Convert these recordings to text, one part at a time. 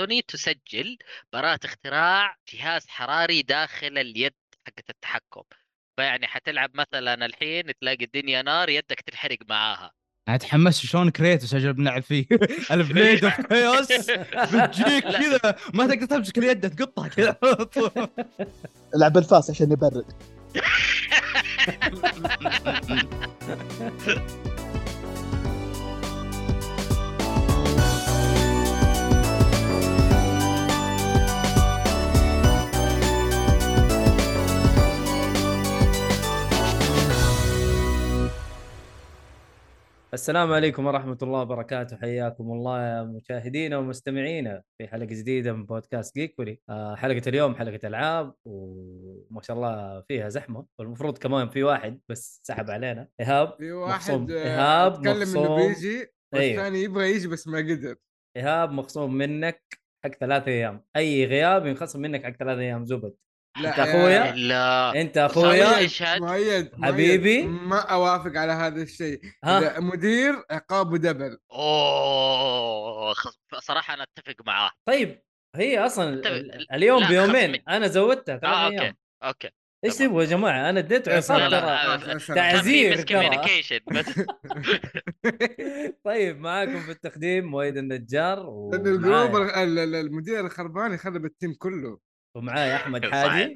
سوني تسجل براءة اختراع جهاز حراري داخل اليد حقت التحكم. فيعني حتلعب مثلا الحين تلاقي الدنيا نار يدك تنحرق معاها. أنا تحمست شلون كريتوس أجل بنلعب فيه ال Blades of Chaos بتجيك كذا ما تقدر تمسك اليد تقطها كذا. العب الفاس عشان يبرد. السلام عليكم ورحمة الله وبركاته. حياكم الله يا مشاهدينا ومستمعينا في حلقة جديدة من بودكاست جيكولي. آه حلقة اليوم حلقة ألعاب وما شاء الله فيها زحمة. والمفروض كمان في واحد بس سحب علينا. إيهاب في مخصوم. واحد آه، إيهاب إنه مخصوم. بيجي أيوه. والثاني يبغى يجي بس ما قدر. إيهاب مخصوم منك حق ثلاثة أيام. أي غياب ينخصم منك حق ثلاثة أيام زبد. لا أنت يا- أخويا؟ لا صحيح. اشهد. مؤيد مؤيد، حبيبي. ما اوافق على هذا الشيء ها؟ مدير عقابه double اوه صراحة أنا اتفق معاه طيب هي أصلا طيب، ال- اليوم بيومين خصمي. أنا زودتها آه أيام okay okay إيش. تبغوا يا جماعة أنا اديته يا عقاب سلام. لا، ترى. تعزير طيب معاكم في التقديم مويد النجار لأنه الجروب ومعاي, ال- ال- المدير الخربان يخرب ال team كله ومعاي أحمد. حادي.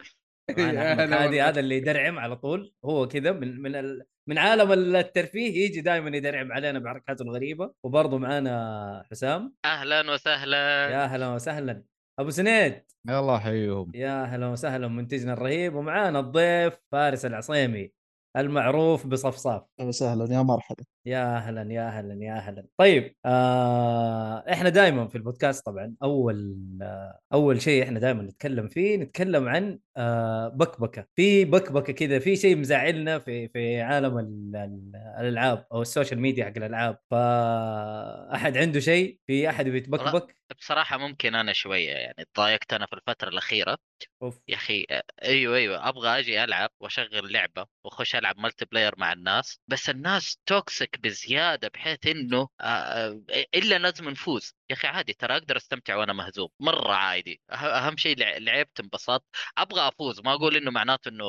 أحمد هلا حادي. هذا اللي يدرعم على طول. هو كذا من من ال... من عالم الترفيه يجي دائما يدرعم علينا بحركاته الغريبة. وبرضه معانا حسام. أهلا وسهلا. يا أهلا وسهلا. أبو سنيد. الله يحييهم يا أهلا وسهلا منتجنا الرهيب. ومعانا الضيف فارس العصيمي المعروف بصفصاف. أهلا وسهلا يا مرحبا. يا أهلا يا أهلا يا أهلا. طيب آه إحنا دائما في البودكاست طبعا أول آه أول شيء إحنا دائما نتكلم فيه نتكلم عن آه بكبكة. في بكبكة كذا في شيء مزعلنا في في عالم ال- ال- الألعاب أو ال social media حق الألعاب. فاحد عنده شيء؟ في أحد بيتبكبك؟ بصراحة ممكن أنا شوية يعني تضايقت أنا في الفترة الأخيرة. أوف. يا أخي آه، أيوه أيوه. أبغى أجي ألعب وأشغل لعبة وأخش ألعب multiplayer مع الناس بس الناس toxic بزيادة بحيث إنه آه، آه، إلا لازم نفوز يا أخي عادي ترى أقدر أستمتع وأنا مهزوم مرة عادي. أه- أهم شيء لع- لعبت انبسطت. أبغى أفوز ما أقول إنه معناته إنه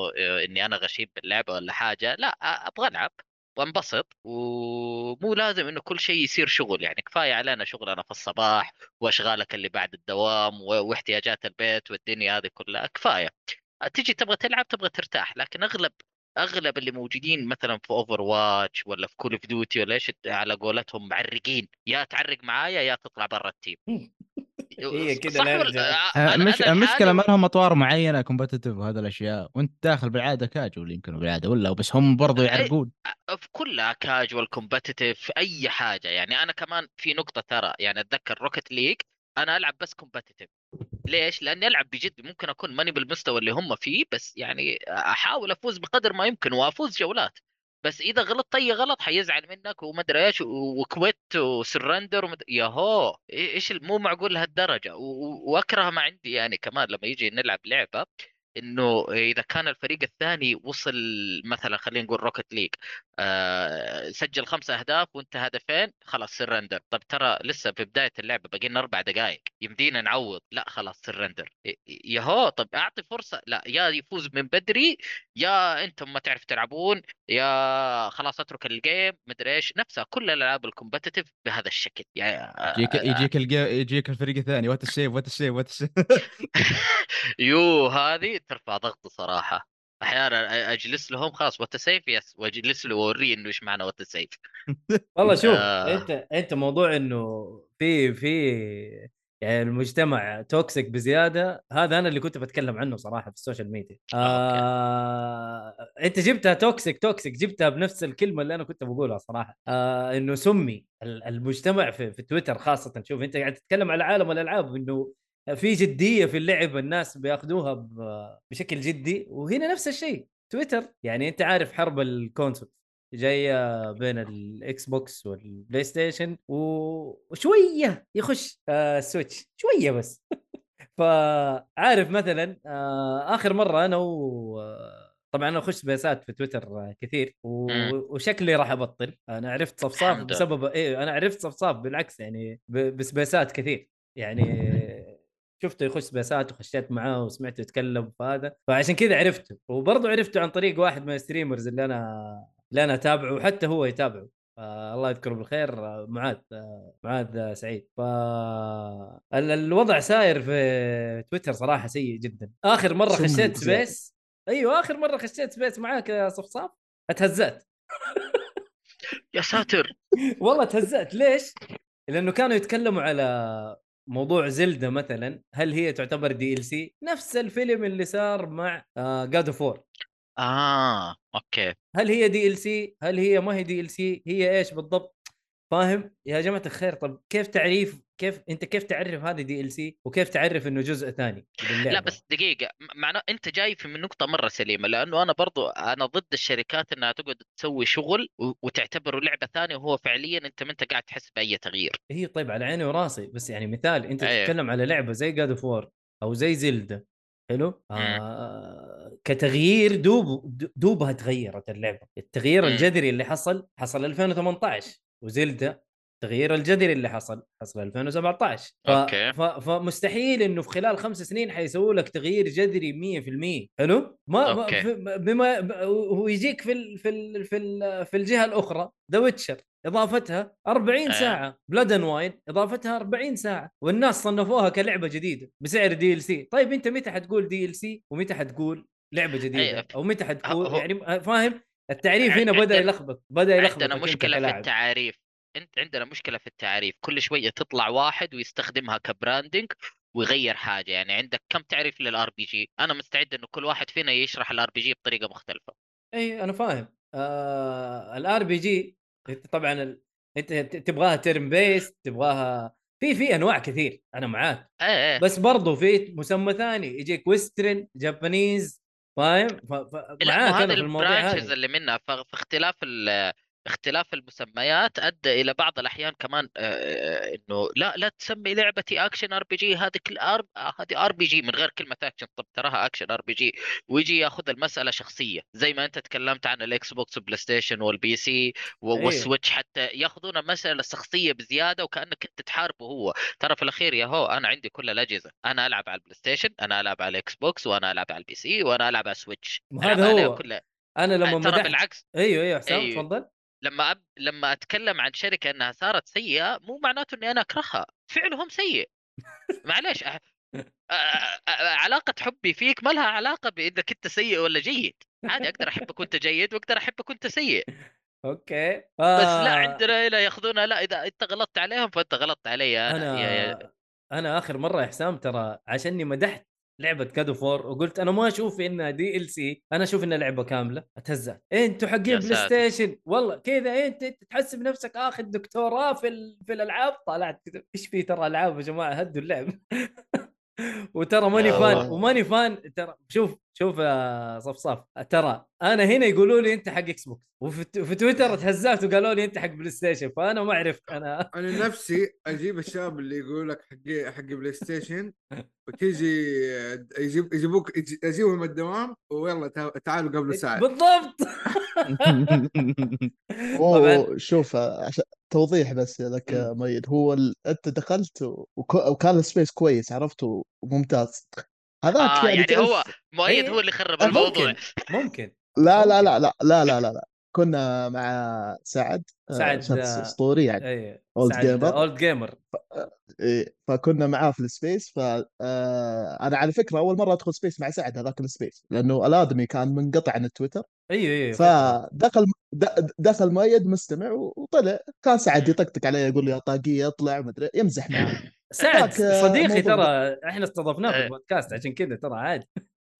إني أنا غشيم باللعبة ولا حاجة لا أبغى ألعب وأنبسط. ومو لازم إنه كل شيء يصير شغل يعني كفاية علينا شغلنا في الصباح وأشغالك اللي بعد الدوام واحتياجات البيت والدنيا هذه كلها كفاية. تجي تبغى تلعب تبغى ترتاح لكن أغلب أغلب اللي موجودين مثلا في Overwatch ولا في Call of Duty ولا إيش على قولتهم معرقين. يا تعرق معايا يا تطلع برا ال team هي الهرجة. آه، المشكلة ما لهم أطوار معينة competitive وهذا الأشياء. وأنت داخل بالعادة كاجوال يمكن بالعادة ولا بس هم برضو. يعرقون. في كلها casual competitive في أي حاجة. يعني أنا كمان في نقطة ترى يعني أتذكر Rocket League أنا ألعب بس competitive ليش؟ لأني ألعب بجد ممكن أكون ماني بالمستوى اللي هم فيه بس يعني أحاول أفوز بقدر ما يمكن وأفوز جولات. بس إذا غلطت أي غلط حيزعل منك وما أدري إيش و quit و surrender ومد... يا هو إيش مو معقول لهالدرجة واكره ما عندي يعني كمان لما يجي نلعب لعبة. إنه إذا كان الفريق الثاني وصل مثلا خلينا نقول Rocket League آه سجل خمس أهداف وانت هدفين خلاص surrender طب ترى لسه في بداية اللعبة باقي لنا أربع دقائق يمدينا نعوض. لا خلاص surrender يا هو طب أعطي فرصة. لا يا يفوز من بدري يا أنتم ما تعرف تلعبون يا خلاص أترك ال game مدري إيش. نفسها كل الألعاب ال competitive بهذا الشكل. يعني يجيك يجيك. يجيك الفريق الثاني. what a save what a save what a save يو هذه ترفع ضغطي صراحة. أحيانا أجلس لهم خلاص what a save يس وأجلس له وأوريه إنه إيش معنى what a save والله شوف آه. أنت أنت موضوع إنه في في يعني المجتمع toxic بزيادة هذا أنا اللي كنت بتكلم عنه صراحة في ال social media آه أنت جبتها toxic toxic جبتها بنفس الكلمة اللي أنا كنت بقولها صراحة. آه إنه سمي ال- المجتمع في, في تويتر خاصة. شوف أنت قاعد تتكلم على عالم الالعاب إنه في جدية في اللعب الناس بياخذوها بشكل جدي وهنا نفس الشيء تويتر. يعني أنت عارف حرب ال console جاية بين ال Xbox وال PlayStation وشوية يخش آه ال Switch شوية بس. فعارف مثلا آه آخر مرة أنا و طبعا أنا اخش سبيسات في تويتر كثير و... وشكلي راح أبطل. أنا عرفت صفصاف. بسبب إيه أنا عرفت صفصاف بالعكس يعني ب... ب سبيسات كثير. يعني شفته يخش سبيسات وخشيت معاه وسمعته يتكلم فهذا فعشان كذا عرفته. وبرضه عرفته عن طريق واحد من ال streamers اللي أنا اللي أنا أتابعه وحتى هو يتابعه. آه الله يذكره بالخير آه، معاذ آه معاذ آه، سعيد. ف ال- الوضع ساير في تويتر صراحة سيء جدا. آخر مرة خشيت. space أيوه آخر مرة خشيت space معاك يا صفصاف اتهزأت. يا ساتر. والله تهزأت ليش؟ لأنه كانوا يتكلموا على موضوع Zelda مثلا هل هي تعتبر DLC نفس الفيلم اللي صار مع God of War آه أوكي. هل هي DLC هل هي ما هي DLC هي إيش بالضبط؟ فاهم؟ يا جماعة الخير طب كيف تعريف كيف أنت كيف تعرف هذه DLC وكيف تعرف إنه جزء ثاني باللعبة؟ لا بس دقيقة م- معناه أنت جاي في من نقطة مرة سليمة لأنه أنا برضو أنا ضد الشركات إنها تقعد تسوي شغل وتعتبره لعبة ثانية وهو فعليا أنت ما أنت قاعد تحس بأي تغيير هي طيب على عيني وراسي بس يعني مثال أنت أيوه. تتكلم على لعبة زي God of War أو زي Zelda حلو آه كتغيير دوب دوبها تغيرت اللعبة التغيير. الجذري اللي حصل حصل 2018 و Zelda التغيير الجذري اللي حصل حصل 2017 ف... أوكي. ف... فمستحيل إنه في خلال خمس سنين حيسووا لك تغيير جذري 100% حلو؟ ما ما- أوكي. في- بما ب- هو يجيك في ال... في ال... في ال... في الجهة الأخرى The Witcher إضافتها 40 أيه. ساعة. Blood and Wine إضافتها 40 ساعة. والناس صنفوها كلعبة جديدة بسعر DLC طيب أنت متى حتقول DLC ومتى حتقول لعبة جديدة؟ أيه. أو متى حتقول يعني فاهم؟ التعريف هنا بدأ يلخبط بدأ يلخبط عندنا مشكلة في التعاريف أنت عندنا مشكلة في التعاريف كل شوية تطلع واحد ويستخدمها ك branding ويغير حاجة يعني عندك كم تعريف لل RPG أنا مستعد إنه كل واحد فينا يشرح ال RPG بطريقة مختلفة. إي أنا فاهم. ال RPG طبعا ال... أنت تبغاها turn-based تبغاها في في أنواع كثير أنا معاك. إيه بس برضو في مسمى ثاني يجيك western Japanese فاهم؟ ف... ف... معاك هذا أنا في ال branches هذه اللي منها فاختلاف ال اختلاف المسميات أدى إلى بعض الأحيان كمان آه، آه، إنه لا لا تسمي لعبتي action RPG هذه كل هذه RPG من غير كلمة اكشن طب تراها action RPG ويجي ياخذ المسألة شخصية زي ما أنت تكلمت عن ال Xbox وال PlayStation وال PC. وال Switch حتى ياخذون المساله شخصية بزيادة وكأنك أنت تحاربه هو ترى في الأخير يا هو أنا عندي كل الأجهزة أنا ألعب على ال PlayStation أنا ألعب على ال Xbox وأنا ألعب على ال PC وأنا ألعب على ال Switch هذا هو. كلها أنا لما مدحت بالعكس أيوه أيوه حسام أيوه. تفضل لما أب... لما أتكلم عن شركة إنها صارت سيئة مو معناته إني أنا أكرهها فعلهم سيء. معليش أ... أ... أ... علاقة حبي فيك ما لها علاقة بإنك أنت سيء ولا جيد. عادي أقدر أحبك وأنت جيد وأقدر أحبك وأنت سيء. أوكي. بس لا آه، عندنا هنا يأخذونها لا إذا أنت غلطت عليهم فأنت غلطت علي أنا, أنا يا... يا... أنا آخر مرة يا حسام ترى عشاني مدحت لعبة God of War وقلت أنا ما أشوف إنها DLC أنا أشوف إنها لعبة كاملة. أتهزأ. أنتوا حقين Play. Station والله كذا أنت تحسب نفسك آخذ دكتوراه في. في الألعاب؟ طلعت. كذا إيش في ترى ألعاب يا جماعة؟ هدوا اللعب. وترى ماني fan. وماني fan ترى شوف شوف يا صفصاف ترى أنا هنا يقولوا لي أنت حق Xbox وفي في تويتر تهزأت وقالوا لي أنت حق PlayStation فأنا ما عرفت أنا. أنا نفسي أجيب الشباب اللي يقول لك حق حق PlayStation وتيجي يجيب يجيبوك يجي- اجيبهم الدوام ويلا تع- تعالوا قبل ساعه بالضبط. شوف عشان توضيح بس لك يا ميد هو ال... أنت دخلت و... وك- وكان ال space كويس عرفت؟ وممتاز. هذاك آه يعني, يعني هو مؤيد إيه. هو اللي خرب آه، الموضوع. ممكن ممكن. لا لا. لا لا لا لا لا لا. كنا مع سعد آه، سعد، شخص آه، أسطوري يعني أي Old سعد gamer. old gamer فكنا معاه في ال space ف آه، أنا على فكرة أول مرة أدخل space مع سعد هذاك ال space لأنه ألادمي كان منقطع عن التويتر. أيوه أيوه فدخل د- دخل مؤيد مستمع وطلع. كان سعد يطقطق علي يقول لي يا طاقية اطلع مدري يمزح معه سعد آه، صديقي ترى إحنا استضفناه في إيه. البودكاست عشان كذا ترى عادي.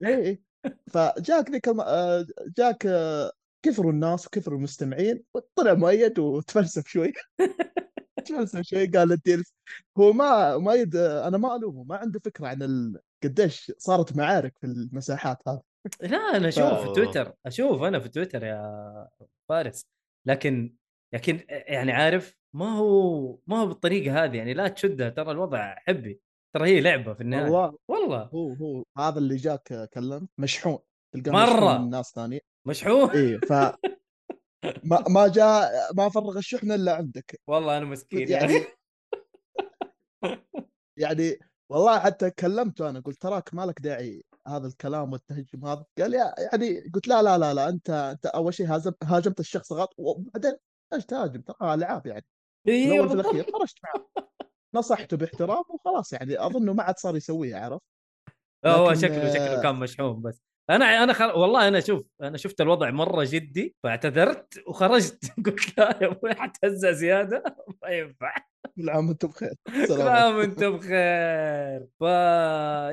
اي اي فجاك ذيك الم... آه، جاك آه، كثروا الناس وكثروا المستمعين وطلع مؤيد وتفلسف شوي. تفلسف شوي قال الديل هو ما مؤيد أنا ما ألومه ما عنده فكرة عن ال... قديش صارت معارك في المساحات هذه. لا أنا أشوف في أوه. تويتر أشوف أنا في تويتر يا فارس. لكن لكن يعني عارف ما هو ما هو بالطريقة هذه يعني لا تشدها ترى الوضع حبي. ترى هي لعبة في النهاية. والله والله. هو هو هذا اللي جاك كلم مشحون تلقاه مرة. مشحون من ناس ثانية مشحون؟ اي ف ما ما جاء ما فرغ الشحنة إلا عندك. والله أنا مسكين يعني يعني. يعني والله حتى كلمته أنا قلت تراك مالك داعي هذا الكلام والتهجم هذا؟ قال يا يعني قلت لا لا لا لا أنت أنت أول شيء هاجم هاجمت الشخص غلط وبعدين إيش تهاجم؟ ترى العاب يعني. أيوه في. الأخير خرجت معه. نصحته باحترام وخلاص يعني أظنه ما عاد صار يسويها عرفت؟ هو شكله شكله كان مشحون بس. أنا أنا خل... والله أنا شوف أنا شفت الوضع مرة جدي فاعتذرت وخرجت. قلت لا يا أبوي حتهزأ زيادة؟ ما ينفع. كل عام وأنتم بخير كل عام وانت بخير. ف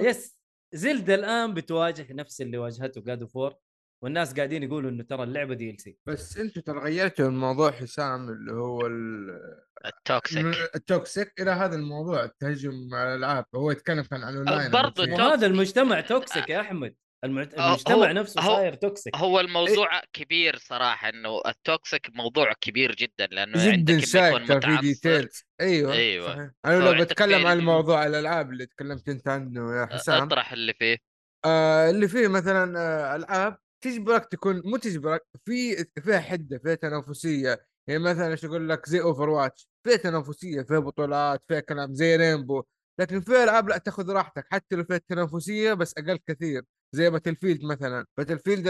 يس زلدا الآن بتواجه نفس اللي واجهته جاد فور والناس قاعدين يقولوا إنه ترى اللعبة DLC بس أنتم ترى غيرتوا الموضوع حسام اللي هو ال- ال toxic. ال toxic إلى هذا الموضوع التهجم على الالعاب هو يتكلم كان عن اونلاين. تو- وهذا المجتمع toxic يا أحمد. المعت... هو- المجتمع هو- نفسه هو- صاير toxic هو الموضوع كبير صراحة إنه ال toxic موضوع كبير جدا لأنه جدا عندك إنه شايك يكون ترى في details أيوه. أيوة. صحيح. أنا لو بتكلم عن موضوع الألعاب اللي تكلمت أنت عنه يا حسام. أطرح اللي فيه. آه اللي فيه مثلا آه ألعاب تجبرك تكون مو تجبرك في فيها حدة فيها تنافسية. يعني مثلا إيش أقول لك؟ زي Overwatch فيها تنافسية فيها بطولات فيها كلام زي Rainbow لكن في ألعاب لا تاخذ راحتك حتى لو فيها تنافسية بس أقل كثير. زي Battlefield مثلا. Battlefield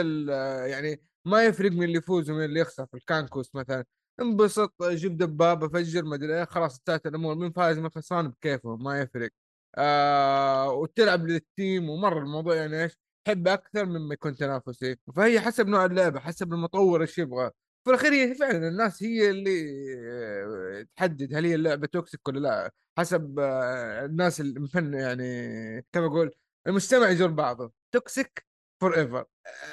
يعني ما يفرق من اللي يفوز ومن اللي يخسر في ال Conquest مثلا. انبسط جيب دبابة فجر ما أدري إيه خلاص انتهت الأمور. مين فايز مين خسران بكيفه ما يفرق. آه وتلعب لل team ومره الموضوع يعني إيش؟ تحب أكثر مما يكون تنافسي. فهي حسب نوع اللعبة حسب المطور إيش يبغى. في الأخير هي فعلا الناس هي اللي آه، تحدد هل هي اللعبة toxic ولا لا. حسب آه، الناس المفن يعني كما أقول المجتمع يجر بعضه. toxic forever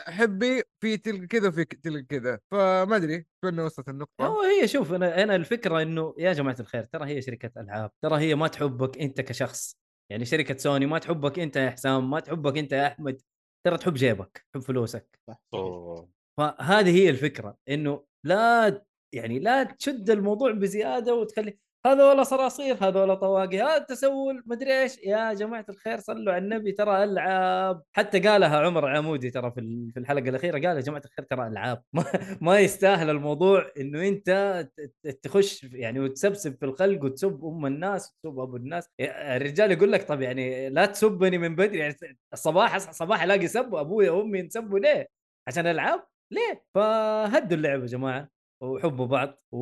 حبي في تلك كذا وفي تلك كذا. فما أدري كنا وصلت النقطة؟ هو هي شوف أنا أنا الفكرة إنه يا جماعة الخير ترى هي شركة ألعاب ترى هي ما تحبك أنت كشخص. يعني شركة سوني ما تحبك أنت يا حسام ما تحبك أنت يا أحمد. ترى تحب جيبك تحب فلوسك. صح. فهذه هي الفكرة إنه لا يعني لا تشد الموضوع بزيادة وتخلي هذا ولا صراصير هذا ولا طواقي هذا تسول مدري إيش يا جماعة الخير صلوا على النبي ترى ألعاب حتى قالها عمر عمودي ترى في ال- في الحلقة الأخيرة قال يا جماعة الخير ترى ألعاب ما, ما يستاهل الموضوع إنه أنت تخش يعني وتسبسب في الخلق وتسب أم الناس وتسب أبو الناس الرجال يقول لك طب يعني لا تسبني من بدري يعني الصباح اصحى صباح ألاقي سب أبوي وامي ينسبوا ليه؟ عشان ألعاب؟ ليه؟ فهدوا اللعبة يا جماعة وحبوا بعض و...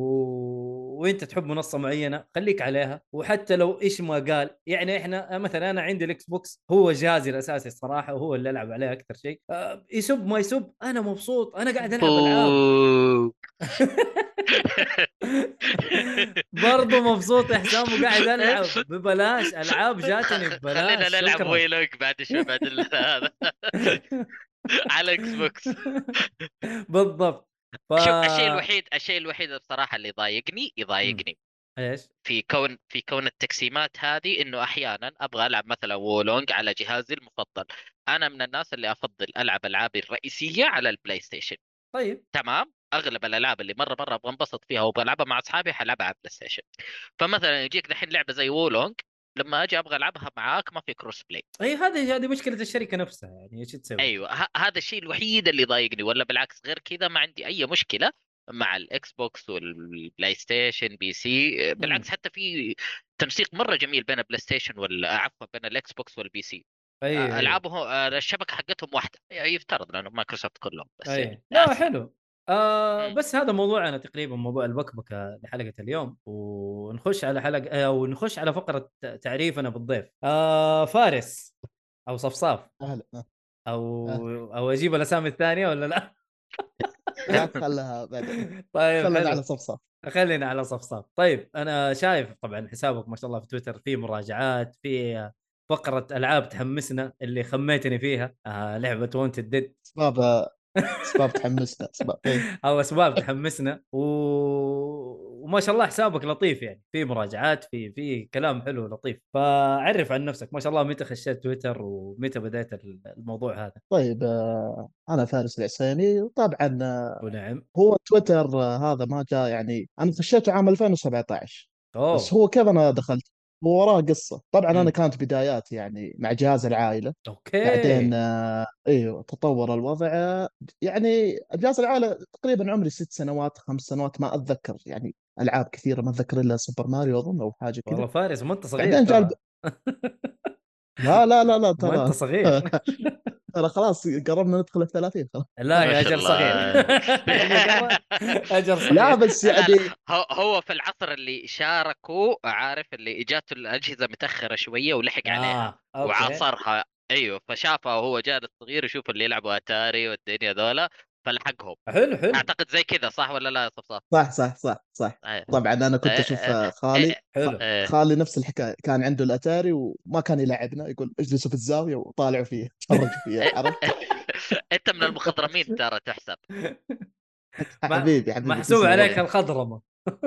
وأنت تحب منصة معينة خليك عليها وحتى لو إيش ما قال يعني إحنا مثلا أنا عندي ال Xbox هو جهازي الأساسي الصراحة وهو اللي ألعب عليه أكثر شيء. آه، يسب ما يسب أنا مبسوط أنا قاعد ألعب ألعاب. برضه مبسوط يا حسام وقاعد ألعب. ببلاش ألعاب جاتني ببلاش خلينا نلعب. ويلوك بعد شوي بعد هذا. على Xbox. بالضبط. ف... شوف الشيء الوحيد الشيء الوحيد بصراحة اللي يضايقني يضايقني إيش؟ في كون في كون التقسيمات هذه إنه أحيانا أبغى ألعب مثلا Wo Long على جهازي المفضل. أنا من الناس اللي أفضل ألعب ألعابي الرئيسية على ال PlayStation طيب. تمام؟ أغلب الألعاب اللي مرة مرة أبغى أنبسط فيها وأبغى ألعبها مع أصحابي حلعبها على ال PlayStation فمثلا يجيك دحين لعبة زي Wo Long لما أجي أبغى ألعبها معاك ما في cross play أي هذه هذه مشكلة الشركة نفسها يعني إيش تسوي؟ أيوه ه- هذا الشيء الوحيد اللي يضايقني ولا بالعكس غير كذا ما عندي أي مشكلة مع ال Xbox وال PlayStation PC بالعكس حتى في تنسيق مرة جميل بين ال PlayStation وال عفوا بين ال Xbox وال PC اي ألعابهم آه، الشبكة حقتهم واحدة يفترض لأنه مايكروسوفت كلهم بس يعني لا آسف. حلو. آه مم. بس هذا موضوعنا تقريبا موضوع البكبكة لحلقة اليوم. ونخش على حلقة آه ونخش على فقرة تعريفنا بالضيف. آه فارس أو صفصاف. أهلا. أو أو أجيب الأسامي الثانية ولا لا؟ لا خلها بعدين. طيب خلنا حلو. على صفصف خلينا على صفصاف. طيب أنا شايف طبعا حسابك ما شاء الله في تويتر في مراجعات في فقرة ألعاب تحمسنا اللي خميتني فيها آه لعبة Wanted Dead اسباب أسباب تحمسنا أسباب إيه. أو أسباب تحمسنا و... وما شاء الله حسابك لطيف يعني في مراجعات في في كلام حلو لطيف. فعرف عن نفسك ما شاء الله متى خشيت تويتر ومتى بديت الموضوع هذا؟ طيب آه، أنا فارس العسيني وطبعا آه، ونعم هو تويتر آه، هذا ما جاء يعني أنا خشيته عام 2017 أوه. بس هو كيف أنا دخلت؟ هو وراه قصة. طبعا مم. أنا كانت بداياتي يعني مع جهاز العائلة. أوكي. بعدين آه، أيوه تطور الوضع. يعني جهاز العائلة تقريبا عمري ست سنوات خمس سنوات ما أتذكر. يعني ألعاب كثيرة ما أتذكر إلا Super Mario أظن أو حاجة والله كذا فارس ما أنت صغير بعدين ترى. الب- لا لا لا لا ما أنت ترى. صغير. ترى خلاص قربنا ندخل ال 30 خلاص. لا يا أجل. صغير. أجل صغير. لا بس يعني هو هو في العصر اللي شاركوا عارف اللي اجاته الأجهزة متأخرة شوية ولحق عليها. آه، أوكي. وعاصرها. أيوه فشافها وهو جالس صغير يشوف اللي يلعبوا أتاري والدنيا ذولا. فلحقهم. حلو حلو. أعتقد زي كذا صح ولا لا يا صفصف؟ صح صح صح صح. أيه. طبعا أنا كنت أشوف إيه، خالي حلو. إيه. خالي نفس الحكاية كان عنده الأتاري وما كان يلعبنا يقول اجلسوا في الزاوية وطالعوا فيه تفرجوا فيه عرفت؟ أنت من المخضرمين ترى تحسب. حبيبي حبيبي محسوب. عليك الخضرمة.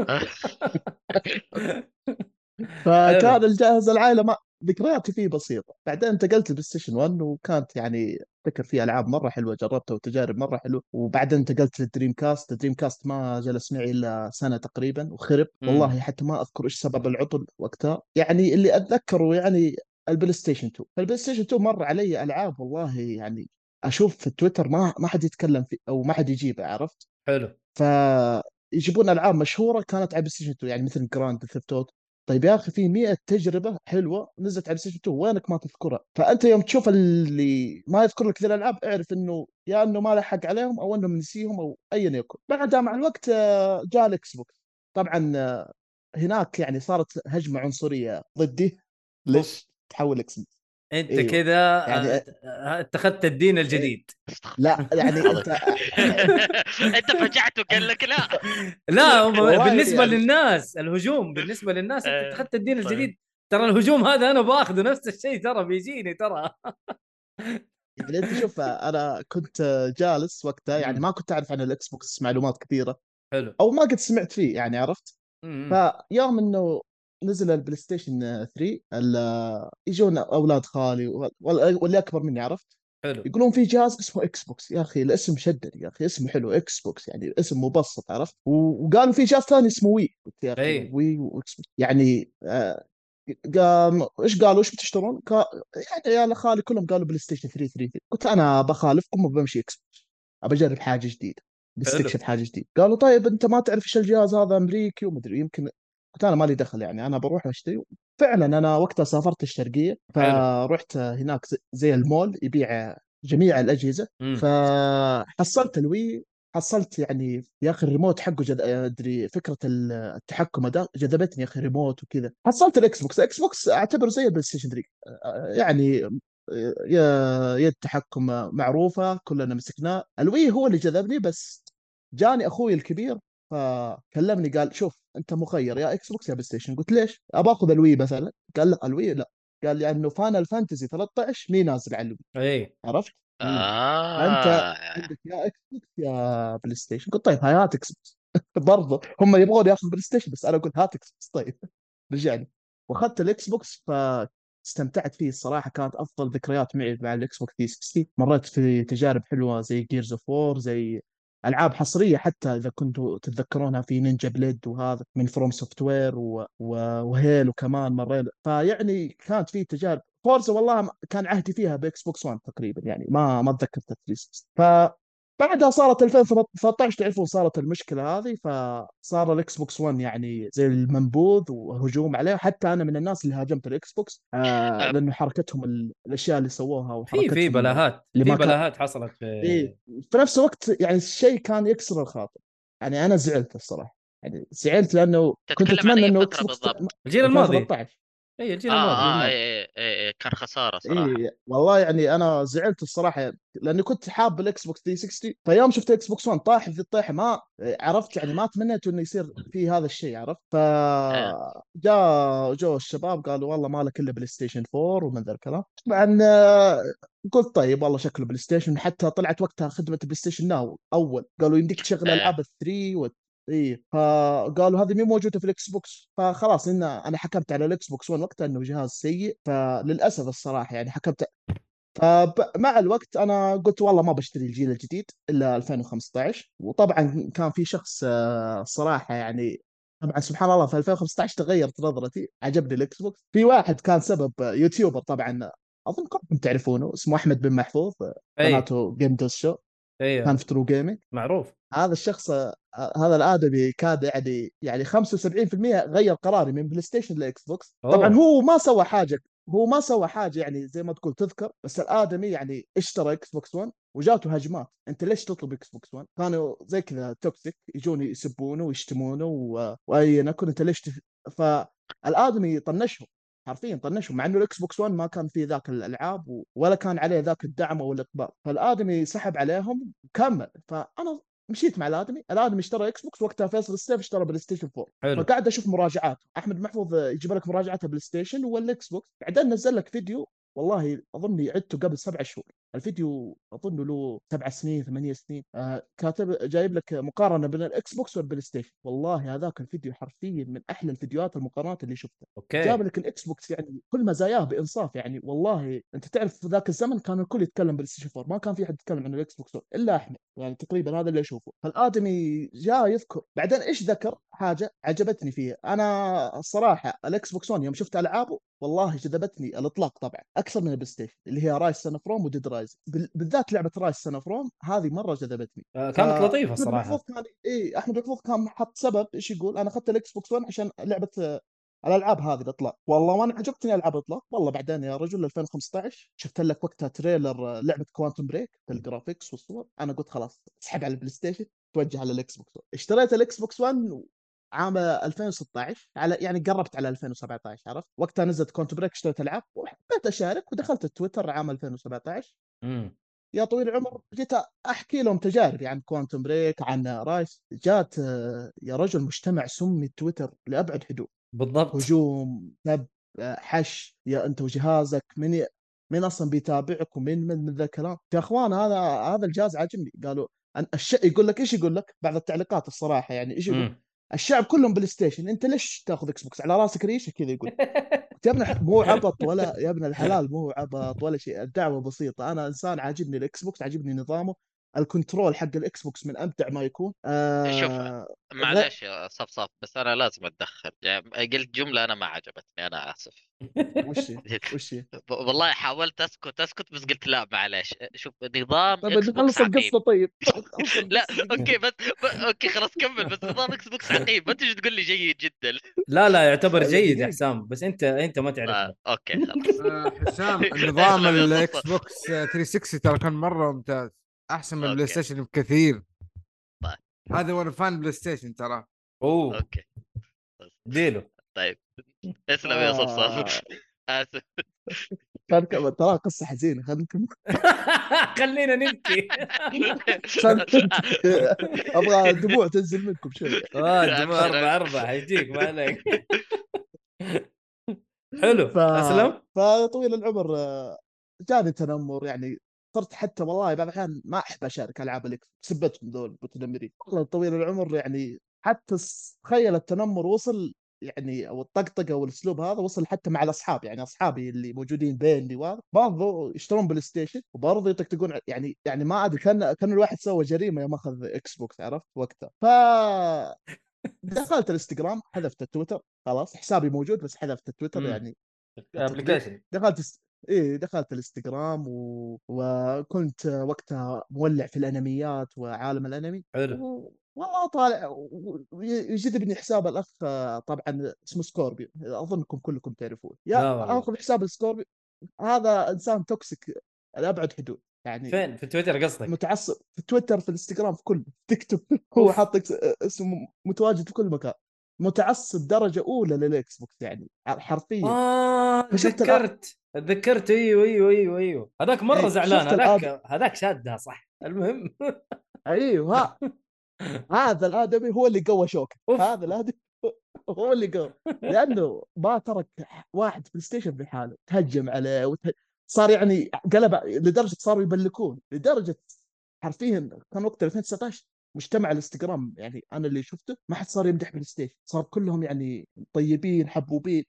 فكان الجهاز العائلة ما ذكرياتي فيه بسيطة. بعدين انتقلت ال PlayStation 1 وكانت يعني افتكر فيه ألعاب مرة حلوة جربتها وتجارب مرة حلوة. وبعدين انتقلت لل Dreamcast ال Dreamcast ما جلس معي إلا سنة تقريبا وخرب. مم. والله حتى ما أذكر إيش سبب العطل وقتها. يعني اللي أتذكره يعني ال PlayStation 2 ال PlayStation 2 مر علي ألعاب والله يعني أشوف في تويتر ما ما حد يتكلم فيه أو ما حد يجيبها عرفت؟ حلو. فيجيبون ألعاب مشهورة كانت على PlayStation 2 يعني مثل Grand Theft Auto طيب يا أخي في 100 تجربة حلوة نزلت على PlayStation 2 وينك ما تذكرها؟ فأنت يوم تشوف اللي ما يذكر لك ذي الألعاب اعرف إنه يا إنه ما لحق عليهم أو إنه نسيهم أو ايا يكن. بعدها مع الوقت آه، جاء ال Xbox طبعا آه، هناك يعني صارت هجمة عنصرية ضدي. ليش؟ تحول إكس بوكس انت أيوه. كذا يعني- اتخذت الدين الجديد لا يعني أنت أنت فجعت وقال لك لا لا بالنسبة يعني- للناس الهجوم بالنسبة للناس أنت آه، اتخذت الدين صحيح. الجديد ترى الهجوم هذا أنا باخذه نفس الشيء ترى بيجيني ترى يعني أنت شوف أنا كنت جالس وقتها يعني. ما كنت أعرف عن الإكس بوكس معلومات كثيرة حلو أو ما قد سمعت فيه يعني عرفت. فيوم إنه نزل البلاي ستيشن 3 ال- يجون أولاد خالي وال- واللي أكبر مني عرفت؟ حلو. يقولون في جهاز اسمه إكس بوكس يا أخي الاسم شدني يا أخي اسمه حلو إكس بوكس يعني اسم مبسط عرفت؟ وقالوا في جهاز ثاني اسمه Wii قلت يا أخي. Wii واكس بوكس يعني آه، قام إيش قالوا؟ إيش بتشترون؟ قا- يعني يا خالي كلهم قالوا بلاي ستيشن 3 3 قلت أنا بخالفكم وبمشي إكس بوكس أبى أجرب حاجة جديدة بستكشف حاجة جديدة. قالوا طيب أنت ما تعرف إيش الجهاز هذا أمريكي ومدري يمكن قلت أنا مالي دخل يعني أنا بروح أشتري. فعلا أنا وقتها سافرت الشرقية فرحت هناك زي- المول يبيع جميع الأجهزة. مم. فحصلت ال Wii حصلت يعني يا أخي الريموت حقه جد أدري فكرة ال- التحكم ده جذبتني يا أخي ريموت وكذا. حصلت الاكس بوكس الاكس بوكس أعتبره زي البلاي ستيشن 3 يعني يا يد تحكم معروفة كلنا مسكناه. ال Wii هو اللي جذبني بس جاني أخوي الكبير فكلمني قال شوف أنت مخير يا إكس بوكس يا بلاي ستيشن قلت ليش؟ ابى آخذ ال Wii مثلا. قال لا ال Wii لا. قال لي انه Final Fantasy 13 مي نازل على ال Wii. اي عرفت؟ آه. عندك يا إكس بوكس يا بلاي ستيشن قلت طيب هاي هات إكس بوكس برضه هم يبغون ياخذ بلاي ستيشن بس أنا قلت هات إكس بوكس طيب. رجعني وأخذت الاكس بوكس فاستمتعت فيه الصراحة. كانت أفضل ذكريات معي مع الاكس بوكس 360 مريت في تجارب حلوة زي Gears of War زي ألعاب حصرية حتى إذا كنتوا تتذكرونها في Ninja Blade وهذا من FromSoftware. و Halo كمان مرينا فيعني كانت في تجارب Forza والله كان عهدي فيها بإكس بوكس 1 تقريبا يعني ما ما أتذكر 360 فبعدها صارت 2013 تعرفون صارت المشكلة هذه فصار الاكس بوكس 1 يعني زي المنبوذ وهجوم عليه. حتى أنا من الناس اللي هاجمت الاكس بوكس آه لأنه حركتهم ال- الأشياء اللي سووها في وحركتهم في بلاهات في ما كان- بلاهات حصلت في إيه. في نفس الوقت يعني الشيء كان يكسر الخاطر. يعني أنا زعلت الصراحة. يعني زعلت لأنه كنت أتمنى إنه إكس بوكس؟ الجيل الماضي. 2013 اي الجيل الماضي آه اي اي اي كان خسارة صراحة. اي والله يعني أنا زعلت الصراحة لأني كنت حاب الإكس بوكس 360 فيوم شفت إكس بوكس 1 طاح في الطيحه ما عرفت يعني ما تمنيت إنه يصير في هذا الشيء عرفت؟ ف جاء جو الشباب قالوا والله ما لك إلا بلاي ستيشن 4 ومن ذا الكلام طبعا آه، قلت طيب والله شكله بلاي ستيشن حتى طلعت وقتها خدمة PlayStation Now أول. قالوا يمديك تشغل إيه. ألعاب ال three و... اي فقالوا هذه مو موجودة في الإكس بوكس. فخلاص إن أنا حكمت على الإكس بوكس 1 وقتها إنه جهاز سيء فللأسف الصراحة يعني حكمت. فمع الوقت أنا قلت والله ما بشتري الجيل الجديد إلا 2015 وطبعا كان في شخص آه، الصراحه يعني طبعا سبحان الله في 2015 تغيرت نظرتي عجبني الإكس بوكس. في واحد كان سبب آه، YouTuber طبعا أظن كلكم تعرفونه اسمه أحمد بن محفوظ اي قناته Game Dose Show كان اي في True Gaming معروف. هذا الشخص آه، هذا الآدمي كاد يعني يعني 75% غير قراري من بلاي ستيشن لاكس بوكس أوه. طبعا هو ما سوى حاجة هو ما سوى حاجة يعني زي ما تقول تذكر بس الآدمي يعني اشترى إكس بوكس 1 وجاته هجمات. أنت ليش تطلب إكس بوكس 1 كانوا زي كذا toxic يجون يسبونه ويشتمونه و... واي نكون انت ليش تف... فالآدمي طنشهم. حرفيا طنشهم مع إنه الإكس بوكس 1 ما كان فيه ذاك الألعاب ولا كان عليه ذاك الدعم أو الإقبال. فالآدمي سحب عليهم وكمل. فأنا مشيت مع الآدمي. الآدمي اشترى إكس بوكس وقتها فيصل السيف اشترى بلاي ستيشن 4 حلو. فقاعد أشوف مراجعات أحمد محفوظ يجيب لك مراجعات البلاي ستيشن والإكس بوكس. بعدين نزل لك فيديو والله أظني عدته قبل سبع شهور. الفيديو أظن له سبع سنين ثمانية سنين. آه كاتب جايب لك مقارنة بين الإكس بوكس والبلاي ستيشن والله هذاك الفيديو حرفيا من أحلى الفيديوهات المقارنات اللي شفتها. جاب okay لك الإكس بوكس يعني كل مزاياه بإنصاف يعني. والله أنت تعرف في ذاك الزمن كان الكل يتكلم بلاي ستيشن 4 ما كان في حد يتكلم عن الإكس بوكس إلا أحمد. يعني تقريبا هذا اللي أشوفه. فالآدمي جاء يذكر. بعدين إيش ذكر؟ حاجة عجبتني فيه أنا الصراحه الإكس بوكس 1 يوم شفت ألعابه والله جذبتني الإطلاق طبعا. أكثر من البلاي ستيشن اللي هي Ryse Son of Rome و Dead Rising بالذات لعبة Ryse Son of Rome هذه مرة جذبتني. آه، كانت ف- لطيفة صراحة. كان إي أحمد محفوظ كان حط سبب إيش يقول؟ أنا أخذت الإكس بوكس 1 عشان لعبة آه، الألعاب هذه الإطلاق. والله وأنا عجبتني ألعاب الإطلاق. والله بعدين يا رجل 2015 شفت لك وقتها trailer آه، لعبة Quantum Break ال graphics والصور. أنا قلت خلاص اسحب على البلاي ستيشن توجه على الإكس بوكس 1 اشتريت الإكس بوكس 1 عام 2016 على يعني قربت على 2017 عرفت؟ وقتها نزلت Quantum Break اشتريت ألعاب وحبيت أشارك ودخلت التويتر عام 2017 امم يا طويل العمر جيت أحكي لهم تجاربي عن Quantum Break عن Ryse جات يا رجل مجتمع سمي تويتر لأبعد حدود بالضبط. هجوم سب حش يا أنت وجهازك من. من أصلا بيتابعك ومن من من ذا الكلام. يا أخوان هذا هذا الجهاز عاجبني. قالوا أن- الش... يقول لك إيش يقول لك؟ بعض التعليقات الصراحة يعني إيش يقول. الشعب كلهم بلاي ستيشن أنت ليش تاخذ إكس بوكس على رأسك ريشة كذا يقول. يا ابن مو عبط ولا يا ابن الحلال مو عبط ولا شيء. الدعوة بسيطة. أنا إنسان عاجبني الإكس بوكس عاجبني نظامه. ال control حق الاكس بوكس من أمتع ما يكون. شوف آه معلش يا صفصف بس أنا لازم أتدخل. يعني قلت جملة أنا ما عجبتني أنا آسف. وش هي؟ وش هي؟ والله حاولت أسكت أسكت بس قلت لا معلش شوف نظام طيب إكس بوكس نخلص عقيم القصة طيب. لا. أوكي بس ب... أوكي خلاص كمل بس نظام إكس بوكس عقيم ما تجي تقول لي جيد جدا. لا لا يعتبر جيد يا. حسام بس أنت أنت ما تعرفه. آه، أوكي خلاص. آه، حسام يا الاكس. بوكس 360 ترى كان مرة ممتاز. أحسن من البلاي. ستيشن بكثير. طيب. هذا وأنا fan بلاي ستيشن ترى. أوه. أوكي. ديله طيب. اسلم يا. صفصف آسف. ترى قصة حزينة. خلينا نكمل. خلينا نبكي. أبغى دموع تنزل منكم شوي. آه. دموع أربع أربع حيجيك ما عليك. حلو. ف... أسلم. فطويل العمر آه، جاني تنمر يعني صرت حتى والله بعض الأحيان ما أحب أشارك ألعاب الاكس بسبتهم ذول متنمرين والله طويل العمر يعني حتى تخيل التنمر وصل يعني أو الطقطقة والاسلوب هذا وصل حتى مع الأصحاب يعني أصحابي اللي موجودين بيني وهذا برضو يشترون بلاي ستيشن وبرضو يطقطقون يعني يعني ما أدري كان كان الواحد سوى جريمة يوم أخذ إكس بوكس عرفت؟ وقتها. ف دخلت الإنستغرام حذفت التويتر خلاص حسابي موجود بس حذفت التويتر. يعني. application دخلت إيه دخلت الإنستغرام و... وكنت وقتها مولع في الأنميات وعالم الأنمي حلو. و... والله طالع ويجذبني حساب الأخ طبعا اسمه سكوربيو اظنكم كلكم تعرفون يا. اخذ حساب السكوربيو هذا إنسان toxic لأبعد حدود يعني فين؟ في تويتر قصدك؟ متعصب في تويتر في الإنستغرام في كل تيك توك هو حاط اسمه متواجد في كل مكان. متعصب درجة أولى للإكس بوكس يعني حرفيا. آه تذكرت. تذكرت؟ إيوه إيوه إيوه إيوه. هذاك مرة إيه، زعلان هذاك هذاك شادها صح. المهم. أيوه. ها- هذا الآدمي هو اللي قوى شوكة. هذا الآدمي هو اللي قوى. لأنه ما ترك واحد بلاي ستيشن بحاله تهجم عليه وته... صار يعني قلب لدرجة صاروا يبلكون. لدرجة حرفيا كان وقت 2019 مجتمع الإنستغرام يعني أنا اللي شفته ما حد صار يمدح بلاي ستيشن صار كلهم يعني طيبين حبوبين.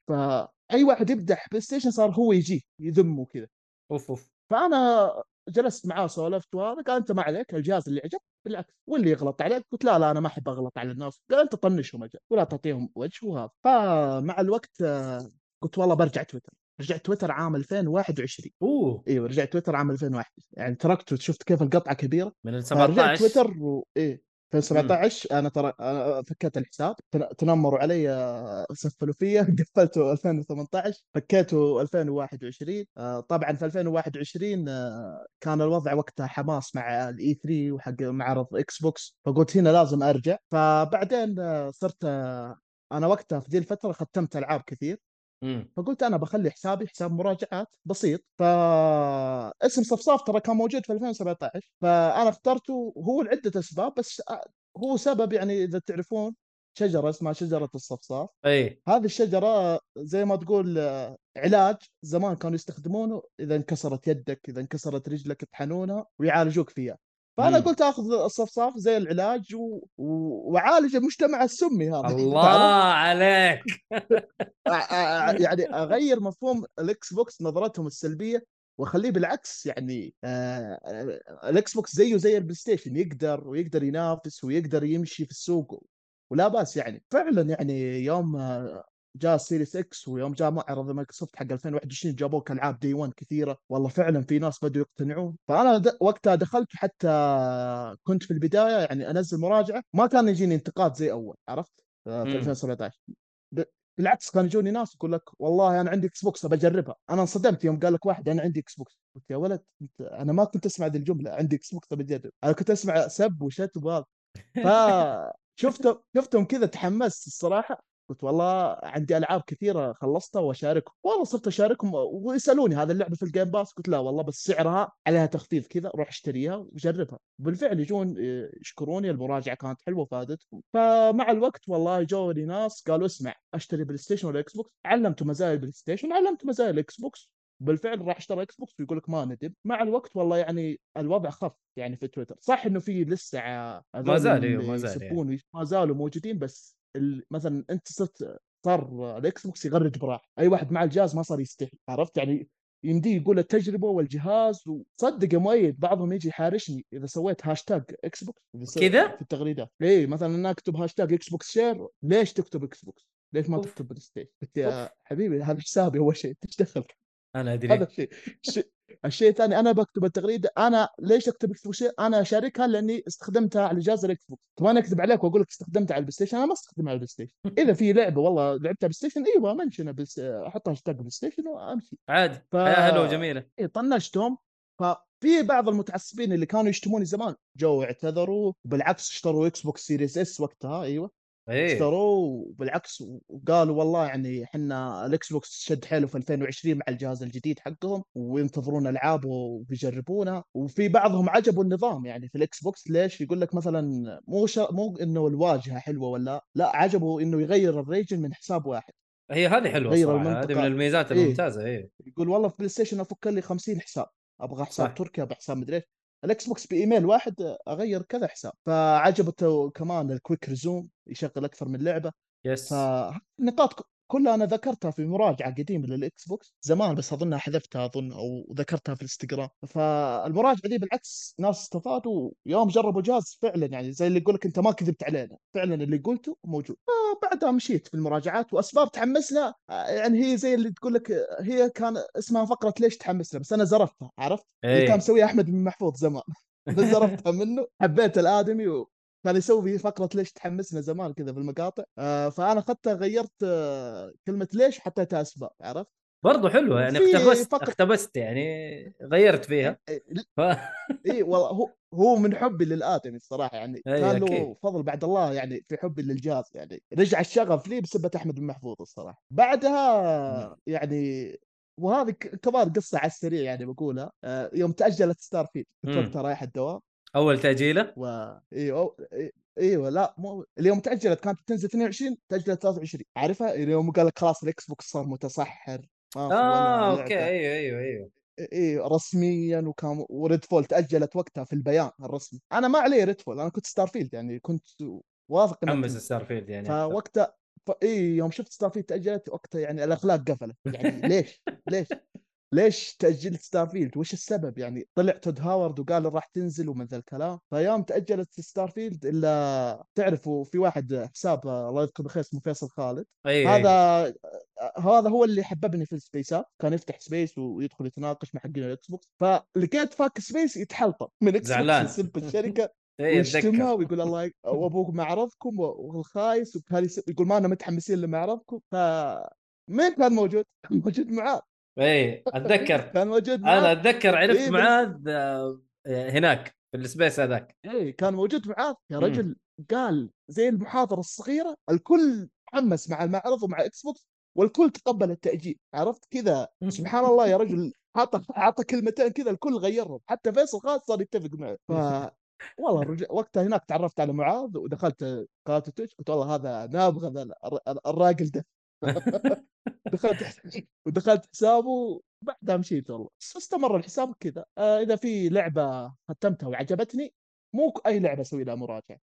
فاي واحد يمدح بلاي ستيشن صار هو يجيه يذمه كذا أوف أوف. فأنا جلست معاه سولفت وهذا قال انت ما عليك الجهاز اللي عجبك بالعكس واللي يغلط عليك قلت لا لا أنا ما أحب أغلط على الناس. قال انت طنشهم أجل ولا تعطيهم وجه وهذا. فمع الوقت قلت والله برجع تويتر. رجعت تويتر عام 2021 أوه. إيوه رجعت تويتر عام 2001 يعني تركته شفت كيف القطعة كبيرة. من ال فرجعت 17 تويتر و... إيه. 2017 أنا ترى أنا فكيت الحساب تن- تنمروا علي آه، سفلوا فيا قفلته 2018 فكيته 2021 آه، طبعا في 2021 آه، كان الوضع وقتها حماس مع ال E3 وحق معرض إكس بوكس فقلت هنا لازم أرجع. فبعدين آه، صرت أنا وقتها في ذي الفترة ختمت ألعاب كثير. مم. فقلت أنا بخلي حسابي حساب مراجعات بسيط. فاسم صفصاف ترى كان موجود في 2017 فأنا اخترته هو لعدة أسباب بس هو سبب يعني إذا تعرفون شجرة اسمها شجرة الصفصاف. أي. هذه الشجرة زي ما تقول علاج زمان كانوا يستخدمونه إذا انكسرت يدك إذا انكسرت رجلك يطحنونها ويعالجوك فيها. فأنا. قلت آخذ الصفصاف زي العلاج و... و... وأعالج المجتمع السمي هذا. الله عليك. يعني أغير مفهوم الإكس بوكس نظرتهم السلبية وأخليه بالعكس يعني آه، الإكس بوكس زيه زي البلاي ستيشن يقدر ويقدر ينافس ويقدر يمشي في السوق ولا بأس يعني. فعلا يعني يوم آه، جاء ال Series X ويوم جاء معرض مايكروسوفت حق 2021 جابوا لك العاب day 1 كثيرة. والله فعلا في ناس بدوا يقتنعون. فأنا د... وقتها دخلت حتى كنت في البداية يعني أنزل مراجعة. ما كان يجيني انتقاد زي أول عرفت؟ آه، في مم. 2017 ب- بالعكس كان يجوني ناس يقول لك والله أنا عندي إكس بوكس بجربها. أنا انصدمت يوم قال لك واحد أنا عندي إكس بوكس قلت يا ولد أنت أنا ما كنت أسمع ذي الجملة عندي إكس بوكس بجرب. أنا كنت أسمع سب وشتم وهذا فشفتهم شفتهم كذا تحمست الصراحة. قلت والله عندي ألعاب كثيرة خلصتها وأشاركهم. والله صرت أشاركهم ويسألوني هذا اللعبة في ال Game Pass قلت لا والله بس سعرها عليها تخفيض كذا روح اشتريها وجربها. بالفعل يجون يشكروني المراجعة كانت حلوة وفادتهم فمع الوقت والله جوني ناس قالوا اسمع أشتري بلاي ستيشن ولا إكس بوكس علمته مزايا البلاي ستيشن علمته مزايا الاكس بوكس بالفعل راح اشترى إكس بوكس ويقول لك ما ندم. مع الوقت والله يعني الوضع خف يعني في تويتر صح إنه في لسه هذول زال، اللي ما زال يعني. ما زالوا موجودين بس مثلا أنت صرت صار ال Xbox يغرد براح أي واحد مع الجهاز ما صار يستحي عرفت يعني يمديه يقول التجربة والجهاز وصدق يا مؤيد بعضهم يجي يحارشني إذا سويت hashtag Xbox كذا؟ في التغريدات اي مثلا أنا أكتب hashtag Xbox share ليش تكتب Xbox؟ ليش ما أوف. تكتب PlayStation؟ قلت يا حبيبي هذا حسابي أول شيء إيش دخل أنا هذا ادري الشيء الشيء الشيء الثاني أنا بكتب التغريده أنا ليش أكتب بوكس أنا أشاركها لأني استخدمتها على جهاز ال Xbox كمان أكذب عليك وأقول لك استخدمتها على ال PlayStation؟ أنا ما استخدمها على ال PlayStation. إذا في لعبة والله لعبتها PlayStation إيوه منشنها بس أحط hashtag PlayStation وأمشي. عادي. ف- حياة حلوة وجميلة. اي طنشتهم. ففي بعض المتعصبين اللي كانوا يشتموني زمان جو اعتذروا بالعكس اشتروا Xbox Series S وقتها إيوه. اشتروه وبالعكس وقالوا والله يعني إحنا ال Xbox شد حيله في 2020 مع الجهاز الجديد حقهم وينتظرون ألعاب وبيجربونها وفي بعضهم عجبوا النظام يعني في ال Xbox. ليش؟ يقول لك مثلا مو شا... مو إنه الواجهة حلوة ولا لا عجبه إنه يغير ال region من حساب واحد. هي هذه حلوة غير صراحة هذه. من الميزات إيه. الممتازة إيه. يقول والله في PlayStation أفك لي 50 حساب أبغى حساب صح. تركي أبغى حساب مدري إيش. ال Xbox بإيميل واحد أغير كذا حساب. فعجبته كمان ال quick resume يشغل أكثر من لعبة. yes فالنقاط ك- كلها أنا ذكرتها في مراجعة قديمة لل Xbox زمان بس أظنها حذفتها أظن أو ذكرتها في الإنستغرام. فالمراجعة دي بالعكس ناس استفادوا يوم جربوا جهاز فعلا يعني زي اللي يقول لك أنت ما كذبت علينا. فعلا اللي قلته موجود. بعدها مشيت في المراجعات وأسباب تحمسنا. آه، يعني هي زي اللي تقول لك آه، هي كان اسمها فقرة ليش تحمسنا بس أنا زرفتها عرفت؟ اللي إيه. كان مسويها أحمد بن محفوظ زمان. بس زرفتها منه. حبيت الآدمي و... كان يسوي فقرة ليش تحمسنا زمان كذا في المقاطع. آه فأنا اخذتها غيرت آه كلمة ليش وحطيتها أسباب عرفت؟ برضو حلوة يعني اقتبست فقط- اقتبست يعني غيرت فيها. ف... إي والله هو هو من حبي للادمي الصراحة يعني كان له. فضل بعد الله يعني في حبي للجهاز يعني رجع الشغف لي بسبة أحمد بن محفوظ الصراحة. بعدها يعني وهذه كمان قصة على السريع يعني بقولها. آه، يوم تأجلت Starfield كنت. وقتها رايح الدوام. أول تأجيلة و إيوه إيوه لا مو اليوم تأجلت كانت تنزل 22 تأجلت 23 عارفها اليوم قال لك خلاص ال Xbox صار متصحر آه أوكي. أيوه أيوه أيوه إي رسميا وكان و Redfall تأجلت وقتها في البيان الرسمي أنا ما علي Redfall أنا كنت Starfield يعني كنت واثق إنها حمس تنزل. Starfield يعني فوقتها ف... إي يوم شفت Starfield تأجلت وقتها يعني الأخلاق قفلت يعني ليش؟ ليش؟ ليش تاجلت Starfield؟ وش السبب؟ يعني طلع Todd Howard وقال راح تنزل ومن ذا الكلام، فيوم تأجلت Starfield إلا تعرفوا في واحد حساب الله يذكره بالخير اسمه فيصل خالد، أيوه هذا أيوة. هذا هو اللي حببني في السبيسات كان يفتح space ويدخل يتناقش مع حقين ال Xbox فلقيت فاتح space يتحلطم من Xbox. يسب الشركة إيه، ويشتمها اتذكر ويقول الله ي... وأبوك معرضكم والخايس س- يقول ما أنا متحمسين لمعرضكم ف مين كان موجود؟ موجود معاذ إيه أتذكر. كان موجود أنا معاذ. أتذكر عرفت إيه، معاذ آه، هناك في ال space هذاك. إيه كان موجود معاذ يا. رجل. قال زي المحاضرة الصغيرة الكل تحمس مع المعرض ومع Xbox والكل تقبل التأجيل. عرفت كذا؟ سبحان الله يا رجل. حاط حاط كلمتين كذا الكل غيرهم حتى فيصل خالد صار يتفق معه. ف والله الرجل وقتها هناك تعرفت على معاذ ودخلت قناة تويتش قلت والله هذا نابغه الراجل ده. دخلت ودخلت حسابه بعدها مشيت والله. استمر الحساب كذا. آه إذا في لعبة ختمتها وعجبتني مو أي لعبة أسوي لها مراجعة.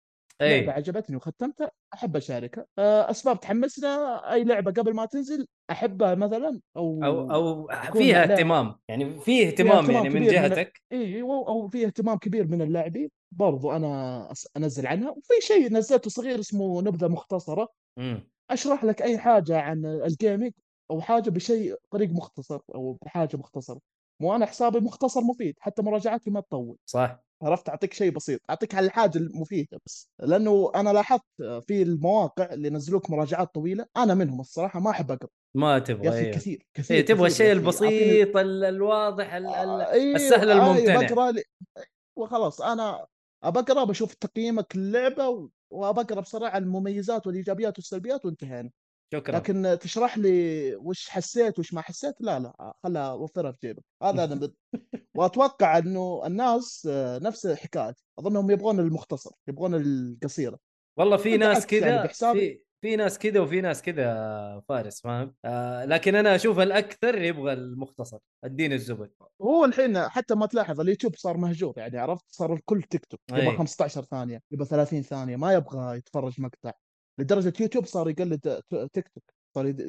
لعبة اي عجبتني وختمتها أحب أشاركها. آه، أسباب تحمسنا أي لعبة قبل ما تنزل أحبها مثلا أو أو أو يكون فيها اهتمام. يعني فيه اهتمام يعني من جهتك. إي أو أو في اهتمام كبير من اللاعبين. برضو أنا أنزل عنها. وفي شيء نزلته صغير اسمه نبذة مختصرة. مم. أشرح لك أي حاجة عن الجيمنج أو حاجة بشيء طريق مختصر أو بحاجة مختصرة. مو أنا حسابي مختصر مفيد حتى مراجعاتي ما تطول. صح. عرفت؟ أعطيك شيء بسيط أعطيك على الحاجة المفيدة بس. لأنه أنا لاحظت في المواقع اللي ينزلوك مراجعات طويلة أنا منهم الصراحة ما أحب أقرأ. ما يا تبغى أخي إيه كثير كثير إيه تبغى يا الشيء البسيط ال- الواضح ال- ال- أيوة، السهل آه، الممتنع. بقرأ لي. وخلاص أنا بقرا بشوف تقييمك للعبه وبقرا بصراحة المميزات والإيجابيات والسلبيات وانتهينا. شكرا. لكن تشرح لي وش حسيت وش ما حسيت؟ لا لا خلها وفرها في جيبك. هذا أنا بد... وأتوقع إنه الناس آه، نفس حكايتي أظنهم يبغون المختصر يبغون القصيرة. والله في ناس يعني كذا في في ناس كذا وفي ناس كذا فارس فاهم؟ آه لكن أنا أشوف الأكثر يبغى المختصر. أديني الزبد. هو الحين حتى ما تلاحظ اليوتيوب صار مهجور يعني عرفت؟ صار الكل تيك توك يبغى أي. 15 ثانية يبغى 30 ثانية ما يبغى يتفرج مقطع. لدرجة يوتيوب صار يقلد تيك توك صار يد...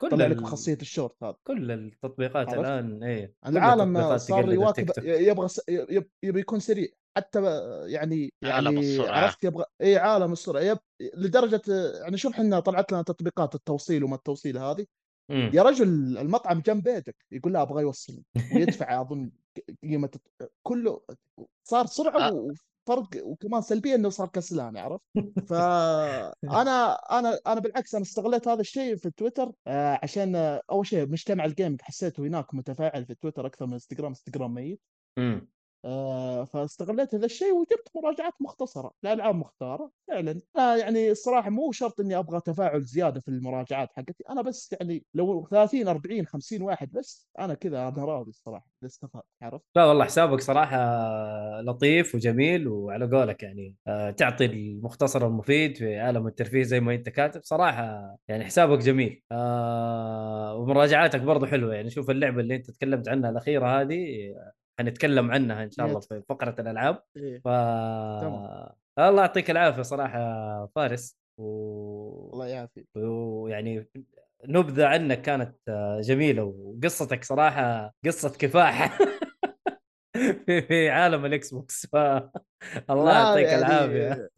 كل يطلع لك خاصية الشورت هذا. كل التطبيقات؟ الآن إيه العالم صار يواكب. يبغى س... يب... يبي يكون سريع. حتى يعني عالم يعني السرعة. عرفت يبغى إي عالم السرعة يب... لدرجة يعني شوف إحنا طلعت لنا تطبيقات التوصيل وما التوصيل هذه مم. يا رجل المطعم جنب بيتك يقول لا أبغى يوصل ويدفع أظن قيمة كله صار سرعة آه. وفرق وكمان سلبية إنه صار كسلان عرفت؟ فأنا أنا أنا بالعكس أنا استغليت هذا الشيء في تويتر آه، عشان آه، أول شيء مجتمع ال gaming حسيته هناك متفاعل في تويتر أكثر من إنستغرام إنستغرام ميت. آه، فاستغليت هذا الشيء وجبت مراجعات مختصرة لالعاب مختارة فعلا. أنا يعني الصراحة مو شرط إني أبغى تفاعل زيادة في المراجعات حقتي أنا بس يعني لو 30 40 50 واحد بس أنا كذا أنا راضي الصراحة إذا استفدت عرفت؟ لا والله حسابك صراحة لطيف وجميل وعلى قولك يعني آه، تعطي المختصر المفيد في عالم الترفيه زي ما أنت كاتب صراحة يعني حسابك جميل. آه، ومراجعاتك برضو حلوة يعني شوف اللعبة اللي أنت تكلمت عنها الأخيرة هذه آه، حنتكلم عنها إن شاء الله في فقرة الألعاب. إيه. ف تمام. الله يعطيك العافية صراحة فارس. و... الله يعافيك. ويعني نبذة عنك كانت جميلة وقصتك صراحة قصة كفاح في في عالم ال Xbox. ف الله يعطيك يعني العافية.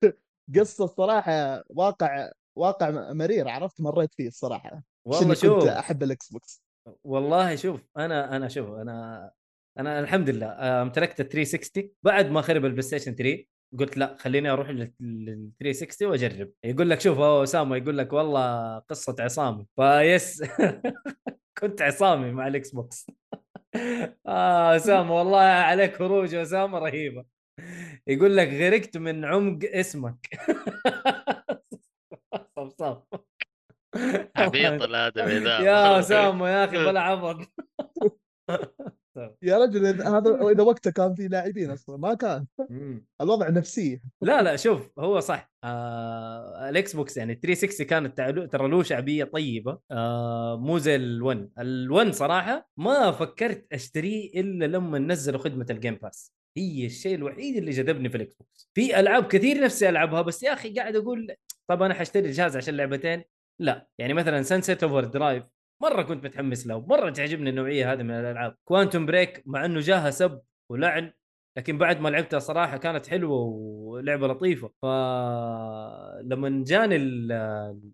قصة الصراحه واقع واقع مرير عرفت مريت فيه الصراحة. والله شوف كنت أحب ال Xbox. والله شوف أنا أنا شوف أنا أنا الحمد لله آه، امتلكت ال 360 بعد ما خرب ال PlayStation 3 قلت لا خليني أروح لل 360 وأجرب. يقول لك شوف هو أسامة يقول لك والله قصة عصامي. ف yes كنت عصامي مع ال Xbox. آه أسامة والله عليك خروج أسامة رهيبة. يقول لك غرقت من عمق اسمك. صف صف. عبيط الادمي ذا يا أسامة يا أخي بلا عبط. يا رجل هذا إذا وقته كان في لاعبين أصلا ما كان. الوضع نفسيه لا لا شوف هو صح. آه ال Xbox يعني 360 كانت تعلو- ترى له شعبية طيبة. آه مو زي ال1 ال1 صراحة ما فكرت أشتريه إلا لما نزلوا خدمة ال Game Pass هي الشيء الوحيد اللي جذبني في ال Xbox. في ألعاب كثير نفسي ألعبها بس يا أخي قاعد أقول طب أنا حاشتري الجهاز عشان لعبتين؟ لا. يعني مثلا Sunset Overdrive مرة كنت متحمس له مرة تعجبني النوعية هذه من الألعاب. Quantum Break مع إنه جاها سب ولعن لكن بعد ما لعبتها صراحة كانت حلوة ولعبة لطيفة. فلما جاني ال-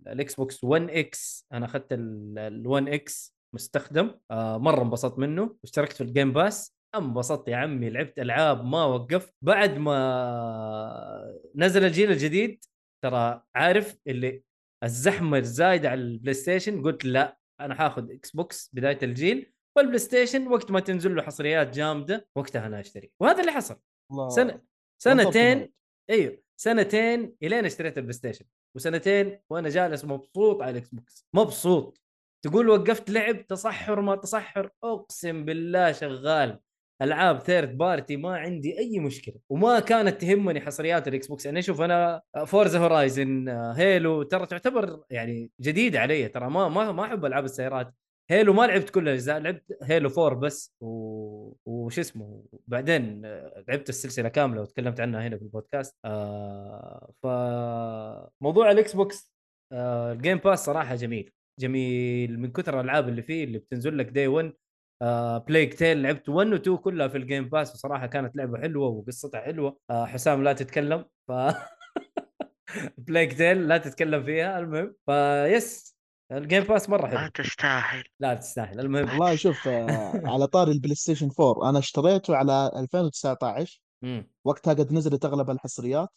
ال Xbox 1 X أنا أخذت ال 1 X مستخدم آه مرة انبسطت منه. واشتركت في ال Game Pass انبسطت يا عمي لعبت ألعاب ما وقفت. بعد ما نزل الجيل الجديد ترى عارف اللي الزحمة الزايدة على ال PlayStation قلت لا أنا حاخذ Xbox بداية الجيل وال PlayStation وقت ما تنزل له حصريات جامدة وقتها أنا أشتري. وهذا اللي حصل. سنه سنتين. أيوه. سنتين إلين اشتريت ال PlayStation وسنتين وأنا جالس مبسوط على ال Xbox مبسوط. تقول وقفت لعب تصحر ما تصحر. أقسم بالله شغال. ألعاب third party ما عندي أي مشكلة وما كانت تهمني حصريات ال Xbox. يعني شوف أنا Forza Horizon Halo ترى تعتبر يعني جديده علي ترى ما ما ما أحب ألعاب السيارات. Halo ما لعبت كل الأجزاء لعبت Halo 4 بس و... وش اسمه بعدين آه، لعبت السلسلة كاملة وتكلمت عنها هنا في البودكاست. آه فموضوع ال Xbox آه ال Game Pass صراحة جميل جميل من كثر الألعاب اللي فيه اللي بتنزل لك day 1 آه Plague Tale لعبت 1 و 2 كلها في ال Game Pass وصراحة كانت لعبة حلوة وقصتها حلوة آه حسام لا تتكلم ف Plague Tale لا تتكلم فيها المهم فيس ال Game Pass مرة حلو تستاهل لا تستاهل المهم والله شوف آه، على طاري ال PlayStation 4 أنا اشتريته على 2019 مم. وقتها قد نزلت أغلب الحصريات.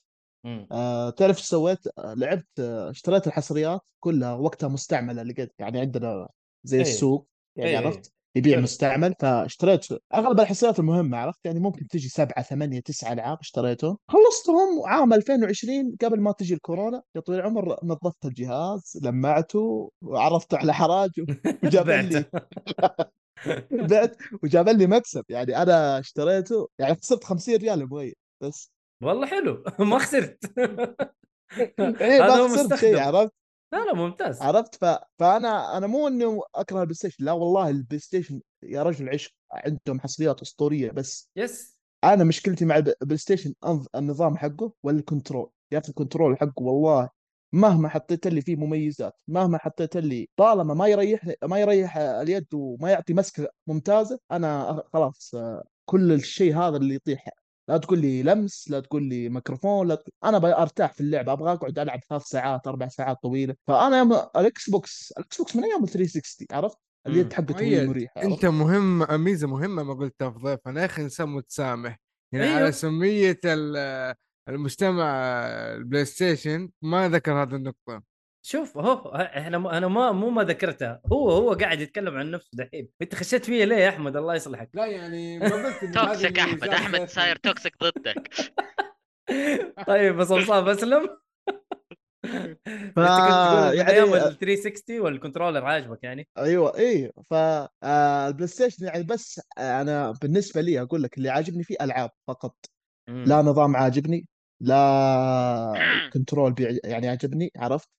آه، تعرف إيش سويت؟ آه، لعبت آه، اشتريت الحصريات كلها وقتها مستعملة لقيت يعني عندنا زي إيه. السوق يعني إيه. عرفت يبيع حلو. مستعمل فاشتريت أغلب الحصريات المهمة عرفت؟ يعني ممكن تجي سبعة ثمانية تسعة العاب اشتريتهم. خلصتهم عام 2020 قبل ما تجي الكورونا يا طويل العمر نظفت الجهاز لمعته وعرضته على حراج وجاب لي. بعت وجاب لي مكسب. يعني أنا اشتريته يعني خسرت 50 ريال مبين بس. والله حلو. ما خسرت. إيه هذا هو ما خسرت مستخدم. شيء عرفت؟ لا لا ممتاز. عرفت؟ ف... فأنا أنا مو انه أكره ال PlayStation لا والله ال PlayStation يا رجل عشق عندهم حصريات أسطورية بس يس. أنا مشكلتي مع ال PlayStation النظام حقه وال control. يا أخي ال control حقه؟ والله مهما حطيت لي فيه مميزات مهما حطيت لي طالما ما يريح ما يريح اليد وما يعطي مسكة ممتازة أنا خلاص آه، كل الشيء هذا اللي يطيح لا تقول لي لمس لا تقول لي ميكروفون لا تقول... أنا أرتاح في اللعبه أبغى أقعد ألعب ثلاث ساعات أربع ساعات طويلة فأنا يوم ال Xbox ال Xbox من أيام ال 360 عرفت اليد. حقته هي عرفت؟ أنت مهم ميزة مهمة ما قلتها في ضيفنا يا أخي إنسان متسامح يعني أيوه. على سمية ال- المجتمع ال PlayStation ما ذكر هذه النقطة شوف هو إحنا م- أنا ما مو ما ذكرتها. هو هو قاعد يتكلم عن نفسه دحين. أنت خشيت فيا ليه يا أحمد؟ الله يصلحك. لا يعني toxic أحمد. أحمد صاير toxic ضدك. طيب بس مصاب أسلم. ف- يعني- أيام ال 360 وال controller عاجبك يعني. أيوه إيه. ف آه، ال PlayStation يعني بس آه، أنا بالنسبة لي أقول لك اللي عاجبني فيه ألعاب فقط. مم. لا نظام عاجبني لا control بيع- يعني عجبني عرفت؟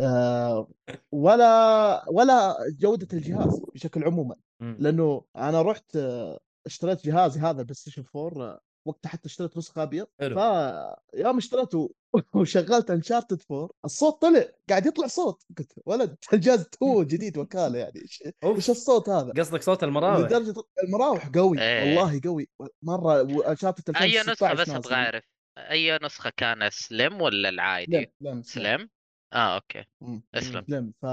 آه ولا ولا جودة الجهاز بشكل عموما. لأنه أنا رحت آه، اشتريت جهازي هذا ال PlayStation 4 آه، وقتها حتى اشتريت نسخة أبيض حلو. فيوم اشتريته وشغلت Uncharted 4 الصوت طلع قاعد يطلع صوت قلت ولد الجهاز تو جديد وكالة يعني إيش الصوت هذا؟ قصدك صوت المراوح لدرجة المراوح قوي إيه. والله قوي مرة و Uncharted أي 2016 نسخة بس. أبغى اعرف أي نسخة كان Slim ولا العادي؟ Slim Slim Slim؟ آه okay. مم. أسلم. سلم ف...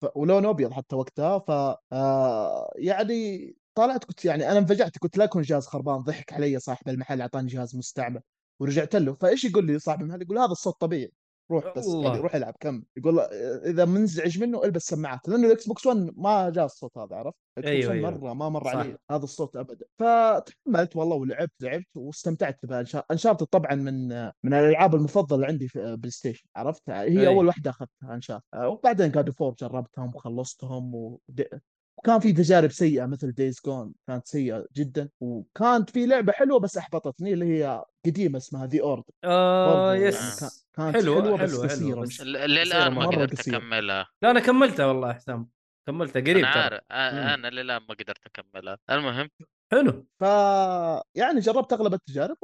ف... ولونه أبيض حتى وقتها. ف آه... يعني طلعت كنت يعني أنا انفجعت. قلت لا يكون جهاز خربان ضحك علي صاحب المحل أعطاني جهاز مستعمل ورجعت له. فإيش يقول لي صاحب المحل؟ يقول هذا الصوت طبيعي. روح بس. يعني روح العب كم يقول إذا منزعج منه إلبس سماعات لأنه ال Xbox 1 ما جاء الصوت هذا عرفت؟ أيوة، box 1 أيوة. مرة ما مر. علي هذا الصوت ابدا فتحملت والله ولعبت لعبت واستمتعت ب Uncharted طبعا من من الألعاب المفضلة عندي في PlayStation عرفت؟ هي أي. أول واحدة أخذتها Uncharted وبعدين God of War جربتهم وخلصتهم و... وكان في تجارب سيئة مثل Days Gone كانت سيئة جدا وكانت في لعبة حلوة بس أحبطتني اللي هي قديمة اسمها The Order آه برضو بس كانت حلوة حلوة بس حلوة قصيرة بس للآن ما قدرت قصيرة. أكملها. لا أنا كملتها والله يا حسام كملتها قريب أنا ترى. عارف آه،. أنا للآن ما قدرت أكملها. المهم. حلو. ف يعني جربت أغلب التجارب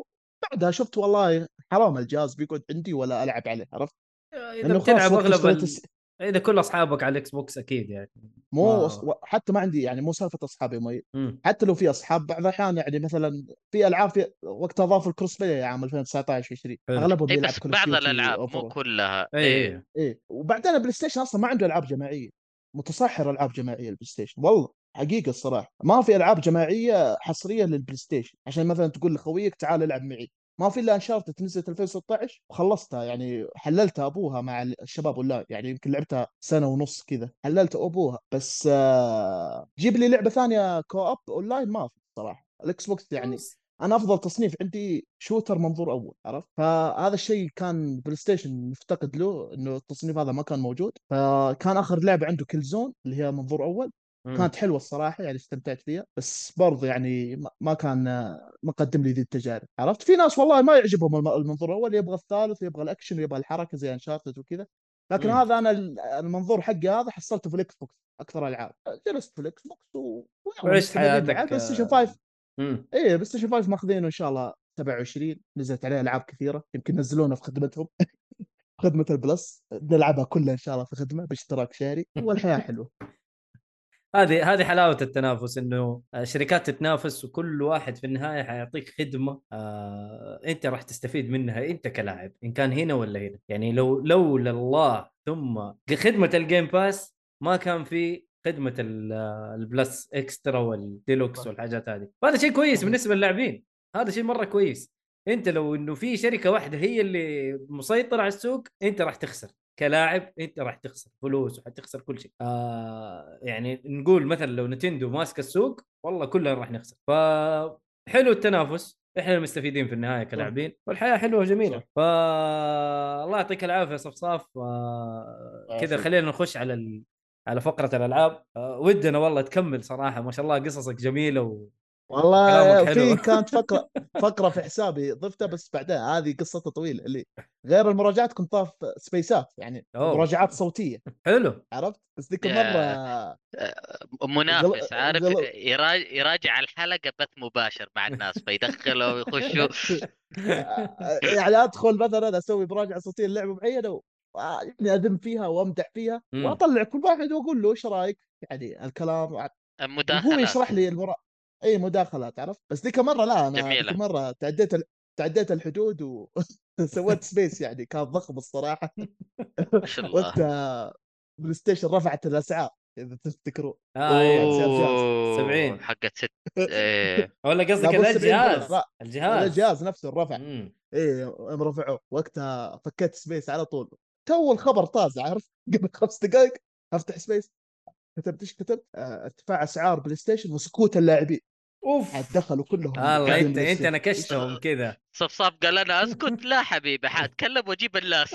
بعدها شفت والله حرام الجهاز بيقعد عندي ولا ألعب عليه عرفت؟ إذا بتلعب أغلب ال... اذا كل أصحابك على ال Xbox أكيد يعني. مو ما- حتى ما عندي يعني مو سالفة أصحابي مي. حتى لو في أصحاب بعض الأحيان يعني مثلا في ألعاب في وقت اضافوا ال cross play عام 2019 20 حلو. أغلبهم إي يلعب بس كل بعض الألعاب مو كلها. إي إيه. إي. إيه وبعدين ال PlayStation أصلا ما عنده ألعاب جماعية. متصحر ألعاب جماعية ال PlayStation. والله حقيقة الصراحة. ما في ألعاب جماعية حصريه لل PlayStation. عشان مثلا تقول لخويك تعال العب معي. ما في إلا Uncharted نزلت 2016 وخلصتها يعني حللتها أبوها مع الشباب اونلاين يعني يمكن لعبتها سنة ونص كذا حللت أبوها. بس آه، جيب لي لعبة ثانية co-op online ما في صراحة. ال Xbox يعني أنا أفضل تصنيف عندي shooter منظور أول عرفت؟ فهذا الشيء كان PlayStation مفتقد له إنه التصنيف هذا ما كان موجود. فكان آخر لعبة عنده Killzone اللي هي منظور أول. كانت حلوة الصراحة يعني استمتعت فيها. بس برضه يعني ما- كان ما قدم لي ذي التجارب عرفت؟ في ناس والله ما يعجبهم الم- المنظور الأول يبغى الثالث يبغى الأكشن يبغى الحركة زي Uncharted وكذا. لكن مم. هذا أنا ال- المنظور حقي هذا حصلته في ال Xbox أكثر ألعاب. جلست في ال Xbox و... وعشت حياتك. PlayStation 5 مم. إيه PlayStation 5 ماخذينه إن شاء الله 27 نزلت عليه ألعاب كثيرة يمكن نزلونا في خدمتهم. خدمة ال Plus. نلعبها كلها إن شاء الله في خدمة باشتراك شهري والحياة حلوة. هذه هذه حلاوة التنافس إنه الشركات تتنافس وكل واحد في النهاية حيعطيك خدمة آه أنت راح تستفيد منها أنت كلاعب إن كان هنا ولا هنا. يعني لو لولا الله ثم خدمة ال Game Pass ما كان في خدمة ال- ال Plus Extra وال Deluxe. والحاجات هذه. وهذا شيء كويس. بالنسبة للاعبين. هذا شيء مرة كويس. أنت لو إنه في شركة واحدة هي اللي مسيطرة على السوق أنت راح تخسر. كلاعب أنت راح تخسر فلوس وحتخسر كل شيء. آه يعني نقول مثلا لو Nintendo ماسك السوق والله كلنا راح نخسر. فحلو التنافس إحنا المستفيدين في النهاية كلاعبين والحياة حلوة وجميلة. ف الله يعطيك العافية صفصاف. آه كذا. خلينا نخش على ال... على فقرة الألعاب. آه ودنا والله تكمل صراحة. ما شاء الله قصصك جميلة و... والله. في كانت فقرة فقرة في حسابي ضفتها بس بعدين هذه قصتها طويلة اللي غير المراجعات كنت ضاف سبيسات يعني أوه. مراجعات صوتية حلو عرفت بس ذيك. المرة منافس غل- عارف يراجع, يراجع الحلقة بث مباشر مع الناس فيدخلوا ويخشوا يعني أدخل مثلا أسوي مراجعة صوتية للعبة معينة و- يعني اذم فيها وأمدح فيها. وأطلع كل واحد وأقول له إيش رأيك يعني الكلام وهو مداخلات يشرح لي المرا... إي مداخلات عرفت؟ بس ذيك مرة لا أنا جميلة. ذيك مرة تعديت ال... تعديت الحدود وسويت space يعني كان ضخم الصراحة. ما شاء الله. وقتها PlayStation رفعت الأسعار إذا تفتكروا آه أيوه. أوه، 70. حقت ست إيه. ولا قصدك لا، بص، لا 70 الجهاز الجهاز. الجهاز نفسه رفع. إيه ام رفعوه وقتها فكيت space على طول. تو الخبر طازع عارف قبل خمس دقائق أفتح space كتبت إيش كتبت؟ آه، ارتفاع أسعار PlayStation وسكوت اللاعبين. أوف. دخلوا كلهم. الله قاعدين انت أنت. نكشتهم كذا. صفصاف قال أنا أسكت لا حبيبي حأتكلم وأجيب الناس.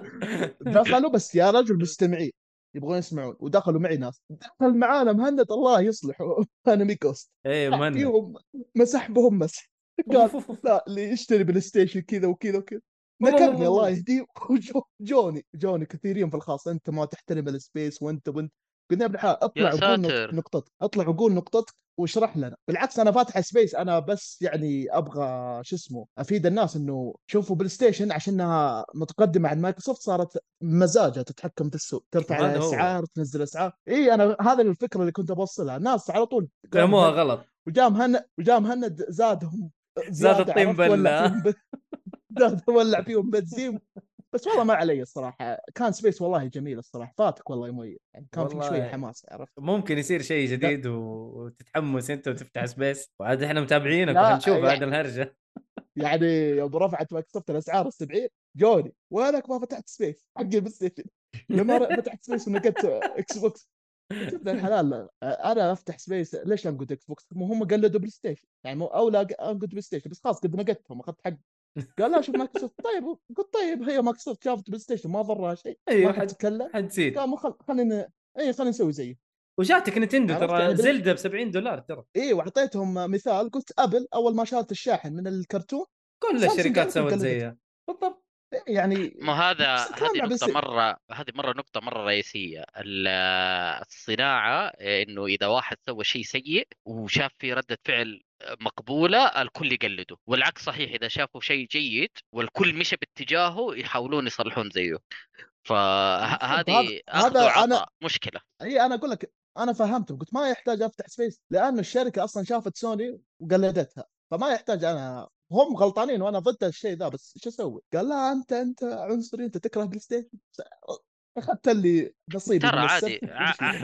دخلوا بس يا رجل مستمعين يبغون يسمعون ودخلوا معي ناس. دخل معانا مهند الله يصلحه. أنا ميكوست. إيه مهند. فيهم مسح بهم مسح. قال. لا اللي يشتري PlayStation كذا وكذا وكذا. نكبني الله. يهديه. وجو جوني جوني كثيرين في الخاص أنت ما تحترم ال space وانت وأنت قلنا يا ابن الحلال اطلع وقول. نقطتك اطلع وقول نقطتك واشرح لنا بالعكس أنا فاتح space أنا بس يعني أبغى شو اسمه أفيد الناس إنه شوفوا PlayStation عشانها متقدمة عن مايكروسوفت صارت مزاجها تتحكم في السوق ترفع. الأسعار تنزل أسعار إي أنا هذا الفكرة اللي كنت بوصلها الناس على طول فهموها غلط وجاء مهند وجاء مهند زادهم زيادة الطين عرفت؟ ولع بلة. فيهم ب... زاد ولع فيهم بنزين بس والله ما علي الصراحة. كان space والله جميل الصراحة. فاتك والله يا مؤيد يعني كان في. شوية حماس عرفت؟ ممكن يصير شيء جديد و- وتتحمس أنت وتفتح space وعاد إحنا متابعينك لا، وحنشوف يعني- هذا الهرجة. يعني يوم رفعت مايكروسوفت الأسعار ال 70 جوني. وينك ما فتحت space حق ال PlayStation. لما فتحت space ونقدت Xbox ابن الحلال. أنا أفتح space ليش أنقد Xbox؟ مو هم قلدوا PlayStation. يعني مو اولى أنقد PlayStation. بس خلاص قد نقدتهم. أخذت حق قال لا شوف مايكروسوفت. طيب قلت طيب هي مايكروسوفت شافت PlayStation ما ضرها شيء أيوه ما حد تتكلم. حتصير قال خل... خلينا اي خلينا نسوي زيه وجاتك Nintendo ترى يعني Zelda ب 70 دولار ترى. اي وأعطيتهم مثال. قلت Apple أول ما شالت الشاحن من الكرتون كل الشركات سوت. زيها. بالضبط. يعني ما هذا هذه نقطة بس- مرة هذه مرة نقطة مرة رئيسية. ال- الصناعة إنه إذا واحد سوى شيء سيء وشاف في ردة فعل مقبولة الكل يقلده. والعكس صحيح إذا شافوا شيء جيد والكل مشى باتجاهه يحاولون يصلحون زيه. فهذه هذا أنا- وعطاء مشكلة. إي أنا أقول لك أنا فهمته قلت ما يحتاج أفتح space لأنه الشركة أصلا شافت سوني وقلدتها. فما يحتاج أنا هم غلطانين وأنا ضد الشيء ذا بس إيش أسوي؟ قال لا أنت أنت عنصري أنت تكره PlayStation أخذت اللي نصيبي ترى عادي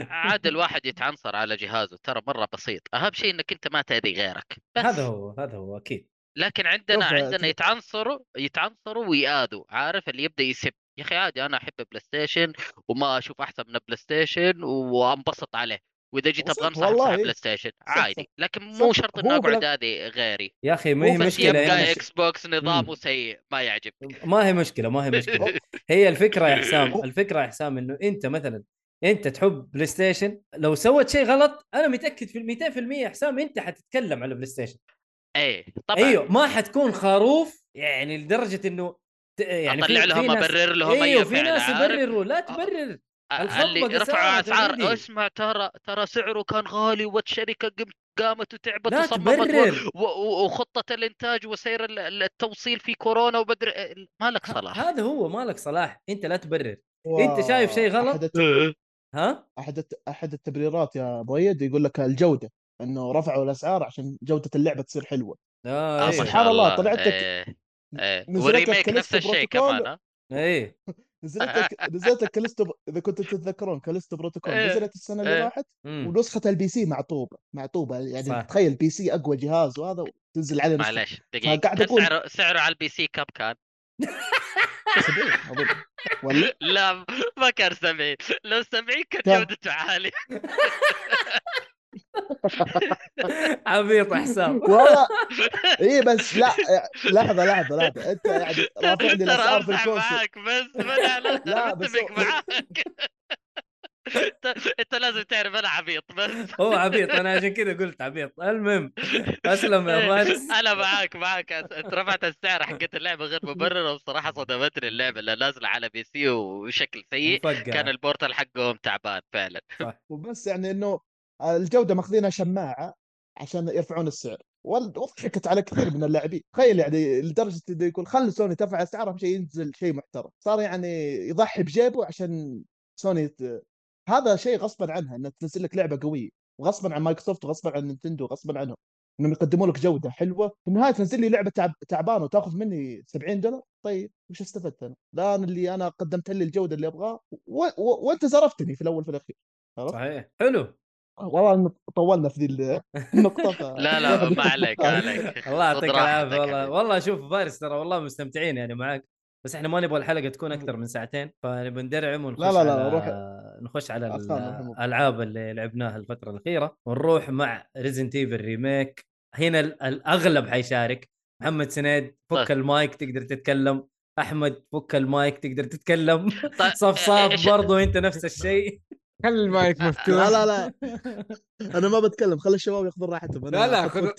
عادي الواحد يتعنصر على جهازه ترى مرة بسيط. أهم شيء إنك أنت ما تأذي غيرك بس. هذا هو هذا هو أكيد. لكن عندنا عندنا يتعنصروا يتعنصروا ويآذوا عارف؟ اللي يبدأ يسب. يا أخي عادي أنا أحب PlayStation وما أشوف أحسن من PlayStation وأنبسط عليه. وإذا جيت أبغى انصح والله. انصح PlayStation عادي لكن مو. شرط اني هو أقعد اذي غيري. يا أخي ما هي مشكلة يبقى Xbox نظامه. سيء ما يعجب ما هي مشكلة ما هي مشكلة. هي الفكرة يا حسام الفكرة يا حسام إنه أنت مثلا أنت تحب PlayStation لو سوت شيء غلط أنا متأكد في 200% يا حسام أنت حتتكلم على PlayStation إيه طبعا. أيوه ما حتكون خروف يعني لدرجة إنه ت- يعني أطلع لهم أبرر لهم أيوه اي في ناس يبرروا لا تبرر. الخطبة اللي رفعوا أسعار. اسمع ترى ترى سعره كان غالي والشركة قم- قامت وتعبت لا وصممت تبرر و- و- وخطة الإنتاج وسير ال- ال- التوصيل في كورونا وبدر ما لك صلاح هذا هو مالك صلاح أنت لا تبرر و- أنت شايف شيء غلط؟ أحد الت- ها أحد الت- أحد التبريرات يا مؤيد يقول لك الجودة إنه رفعوا الأسعار عشان جودة اللعبة تصير حلوة آه، أيوه ما سبحان الله، طلعت لك- إيه. إيه. نزلت لك و remake نفس الشيء. كمان ها؟ إيه نزلت لك نزلت لك كاليستو إذا كنتوا تتذكرون Callisto Protocol إيه. نزلت السنة اللي إيه. راحت. ونسخة ال PC معطوبة معطوبة يعني صح. تخيل PC أقوى جهاز وهذا تنزل عليه نسخة معلش دقيقة كم أقول- سعره سعره على ال PC كم كان؟ 70 أظن ولا لا ما كان 70 لو 70 كانت كم؟ جودته عاليه عبيط يا حسام والله. اي بس لا لحظة لحظة لحظة. أنت يعني رافع لي ترى الأسعار في ال console معاك بس ما لا بس معاك. أنت لازم تعرف أنا عبيط بس. هو عبيط أنا عشان كذا قلت عبيط. المهم أسلم يا فارس أنا معاك معاك. أنت رفعت السعر حقت اللعبة غير مبررة وبصراحه صدمتني اللعبة اللي نازلة على PC وشكل سيء. كان ال port حقهم تعبان فعلا. وبس يعني إنه الجودة ماخذينها شماعة عشان يرفعون السعر. وضحكت على كثير من اللاعبين. تخيل يعني لدرجة إنه يقول خلي سوني ترفع الاسعار أهم شيء ينزل شيء محترم. صار يعني يضحي بجيبه عشان سوني ت... هذا شيء غصبا عنها إنها تنزل لك لعبة قوية. وغصبا عن مايكروسوفت وغصبا عن Nintendo غصبا عنهم. إنهم يقدموا لك جودة حلوة. في النهاية تنزل لي لعبة تعب... تعبانة وتأخذ مني 70 دولار؟ طيب وش استفدت أنا؟ لا أنا اللي أنا قدمت لي الجودة اللي ابغاه و... و... وأنت زرفتني في الأول في الأخير؟ صحيح. حلو. والله طولنا في ذي ال- النقطة ف... لا لا ما عليك ما عليك. الله يعطيك راحتك والله. والله شوف فارس ترى والله مستمتعين يعني معك بس إحنا ما نبغى الحلقة تكون أكثر من ساعتين فنبي ندرعم ونخش لا لا لا، على روح. نخش على. الالعاب اللي لعبناها الفترة الأخيرة ونروح مع Resident Evil remake هنا ال- الأغلب حيشارك. محمد سنيد فك طيب. المايك تقدر تتكلم. أحمد فك المايك تقدر تتكلم. طيب، صفصاف برضو أنت نفس الشيء. خلي المايك مفتوح. لا لا. لا أنا ما بتكلم خلي الشباب ياخذون راحتهم. أنا لا، لا، خذ-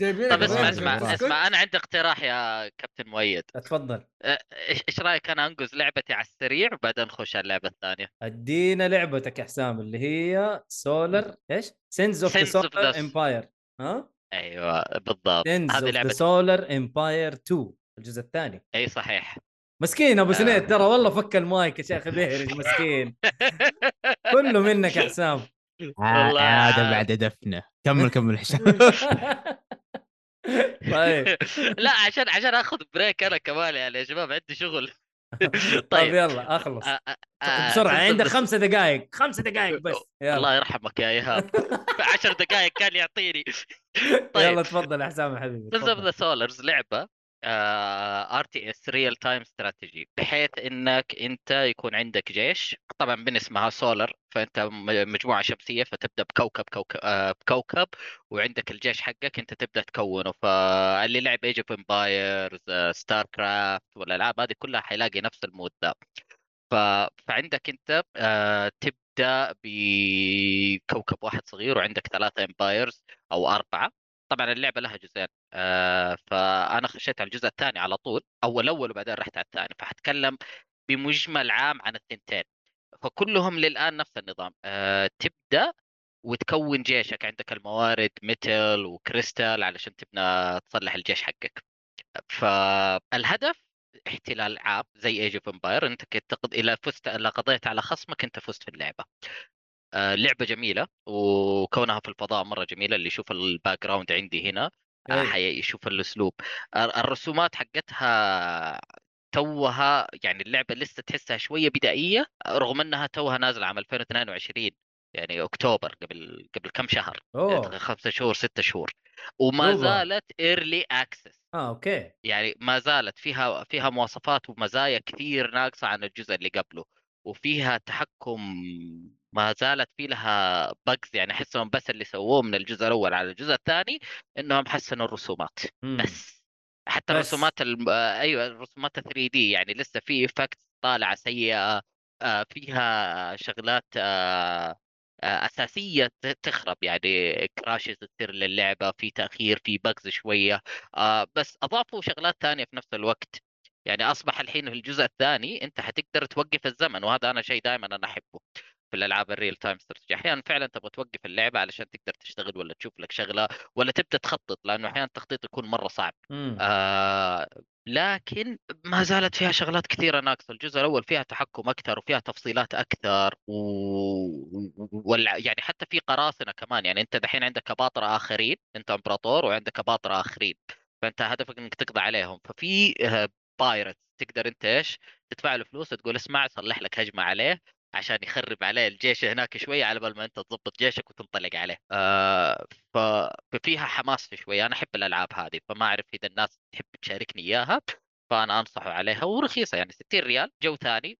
طيب لك اسمع اسمع. اسمع. أنا عندي اقتراح يا كابتن مؤيد. اتفضل. إيش رأيك أنا أنقز لعبتي على السريع وبعدين نخش على اللعبة الثانية؟ أدينا لعبتك يا حسام اللي هي سولر إيش؟ Sins of the Solar Empire ها؟ أيوه بالضبط. Sins هذه لعبة Solar Empire 2 الجزء الثاني. أي صحيح. مسكين أبو آه. سنيد ترى والله فك المايك يا شيخ بيهرج مسكين. كله منك يا حسام. والله عاد عاد. بعد دفنه. كمل كمل حسام. طيب. لا عشان عشان آخذ break أنا كمان يعني يا شباب عندي شغل. طيب طيب. يلا أخلص. آه، آه، آه، بسرعة عندك خمسة دقائق خمسة دقائق بس. يلا. الله يرحمك يا إيهاب. عشر دقائق كان يعطيني. يلا طيب. تفضل يا حسام يا حبيبي تفضل. the Solars لعبة. RTS real time strategy بحيث إنك أنت يكون عندك جيش طبعا من اسمها سولر فانت مجموعة شمسية فتبدأ بكوكب كوكب آه، بكوكب وعندك الجيش حقك أنت تبدأ تكونه. فاللي لعب Age of Empires StarCraft والألعاب هذه كلها حيلاقي نفس ال mode ذا ف... فعندك أنت آه، تبدأ بكوكب واحد صغير وعندك ثلاثة empires أو أربعة. طبعا اللعبة لها جزئين. آه، فأنا خشيت على الجزء الثاني على طول أول أول وبعدين رحت على الثاني فحتكلم بمجمل عام عن الثنتين. فكلهم للآن نفس النظام. آه، تبدأ وتكون جيشك عندك الموارد metal و crystal علشان تبنى تصلح الجيش حقك. فالهدف احتلال عام زي Age of Empire أنت كنت. اذا فزت اذا قضيت على خصمك أنت فزت في اللعبة. لعبة جميلة وكونها في الفضاء مرة جميلة اللي يشوف ال background عندي هنا آه، أي. حيشوف الأسلوب. آه، الرسومات حقتها توها يعني اللعبة لسه تحسها شوية بدائية رغم إنها توها نازلة عام 2022 يعني أكتوبر قبل قبل كم شهر أوه. خمسة شهور ستة شهور. وما دوبها. زالت early access آه okay. يعني ما زالت فيها فيها مواصفات ومزايا كثير ناقصة عن الجزء اللي قبله وفيها تحكم ما زالت في لها bugs يعني احسهم بس اللي سووه من الجزء الأول على الجزء الثاني إنهم حسنوا الرسومات مم. بس حتى بس. الرسومات الم... آه، أيوه الرسومات 3D يعني لسه في effect طالعة سيئة آه، فيها شغلات آه، أساسية تخرب يعني crashes تصير للعبة في تأخير في bugs شوية بس أضافوا شغلات ثانية في نفس الوقت يعني أصبح الحين في الجزء الثاني أنت حتقدر توقف الزمن وهذا أنا شيء دائما أنا أحبه في الألعاب ال real time strategy أحيانا فعلا تبغى توقف اللعبة علشان تقدر تشتغل ولا تشوف لك شغلة ولا تبدأ تخطط لأنه أحيانا التخطيط يكون مرة صعب. مم. آه لكن ما زالت فيها شغلات كثيرة ناقصة. الجزء الأول فيها تحكم أكثر وفيها تفصيلات أكثر و... وال... يعني حتى في قراصنة كمان. يعني أنت دحين عندك أباطرة آخرين أنت إمبراطور وعندك أباطرة آخرين فأنت هدفك إنك تقضي عليهم. ففي بايرت تقدر أنت إيش تدفع له فلوس تقول اسمع صلح لك هجمة عليه. عشان يخرب عليه الجيش هناك شوية على بال ما انت تضبط جيشك وتنطلق عليه آه. ففيها حماس شوية أنا أحب الألعاب هذه فما أعرف إذا الناس تحب تشاركني إياها فأنا انصح عليها ورخيصة يعني 60 ريال جو ثاني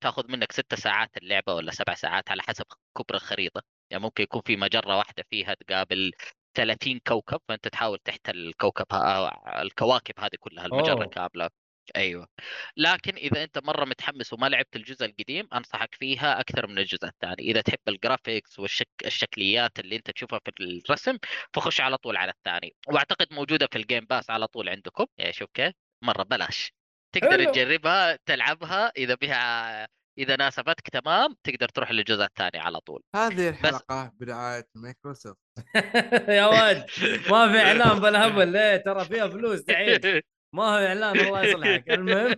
تأخذ منك ست ساعات اللعبة ولا سبع ساعات على حسب كبر الخريطه يعني ممكن يكون في مجرة واحدة فيها تقابل 30 كوكب فأنت تحاول تحتل الكوكب ها... الكواكب هذه كلها المجرة أوه. كاملة أيوه. لكن إذا أنت مرة متحمس وما لعبت الجزء القديم أنصحك فيها أكثر من الجزء الثاني. إذا تحب ال graphics والشك... الشكليات اللي أنت تشوفها في الرسم فخش على طول على الثاني. وأعتقد موجودة في ال Game Pass على طول عندكم. يا شوف كيف. مرة بلاش. تقدر حلو. تجربها تلعبها. إذا بها إذا ناسبتك تمام. تقدر تروح للجزء الثاني على طول. هذه الحلقة برعايه مايكروسوفت. يا ولد ما في إعلان بالهبل. ليه ترى فيها فلوس دعيت ما هو اعلان الله يصلحك المهم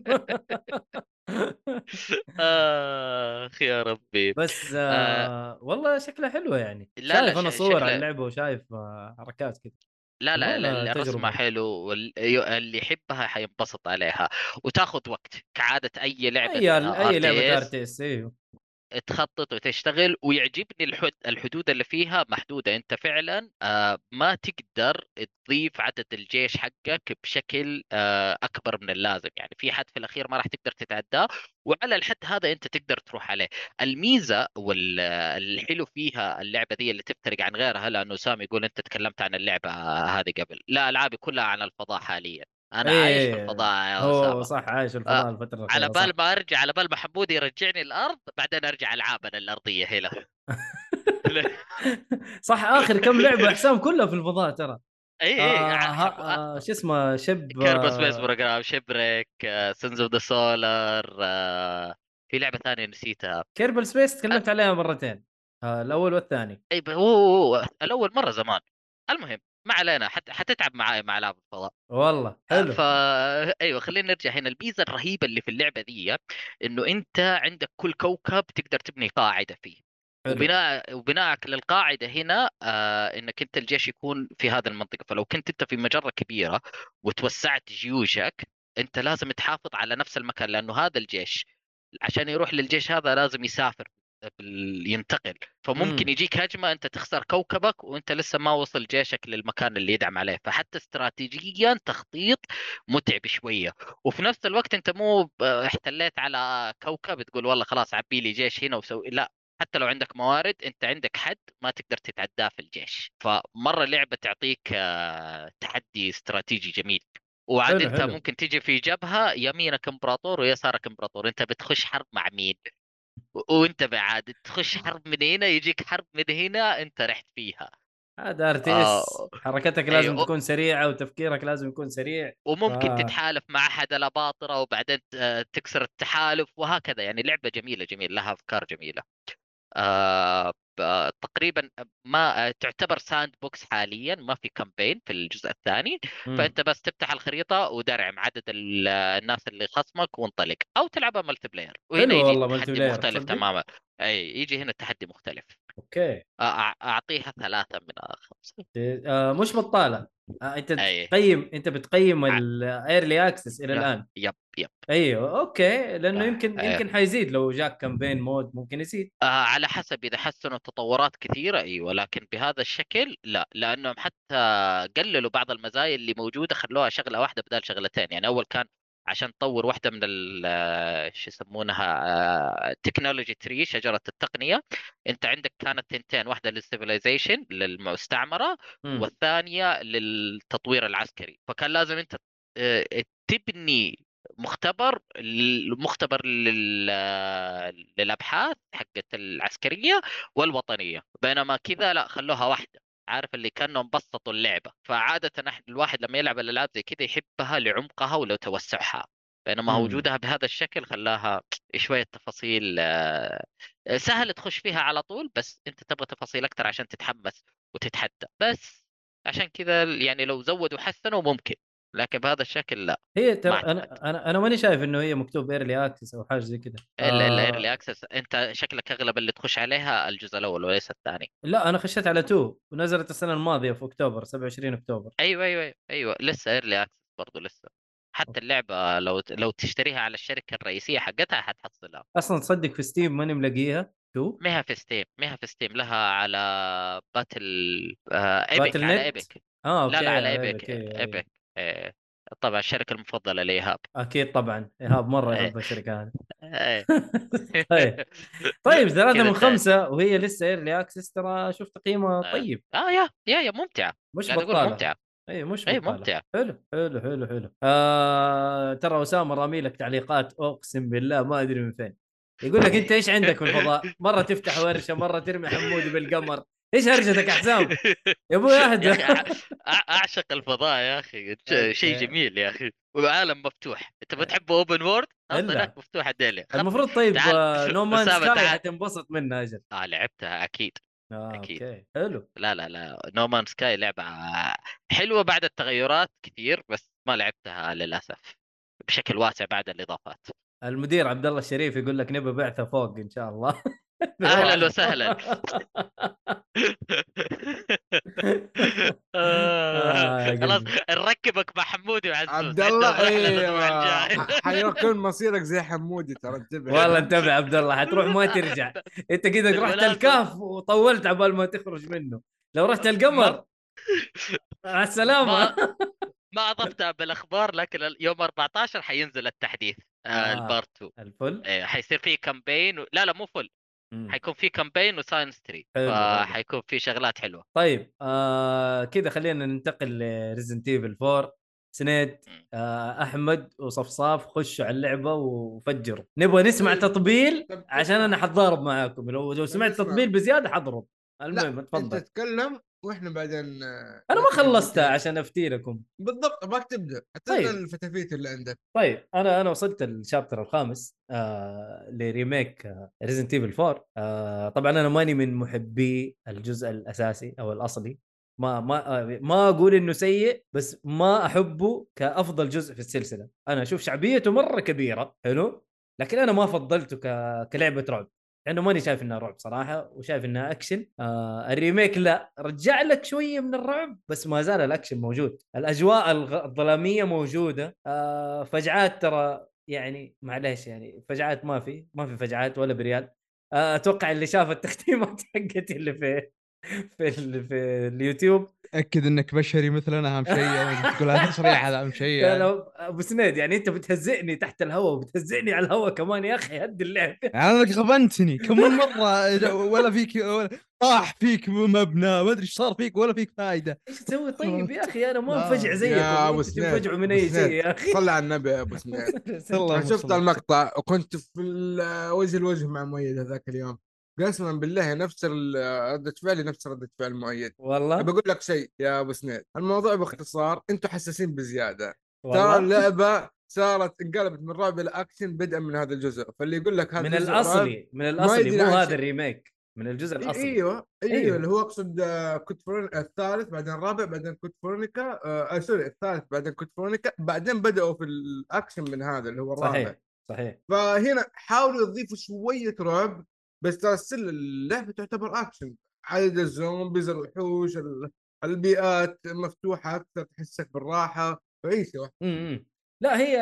آخ يا ربي. بس آه والله شكلها حلوة يعني. لا، لا، شايف أنا ش- صور على اللعبة وشايف آه حركات كذا لا لا, لا. الرسمة حلو واللي يحبها حينبسط عليها. وتاخذ وقت كعادة أي لعبة أي أي لعبة ار RTS تي اس إيوه. تخطط وتشتغل ويعجبني الحد الحدود اللي فيها محدودة. أنت فعلا آه، ما تقدر تضيف عدد الجيش حقك بشكل آه، أكبر من اللازم. يعني في حد في الأخير ما راح تقدر تتعداه وعلى الحد هذا أنت تقدر تروح عليه. الميزة والحلو فيها اللعبة دي اللي تفترق عن غيرها لأنه سامي يقول أنت تكلمت عن اللعبة هذه قبل. لا ألعابي كلها عن الفضاء حاليا. أنا إيه، عايش في الفضاء يا هو. صح عايش الفضاء آه، الفترة على بال ما أرجع على بال ما حمودي يرجعني الأرض بعدين أرجع ألعابنا الأرضية هنا صح آخر كم لعبة حسام كلها في الفضاء ترى. اي اي آه حب- آه. شو اسمه شب كيربا سبيس آه، بروجرام شبريك سنز اوف ذا سولار في لعبة ثانية نسيتها. كيربل سبيس تكلمت عليها مرتين آه الأول والثاني. اي هو الأول مرة زمان. المهم ما علينا حت... حتتعب معاي مع العاب الفضاء. والله حلو. فا أيوه خلينا نرجع هنا. الميزه الرهيبة اللي في اللعبة دي إنه أنت عندك كل كوكب تقدر تبني قاعدة فيه. حلو. وبناء وبناءك للقاعدة هنا آه إنك أنت الجيش يكون في هذه المنطقة. فلو كنت أنت في مجرة كبيرة وتوسعت جيوشك أنت لازم تحافظ على نفس المكان لأنه هذا الجيش عشان يروح للجيش هذا لازم يسافر. ينتقل. فممكن مم. يجيك هجمة أنت تخسر كوكبك وأنت لسه ما وصل جيشك للمكان اللي يدعم عليه. فحتى استراتيجيا تخطيط متعب شوية. وفي نفس الوقت أنت مو احتليت على كوكب تقول والله خلاص عبي لي جيش هنا وسوي لا. حتى لو عندك موارد أنت عندك حد ما تقدر تتعداه في الجيش. فمرة لعبة تعطيك آه، تحدي استراتيجي جميل. وعاد أنت حلو. ممكن تيجي في جبهة يمينك إمبراطور ويسارك إمبراطور. أنت بتخش حرب مع مين؟ وانت بعد تخش حرب من هنا يجيك حرب من هنا انت رحت فيها هذا RT آه. S حركتك لازم أيوه. تكون سريعة وتفكيرك لازم يكون سريع وممكن آه. تتحالف مع أحد الأباطرة وبعدين تكسر التحالف وهكذا يعني لعبة جميلة جميلة لها أفكار جميلة آه تقريبا ما تعتبر sandbox حاليا ما في campaign في الجزء الثاني. فأنت بس تفتح الخريطة ودرعم عدد ال- الناس اللي خصمك وانطلق أو تلعبها multiplayer وهنا يجي والله التحدي player، مختلف؟ تماما. أي يجي هنا التحدي مختلف. okay. أعطيها ثلاثة من خمسة. آه مش بطالة. آه أنت أي. تقيم أنت بتقيم ال early access إلى yep. الآن. yep yep. أيوه okay. لأنه آه، يمكن آه. يمكن حيزيد. لو جاك campaign mode ممكن يزيد. آه على حسب. إذا حسنوا تطورات كثيرة أيوه. لكن بهذا الشكل لا. لأنهم حتى قللوا بعض المزايا اللي موجودة خلوها شغلة واحدة بدل شغلتين. يعني أول كان عشان تطور واحدة من ال- آه، شو يسمونها technology tree شجرة التقنية. انت عندك كانت تنتين واحدة لل civilization للمستعمرة مم. والثانية للتطوير العسكري. فكان لازم انت آه، تبني مختبر مختبر لل... للأبحاث حقت العسكرية والوطنية. بينما كذا لا خلوها واحدة. عارف اللي كانهم بسطوا اللعبة. فعادة إحنا الواحد لما يلعب الألعاب زي كذا يحبها لعمقها ولو توسعها. بينما مم. وجودها بهذا الشكل خلاها شوية تفاصيل آه، سهل تخش فيها على طول بس أنت تبغى تفاصيل أكثر عشان تتحمس وتتحدى. بس عشان كذا يعني لو زودوا وحسنوا ممكن. لكن بهذا الشكل لا هي ترى. أنا أنا أنا ماني شايف إنه هي مكتوب early access أو حاجة زي كذا الا الا آه، ايرلي اكسس أنت شكلك أغلب اللي تخش عليها الجزء الأول وليس الثاني. لا أنا خشيت على 2 ونزلت السنة الماضية في أكتوبر 27 أكتوبر. أيوه أيوه أيوه, أيوة. لسه early access برضه لسه. حتى اللعبة لو لو تشتريها على الشركة الرئيسية حقتها حتحصلها. أصلا تصدق في Steam ماني ملاقيها 2 ما هي في Steam ما هي في Steam لها على Battle آه Epic Battle على؟ Epic آه okay لا لا على Epic okay، أيوة. إيه. طبعا الشركة المفضلة لإيهاب أكيد طبعا إيهاب مرة. يحب الشركة هذه إيه. طيب طيب ثلاثة كذا من خمسة وهي لسه early access ترى شوف تقييمها آه. طيب آه يا يا يا ممتعة مش بطالة ممتعة إي مش إي. ممتعة حلو حلو حلو حلو آه ترى أسامة رامي لك تعليقات أقسم بالله ما أدري من فين يقول لك أنت إيش عندك في الفضاء؟ مرة تفتح ورشة مرة ترمي حمودي بالقمر إيش هرجتك يا حسام؟ يا أبوي اهدى أع- أع- أعشق الفضاء يا أخي. okay. شيء جميل يا أخي. وعالم مفتوح. أنت بتحب open world. هناك مفتوح الدنيا المفروض طيب. No Man's Sky. حتنبسط منها أجل. آه لعبتها أكيد. آه أكيد. okay. حلو. لا لا لا. No Man's Sky لعبة حلوة بعد التغيرات كثير بس ما لعبتها للأسف. بشكل واسع بعد الإضافات. المدير عبد الله الشريف يقول لك نبي بعثة فوق إن شاء الله. أهلا وسهلا آه، يا خلاص. نركبك مع حمودي وعزوز عبد الله أيوه الجاي. ح- حيكون مصيرك زي حمودي ترى انتبه والله انتبه عبد الله حتروح ما ترجع انت كذا رحت. الكهف وطولت عبال ما تخرج منه لو رحت القمر مع السلامة ما اضفتها بالأخبار لكن يوم 14 حينزل التحديث آه. آه. ال part 2 ال full إيه، حيصير في campaign و... لا لا مو full مم. حيكون في campaign و science 3 حلو، حلو. فحيكون في شغلات حلوة طيب آه كذا خلينا ننتقل ل Resident Evil 4 سنيد آه أحمد وصفصاف خشوا على اللعبة وفجروا نبغى نسمع طيب. تطبيل طب عشان. أنا حضارب معاكم لو لو سمعت. تطبيل بزيادة حضرب المهم أنت تفضل تتكلم وإحنا بعدين آه، أنا ما. خلصتها عشان افتي لكم بالضبط أبغاك تبدأ. حتى طيب. الفتافيت اللي عندك. طيب أنا أنا وصلت ال chapter الخامس آه ل remake Resident Evil 4 آه طبعا أنا ماني من محبي الجزء الأساسي أو الأصلي. ما ما آه، ما أقول إنه سيء بس ما أحبه كأفضل جزء في السلسلة. أنا أشوف شعبيته مرة كبيرة حلو؟ لكن أنا ما فضلته ك... كلعبة رعب. لأنه ماني شايف انها رعب صراحة وشايف انها أكشن. آه ال remake لا رجع لك شوية من الرعب بس ما زال الأكشن موجود. الأجواء الظلامية موجودة. آه فجعات ترى يعني معليش يعني فجعات ما في ما في فجعات ولا بريال. آه أتوقع اللي شاف التختيمات حقتي اللي في في في اليوتيوب. اكد إنك بشري مثلنا أهم شيء. تقول هذا تصريح هذا أهم شيء لا يعني. لا أبو سنيد يعني أنت بتهزئني تحت الهواء وبتهزئني على الهواء كمان يا أخي هدي اللعب. يعني أنا غبنتني كم من مره ولا فيك ولا طاح فيك مبنى ما أدري إيش صار فيك ولا فيك فائده إيش تسوي طيب يا أخي؟ أنا ما. أنفجع زيكم يا أبو تنفجعوا من أي شيء يا أخي. صلى على النبي يا أبو سنيد. شفت. المقطع وكنت في وجه الوجه مع مؤيد هذاك اليوم. قسما بالله نفس ردة فعلي نفس ردة فعل مؤيد. والله؟ بقول لك شيء يا أبو سنيد. الموضوع باختصار أنتم حساسين بزيادة. ترى اللعبة صارت انقلبت من رعب إلى أكشن بدءا من هذا الجزء. فاللي يقول لك هذا من الأصلي من الأصلي مو هذا. ال remake من الجزء الأصلي. إيوه إيوه. أيوه. اللي هو أقصد آه، فرون الثالث بعدين الرابع بعدين Code Veronica آه, آه sorry الثالث بعدين Code Veronica بعدين بدأوا في الأكشن من هذا اللي هو الرابع. صحيح صحيح. فهنا حاولوا يضيفوا شوية رعب بس ترى style اللعبة تعتبر اكشن عدد ال zombies الوحوش ال- البيئات مفتوحة أكثر تحسك بالراحة تعيشه واحدة. امم لا هي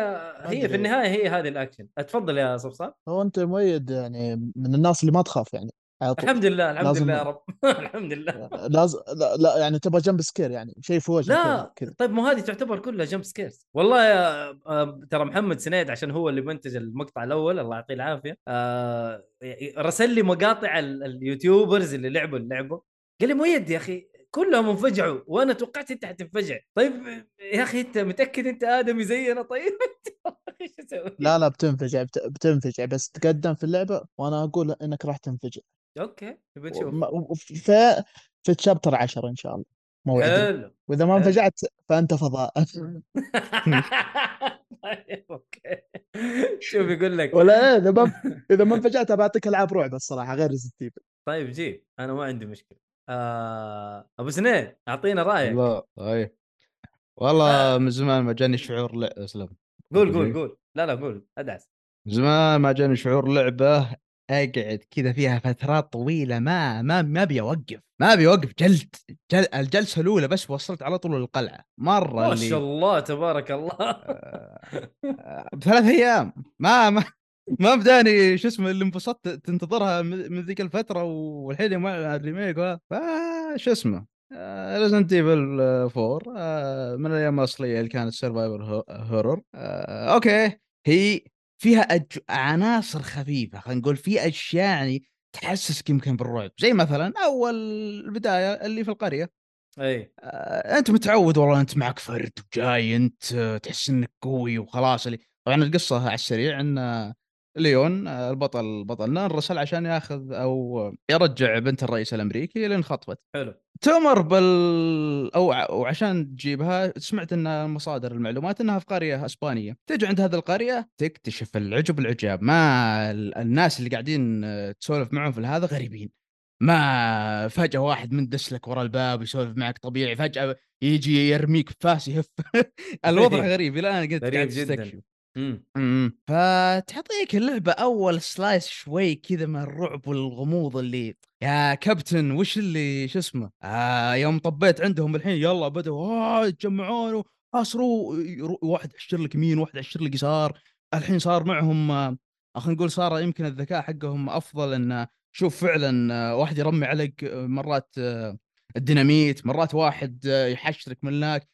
هي في. النهاية هي هذه الاكشن أتفضل يا صفصف هو أنت مؤيد يعني من الناس اللي ما تخاف يعني. الحمد لله الحمد لازم- لله يا رب. الحمد لله. لازم لا, لا يعني تبغى jump scare يعني شيء في وجهك لا كذا طيب مو هذه تعتبر كلها jump scares؟ والله يا آه، ترى محمد سنيد عشان هو اللي منتج المقطع الأول الله يعطيه العافية آه، رسل لي مقاطع ال- ال YouTubers اللي لعبوا اللعبة. قال لي مؤيد يا أخي كلهم انفجعوا وأنا توقعت أنت حتنفجع. طيب يا أخي أنت متأكد أنت آدمي زينا؟ طيب؟ لا لا بتنفجع بت- بتنفجع بس تقدم في اللعبة وأنا أقول إنك راح تنفجع. okay نبي نشوف في في chapter 10 إن شاء الله موعدي. حلو وإذا ما. انفجعت فأنت فضاء. طيب okay. شوف يقول لك. ولا إيه، إذا ما إذا ما انفجعت بعطيك ألعاب رعب الصراحة غير Resident طيب جيب. أنا ما عندي مشكلة. آه... أبو سنيد أعطينا رأيك. لا أي. والله من زمان ما جاني شعور لا أسلم. قول قول قول. لا لا قول. أدعس. من زمان ما جاني شعور لعبة أقعد كذا فيها فترات طويلة ما ما ما أبي أوقف ما أبي أوقف جلد جل الجلسة الأولى بس وصلت على طول القلعة. مرة ما شاء الله تبارك الله. آه، بثلاث أيام. ما ما ما بداني شو اسمه اللي انبسطت تنتظرها من ذيك الفترة والحين مع ال remake فا شو اسمه؟ Resident Evil 4 آه، من الأيام الأصلية اللي كانت survival horror okay. هي فيها أج... عناصر خفيفة خلينا نقول في أشياء يعني تحسسك يمكن بالرعب. زي مثلا أول البداية اللي في القرية. أي. آه، أنت متعود والله أنت معك فرد وجاي أنت تحس إنك قوي وخلاص اللي طبعا القصة على السريع إن ليون آه، البطل بطلنا انرسل عشان ياخذ أو يرجع بنت الرئيس الأمريكي اللي انخطفت حلو. تؤمر بال أو وعشان تجيبها سمعت إن مصادر المعلومات إنها في قرية إسبانية. تجي عند هذه القرية تكتشف العجب العجاب ما ال- الناس اللي قاعدين آه، تسولف معهم في هذا غريبين. ما فجأة واحد من دس لك ورا الباب يسولف معك طبيعي فجأة يجي يرميك فاس يهف. الوضع غريب. إلى أنا قلت قاعد جداً. تستكشف إمم إمم. فتعطيك اللعبة أول سلايس شوي كذا من الرعب والغموض اللي يا كابتن وش اللي شو اسمه؟ آه يوم طبيت عندهم الحين يلا بدوا آه يتجمعون وحاصروا يرو- واحد يحشر لك يمين واحد يحشر لك يسار الحين صار معهم آه خلينا نقول صار يمكن الذكاء حقهم أفضل انه شوف فعلا آه، واحد يرمي عليك آه، مرات آه، الديناميت مرات واحد آه، يحشرك من هناك. آه،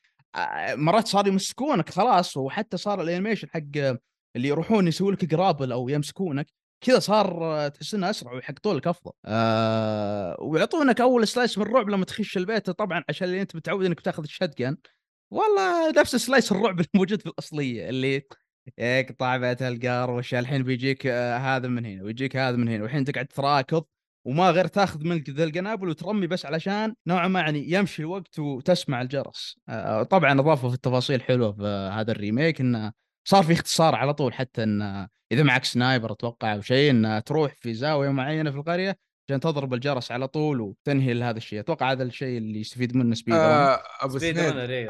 مرات صار يمسكونك خلاص وحتى صار ال animation حق اللي يروحون يسوي لك grapple أو يمسكونك كذا صار تحس إنه أسرع ويحققون لك أفضل. آه ويعطونك أول slice من الرعب لما تخش البيت طبعا عشان اللي أنت متعود إنك تاخذ ال shotgun والله نفس slice الرعب الموجود في الأصلية اللي يقطع بيت القار وش الحين بيجيك آه هذا من هنا ويجيك هذا من هنا والحين تقعد تراكض. وما غير تاخذ منك ذا القنابل وترمي بس علشان نوعا ما يعني يمشي الوقت وتسمع الجرس آه طبعا اضافوا في التفاصيل حلوة في هذا ال remake انه صار في اختصار على طول حتى إن إذا معك sniper أتوقع أو شيء إن تروح في زاوية معينة في القرية عشان تضرب الجرس على طول وتنهي هذا الشيء أتوقع هذا الشيء اللي يستفيد منه سنيد آه أبو سنيد.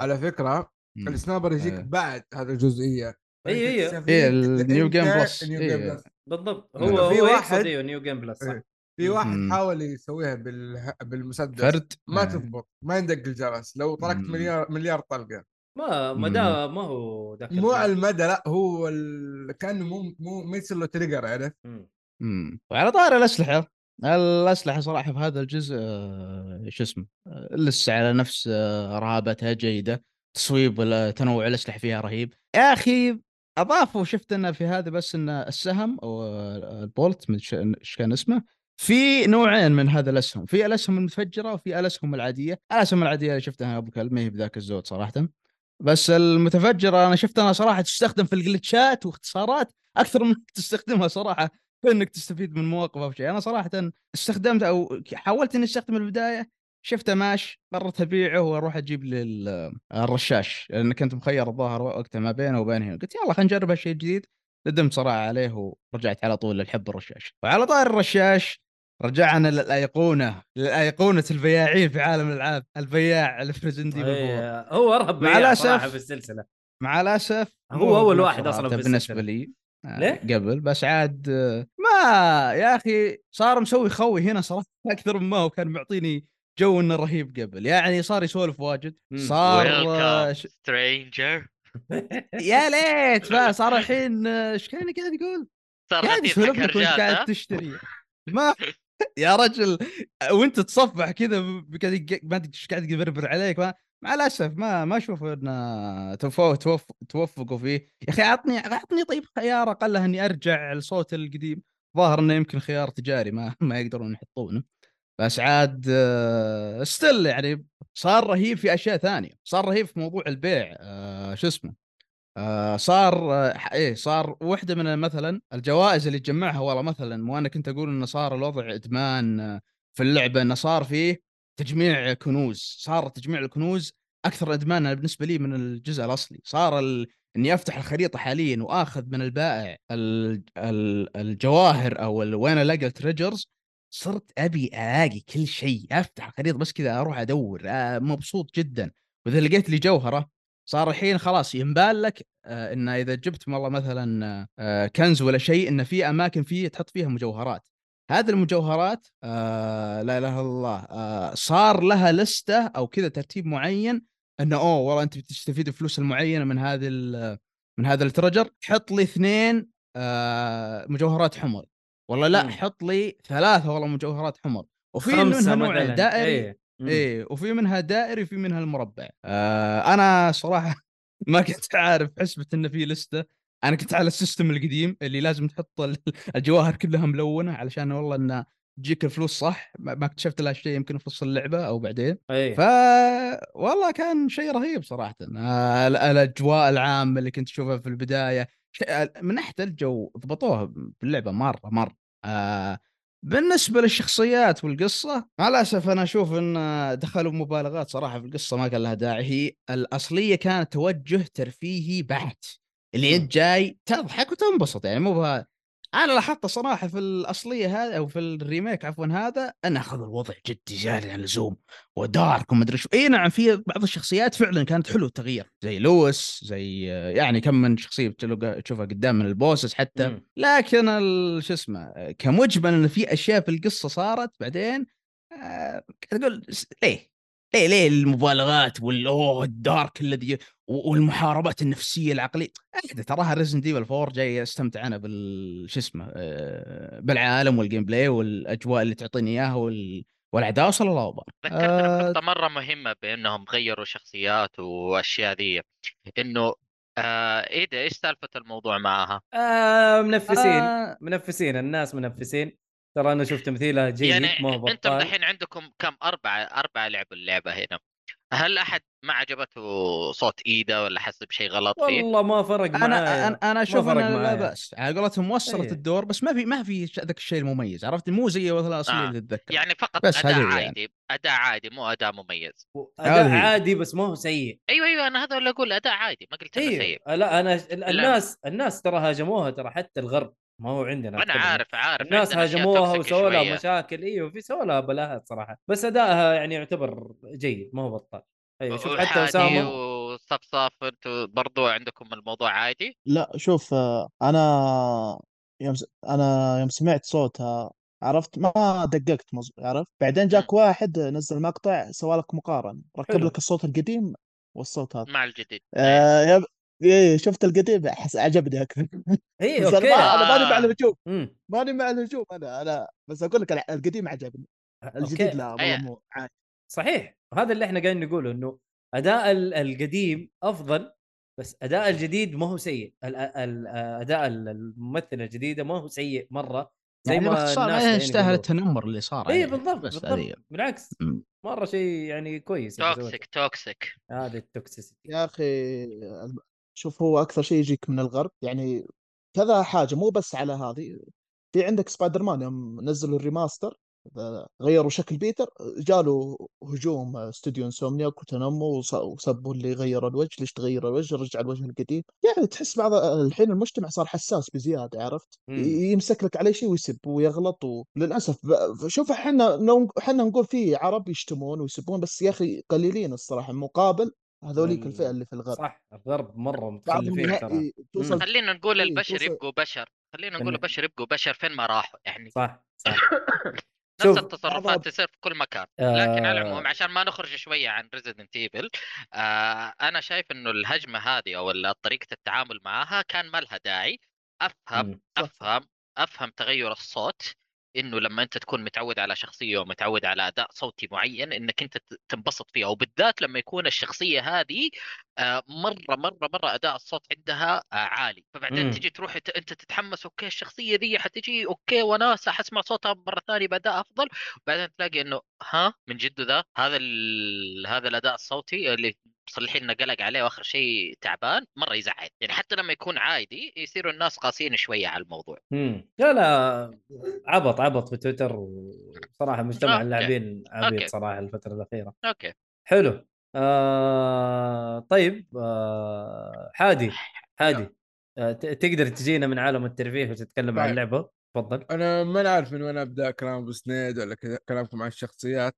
على فكرة مم. ال sniper يجيك إيه. بعد هذه الجزئية. فأنت إيه، تستفيد ال new game plus. ال new. game plus بالضبط إيه. هو في هو واحد- أيوه new game plus صح إيه. في واحد مم. حاول يسويها بال... بالمسدس فرد ما آه. تضبط ما يندق الجرس لو طلقت. مليار مليار طلقة ما ما دا ما هو ذاك مو على. المدى لا هو ال... كأنه مو مو ما يصير له trigger عرفت مم. امم وعلى طار الأسلحة الأسلحة صراحة في هذا الجزء آه، شو اسمه آه، لسه على نفس آه، رهابتها جيدة تصويب تنوع الأسلحة فيها رهيب يا أخي أضافوا شفت إنه في هذا بس ان السهم أو البولت إيش كان اسمه في نوعين من هذا الأسهم. في الأسهم المتفجرة وفي الأسهم العادية. الأسهم العادية اللي شفتها أبو كلب ما هي بذاك الزود صراحة. بس المتفجرة أنا شفت انها صراحة تستخدم في الجلتشات واختصارات أكثر من تستخدمها صراحة في إنك تستفيد من مواقف أو شيء. أنا صراحة استخدمت أو حاولت إني أستخدم البداية شفته ماش قررت أبيعه وأروح أجيب للرشاش لأن كنت مخير الظاهر وقتها ما بينه وبين هنا قلت يلا خلينا نجرب هالشيء الجديد. ندمت صراحة عليه ورجعت على طول للحب الرشاش. وعلى طار الرشاش رجعنا للأيقونة للأيقونة البياعين في عالم الألعاب البياع الفريزندي إيه، هو ارهب مع بياع الأسف. صراحة في السلسلة مع الاسف هو بنفس واحد أصلاً في بالنسبة. لي آه، ليه؟ قبل بس عاد آه، ما يا أخي صار مسوي خوي هنا صراحة أكثر مما هو كان معطيني جو إنه رهيب قبل يعني صار يسولف واجد. صار آه،. stranger يا ليت بقى صار الحين آه، إيش كان قاعد يقول؟ صار قاعد غثيث يسولف حق لك وأنت قاعد تشتري ما يا رجل وانت تصفح كذا ما ادري إيش قاعد يبربر عليك مع الأسف ما ما أشوف ان توفقوا فيه. يا أخي عطني عطني طيب خيار أقل إني أرجع لصوت القديم. ظاهر إنه يمكن خيار تجاري ما ما يقدرون يحطونه. بس عاد ستيل يعني صار رهيب في أشياء ثانية. صار رهيب في موضوع البيع آه، شو اسمه؟ آه صار آه إيه صار واحدة من مثلا الجوائز اللي تجمعها والله مثلا وأنا كنت أقول إنه صار الوضع إدمان آه، في اللعبة إنه صار فيه تجميع كنوز صار تجميع الكنوز أكثر ادمان بالنسبة لي من الجزء الأصلي. صار ال... إني أفتح الخريطة حاليا وآخذ من البائع ال... ال... الجواهر أو ال... وين ألاقي ال treasures صرت أبي ألاقي كل شيء أفتح الخريطة بس كذا أروح أدور مبسوط جدا. وإذا لقيت لي جوهرة صار الحين خلاص ينبال لك آه إن إذا جبت والله مثلا آه كنز ولا شيء إن في أماكن فيه تحط فيها مجوهرات هذه المجوهرات آه لا إله إلا الله آه صار لها لستة أو كذا ترتيب معين انه أوه والله أنت بتستفيد الفلوس المعينة من هذه من هذا ال treasure حط لي اثنين آه مجوهرات حمر والله لا. حط لي ثلاثة والله مجوهرات حمر وفي منها نوع دائري إيه. إيه وفي منها دائري وفي منها المربع. آه أنا صراحة ما كنت عارف حسبة انه في لستة. أنا كنت على ال system القديم اللي لازم تحط ال- الجواهر كلها ملونة علشان والله انه تجيك الفلوس صح. ما اكتشفت لها شيء يمكن في نص اللعبة أو بعدين. إيه. ف والله كان شيء رهيب صراحة. آه ال- الأجواء العامة اللي كنت تشوفها في البداية. من ناحية الجو ضبطوها في اللعبه مرة مرة. آه بالنسبة للشخصيات والقصة مع الأسف أنا أشوف إن دخلوا مبالغات صراحة في القصة ما كان لها داعي هي الأصلية كانت توجه ترفيهي بحت اللي. أنت جاي تضحك وتنبسط يعني مو بها أنا لاحظت صراحة في الأصلية هذا أو في الريميك عفوا هذا ان أخذ الوضع جدي زياده عن اللزوم و dark ومدري شو إي نعم في بعض الشخصيات فعلا كانت حلوة التغيير زي لويس زي يعني كم من شخصية تشوفها قدام من ال bosses حتى مم. لكن شو اسمه كمجمل إن في أشياء في القصة صارت بعدين أقول س- ليه؟ ليه ليه المبالغات والأوه ال dark الذي والمحاربات النفسية العقلية. احدى تراها Resident Evil 4 جاي أستمتع أنا بال شو اسمه آه، بالعالم وال gameplay والأجواء اللي تعطيني إياها وال... والاعداء صلى الله عليه ذكرتني آه، بنقطة مرة مهمة بأنهم غيروا شخصيات وأشياء ذي إنه آه إيه ده إيش سالفة الموضوع معاها؟ آه منفسين آه، منفسين الناس منفسين. ترى أنا شفت تمثيلها جيد يعني ما هو أنتم بطال. دحين عندكم كم؟ أربعة أربعة لعبوا اللعبة هنا. هل أحد ما عجبته صوت إيده ولا حس بشيء غلط فيه؟ والله ما فرق أنا معايا. أنا أنا أشوف انه لا. بأس. على قولتهم وصلت إيه. الدور بس ما في ما في ذاك الشيء المميز عرفت؟ مو زي مثلا الاصليه آه. اللي تتذكر. يعني فقط بس هذه يعني. عادي أداء عادي مو أداء مميز. أداء. عادي بس ما هو سيء. أيوه أيوه أنا هذا اللي أقول أداء عادي ما قلت إنه أيوه سيء. لا أنا الناس الناس ترى هاجموها ترى حتى الغرب. ما هو عندنا أنا أتكلم. عارف عارف. الناس هاجموها وسووا لها. مشاكل. إيوه في سووا لها بلاهات صراحة. بس أدائها يعني يعتبر جيد ما هو بطال. أيوه شوف حتى أسامة وصفصف أنتوا برضو عندكم الموضوع عادي؟ لا شوف آه، أنا يوم أنا يوم سمعت صوتها عرفت ما دققت مز... عرفت؟ بعدين جاك واحد نزل مقطع سوى لك مقارنة. ركب حلو. لك الصوت القديم والصوت هذا. مع الجديد. آه يب... إيه شفت القديم؟ حس عجبني أكثر. اي okay. ما أنا ماني مع آه. الهجوم ماني مع الهجوم أنا أنا بس أقول لك القديم عجبني الجديد okay. لا والله. مو عادي. صحيح. وهذا اللي إحنا قاعدين نقوله إنه أداء ال- القديم أفضل بس أداء الجديد ما هو سيء. ال- ال- أداء الممثلة الجديدة ما هو سيء مرة زي يعني ما باختصار الناس ما قاعدين يستاهل. التنمر اللي صار اي. بالضبط بس بالضبط. هذه بالعكس. مرة شيء يعني كويس اللي سويته. toxic toxic هذا ال toxicity يا أخي شوف هو أكثر شيء يجيك من الغرب يعني كذا حاجة مو بس على هذه في عندك سبايدر مان يوم نزلوا ال remaster غيروا شكل بيتر جاله هجوم استوديو انسومنياك وتنموا وص- وسبوا اللي غير الوجه ليش تغير الوجه رجع الوجه القديم يعني تحس بعض الحين المجتمع صار حساس بزيادة عرفت مم. يمسك لك عليه شيء ويسب ويغلط وللاسف شوف إحنا إحنا نقول في عرب يشتمون ويسبون بس يا أخي قليلين الصراحة مقابل هذوليك وال- الفئة اللي في الغرب. صح الغرب مرة متخلفين ترى. توصل خلينا نقول إيه، البشر توصل- يبقوا بشر. خلينا نقول إنه- البشر يبقوا بشر فين ما راحوا يعني. صح صح. نفس التصرفات تصير في كل مكان. لكن على آه، العموم عشان ما نخرج شوية عن Resident Evil آه أنا شايف إنه الهجمة هذه أو طريقة التعامل معها كان ما لها داعي. أفهم. أفهم أفهم تغير الصوت. إنه لما أنت تكون متعود على شخصية ومتعود على أداء صوتي معين إنك أنت تنبسط فيها وبالذات لما يكون الشخصية هذه آه، مرة مرة مرة أداء الصوت عندها آه، عالي فبعدين مم. تجي تروح أنت تتحمس okay الشخصية دي حتجي okay وناسه حسمع صوتها مرة ثانية بأداء أفضل بعدين تلاقي إنه ها من جد ذا هذا. هذا الأداء الصوتي اللي مصلحين إنه قلق عليه وآخر شيء تعبان مرة يزعل. يعني حتى لما يكون عادي يصيروا الناس قاسيين شوية على الموضوع. مم. لا لا عبط عبط في تويتر وصراحة مجتمع okay. اللاعبين عبيط okay. صراحة الفترة الأخيرة. okay. حلو. آه طيب آه حادي حادي. آه ت- تقدر تجينا من عالم الترفيه وتتكلم عن طيب. اللعبة؟ تفضل. أنا ما نعرف من وين أبدأ كلام أبو سنيد ولا كذا كلامكم عن الشخصيات.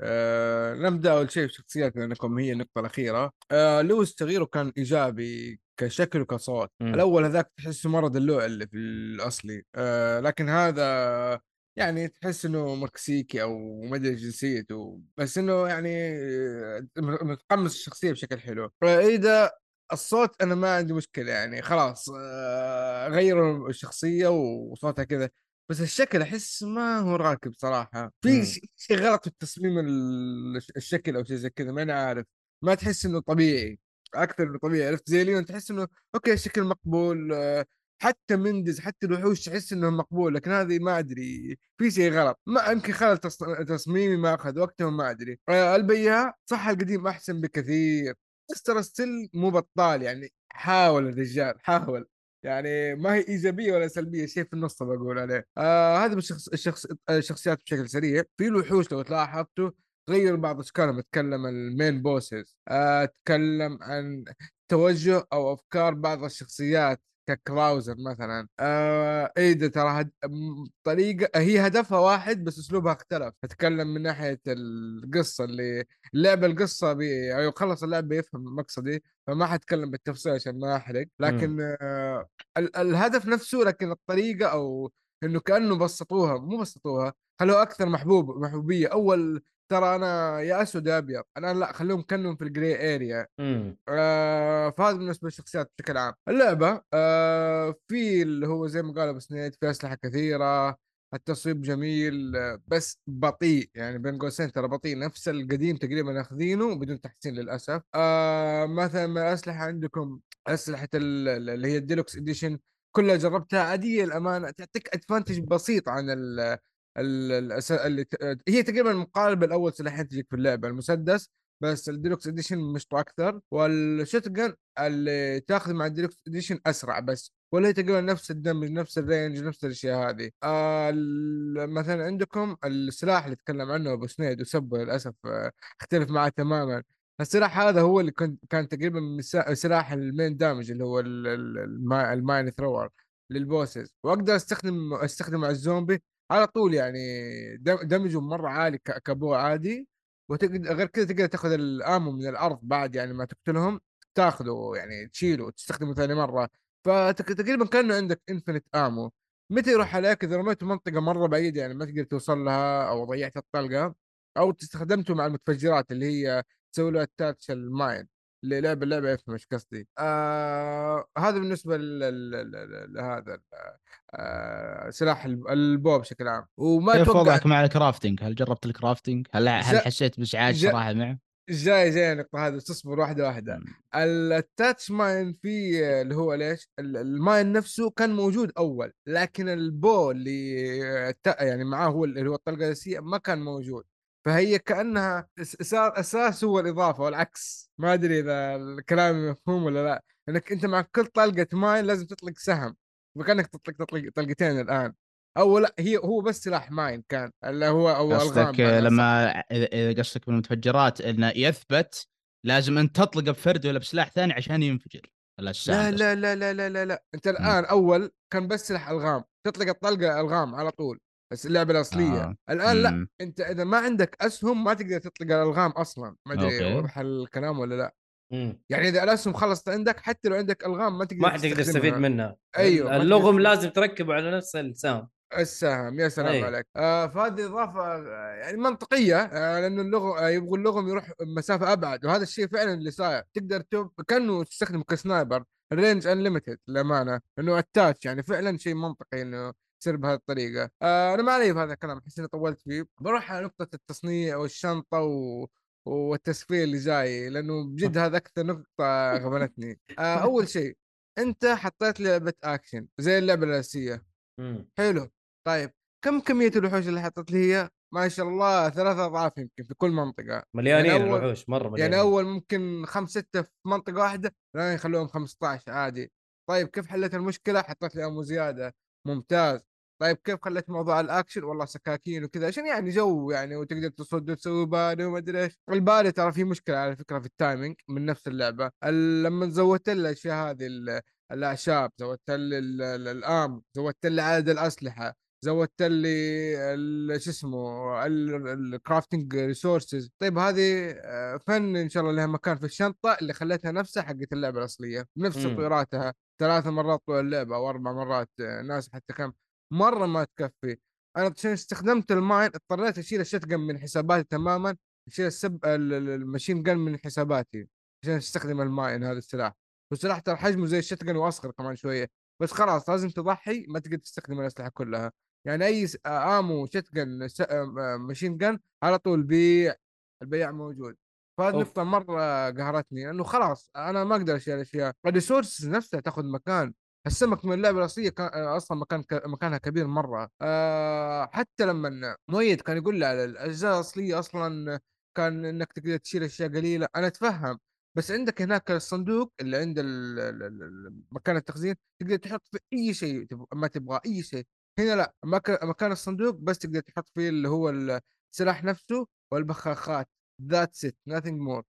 آه نبدأ أول شيء بشخصيات لأنكم هي النقطة الأخيرة. آه لويس تغييره كان إيجابي كشكل وكصوت. مم. الأول هذاك تحسه مره دلوع اللي في الأصلي. آه لكن هذا يعني تحس إنه مكسيكي أو ما أدري جنسيته. بس إنه يعني آه، متقمص الشخصية بشكل حلو. اذا الصوت أنا ما عندي مشكلة يعني خلاص آه، غيروا الشخصية وصوتها كذا. بس الشكل أحس ما هو راكب صراحة. في ش- شيء غلط في التصميم ال- الشكل أو شيء زي كذا ما أنا عارف. ما تحس إنه طبيعي. أكثر من طبيعي عرفت زي ليون تحس إنه okay الشكل مقبول آه، حتى مندز حتى الوحوش تحس إنه مقبول لكن هذه ما أدري. في شيء غلط. ما يمكن خلل تص- تصميمي ما أخذ وقته ما أدري. آه، البياع صح القديم أحسن بكثير. بس ترى still مو بطال يعني. حاول الرجال حاول. يعني ما هي إيجابية ولا سلبية شيء في النص بقول عليه. آه هذا بالشخص الشخص الشخصيات بشكل سريع. في الوحوش لو تلاحظتوا غير بعض أشكالهم أتكلم ال main bosses آه أتكلم عن توجه أو أفكار بعض الشخصيات. ككراوزر مثلا. آه ايدا ترى هد... طريقة هي هدفها واحد بس أسلوبها اختلف. أتكلم من ناحية القصة اللي اللعبه القصة بي... أو يخلص اللعبه بيفهم مقصدي فما حتكلم بالتفصيل عشان ما أحرق. لكن آه ال... الهدف نفسه لكن الطريقة أو إنه كأنه بسطوها مو بسطوها خلوها أكثر محبوب محبوبية؟ أول ترى أنا يا أسود يا أبيض الان لا خلوهم كأنهم في الجري اريا. آه فهذا بالنسبة للشخصيات بشكل عام. اللعبة آه في اللي هو زي ما قال أبو سنيد في أسلحة كثيرة التصويب جميل بس بطيء. يعني بين قوسين ترى بطيء. نفس القديم تقريبا أخذينه بدون تحسين للأسف. آه مثلا من الأسلحة عندكم أسلحة ال- ال- اللي هي ال deluxe edition كلها جربتها؟ عادية الأمانة تعطيك advantage بسيط عن الأس- اللي هي تقريبا مقاربة الأول سلاحين تجيك في اللعبه المسدس بس ال deluxe edition مشطو أكثر وال shot اللي تاخذ مع ال deluxe edition أسرع بس ولا هي تقريبا نفس ال damage نفس ال range نفس الأشياء هذه. آه مثلا عندكم السلاح اللي تكلم عنه أبو سنيد وسبه للأسف آه اختلف معه تماما. السلاح هذا هو اللي كان كان تقريبا سلاح ال main damage اللي هو ال- ال- الما- ال mine thrower لل bosses. وأقدر استخدم استخدم مع الزومبي على طول يعني دم- damage ه مرة عالي ك- ك bow عادي وتقدر غير كذا تقدر تاخذ ال ammo من الأرض بعد يعني ما تقتلهم تاخذه يعني تشيله وتستخدمه ثاني مرة. فتقريبا كأنه عندك infinite ammo متى يروح عليك؟ إذا رميته منطقة مرة بعيدة يعني ما تقدر توصل لها أو ضيعت الطلقة أو استخدمته مع المتفجرات اللي هي تسوي له attach ال mine. اللي لعب اللعبه يفهم إيش قصدي؟ آه هذا بالنسبة لهذا آه سلاح الب- ال bow بشكل عام وما كيف وضعك مع ال crafting؟ هل جربت ال crafting؟ هل هل حسيت بإزعاج صراحة معه؟ جاي جاي النقطة هذه تصبر واحدة واحدة. ال attach mine في اللي هو ليش ال- ال mine نفسه كان موجود أول لكن ال bow اللي يعني معاه هو اللي هو الطلقة الأساسية ما كان موجود فهي كأنها س- صار أساس هو الإضافة والعكس ما أدري إذا الكلام مفهوم ولا لا إنك أنت مع كل طلقة mine لازم تطلق سهم وكانك تطلق تطلق طلقتين الآن أو لا هي هو بس سلاح mine كان اللي هو أو قصدك. لما إذا قصدك بالمتفجرات إنه يثبت لازم أنت تطلقه بفرد ولا بسلاح ثاني عشان ينفجر لا لا لا لا لا لا لا أنت الآن أول كان بس سلاح ألغام تطلق الطلقة ألغام على طول بس اللعبة الأصلية آه. الآن لا مم. أنت إذا ما عندك أسهم ما تقدر تطلق الألغام أصلا ما أدري. واضح الكلام ولا لا مم. يعني إذا الاسهم خلصت عندك حتى لو عندك ألغام ما تقدر ما حتقدر تستفيد. منها. أيوة، ما اللغم تقدر- لازم تركبه على نفس السهم. السهم. يا سلام أي. عليك. آه فهذه إضافة آه، يعني منطقية آه لأنه اللغم آه يبغوا اللغم يروح مسافة أبعد وهذا الشيء فعلا اللي صاير. تقدر تب... كأنه تستخدم ك sniper ال range unlimited للأمانة إنه attach يعني فعلا شيء منطقي إنه يصير بهذه الطريقة. آه أنا ما علي بهذا الكلام أحس إني طولت فيه. بروح على نقطة التصنيع والشنطة و... والتسفير اللي جاي لأنه بجد هذا أكثر نقطة غبنتني. آه أول شيء أنت حطيت لعبة اكشن زي اللعبة الأساسية. حلو. طيب كم كمية الوحوش اللي حطت لي هي؟ ما شاء الله ثلاثة أضعاف يمكن في كل منطقة. مليانين يعني أول- الوحوش مرة مليانين. يعني أول ممكن خمس ستة في منطقة واحدة الآن يخلوهم 15 عادي. طيب كيف حلت المشكلة؟ حطيت لي ammo زيادة. ممتاز. طيب كيف خليت موضوع الأكشن؟ والله سكاكين وكذا عشان يعني جو يعني وتقدر تصد وتسوي parry وما أدري إيش. ال parry ترى في مشكلة على فكرة في ال timing من نفس اللعبة. ال- لما زودت لي الأشياء هذه ال- الأعشاب زودت لي ال- ال- ال ammo زودت لي عدد الأسلحة زودت لي شو اسمه ال crafting resources طيب هذه آه، وين إن شاء الله لها مكان في الشنطة اللي خليتها نفسها حقت اللعبة الأصلية نفس. تطويراتها. ثلاث مرات طول اللعبة أو أربع مرات آه، ناس حتى كم مرة ما تكفي. أنا عشان استخدمت ال mine اضطريت أشيل ال shotgun من حساباتي تماما أشيل ال sub ال- ال- ال machine gun من حساباتي عشان أستخدم ال mine هذا السلاح. والسلاح ترى حجمه زي ال shotgun وأصغر كمان شوية. بس خلاص لازم تضحي ما تقدر تستخدم الأسلحة كلها. يعني أي ammo shotgun س- آه، machine gun على طول بيع البياع موجود. فهذه. نقطة مرة قهرتني لأنه خلاص أنا ما أقدر أشيل أشياء. ال resource نفسها تاخذ مكان. السمك من اللعبة الأصلية كان آه، أصلا مكان. مكانها كبير مرة. أه حتى لما مؤيد كان يقول لي على الأجزاء الأصلية أصلا كان إنك تقدر تشيل أشياء قليلة. أنا أتفهم بس عندك هناك الصندوق اللي عند مكان التخزين تقدر تحط فيه أي شيء ما تبغاه أي شيء. هنا لا مك- مكان الصندوق بس تقدر تحط فيه اللي هو السلاح نفسه والبخاخات. that's it nothing more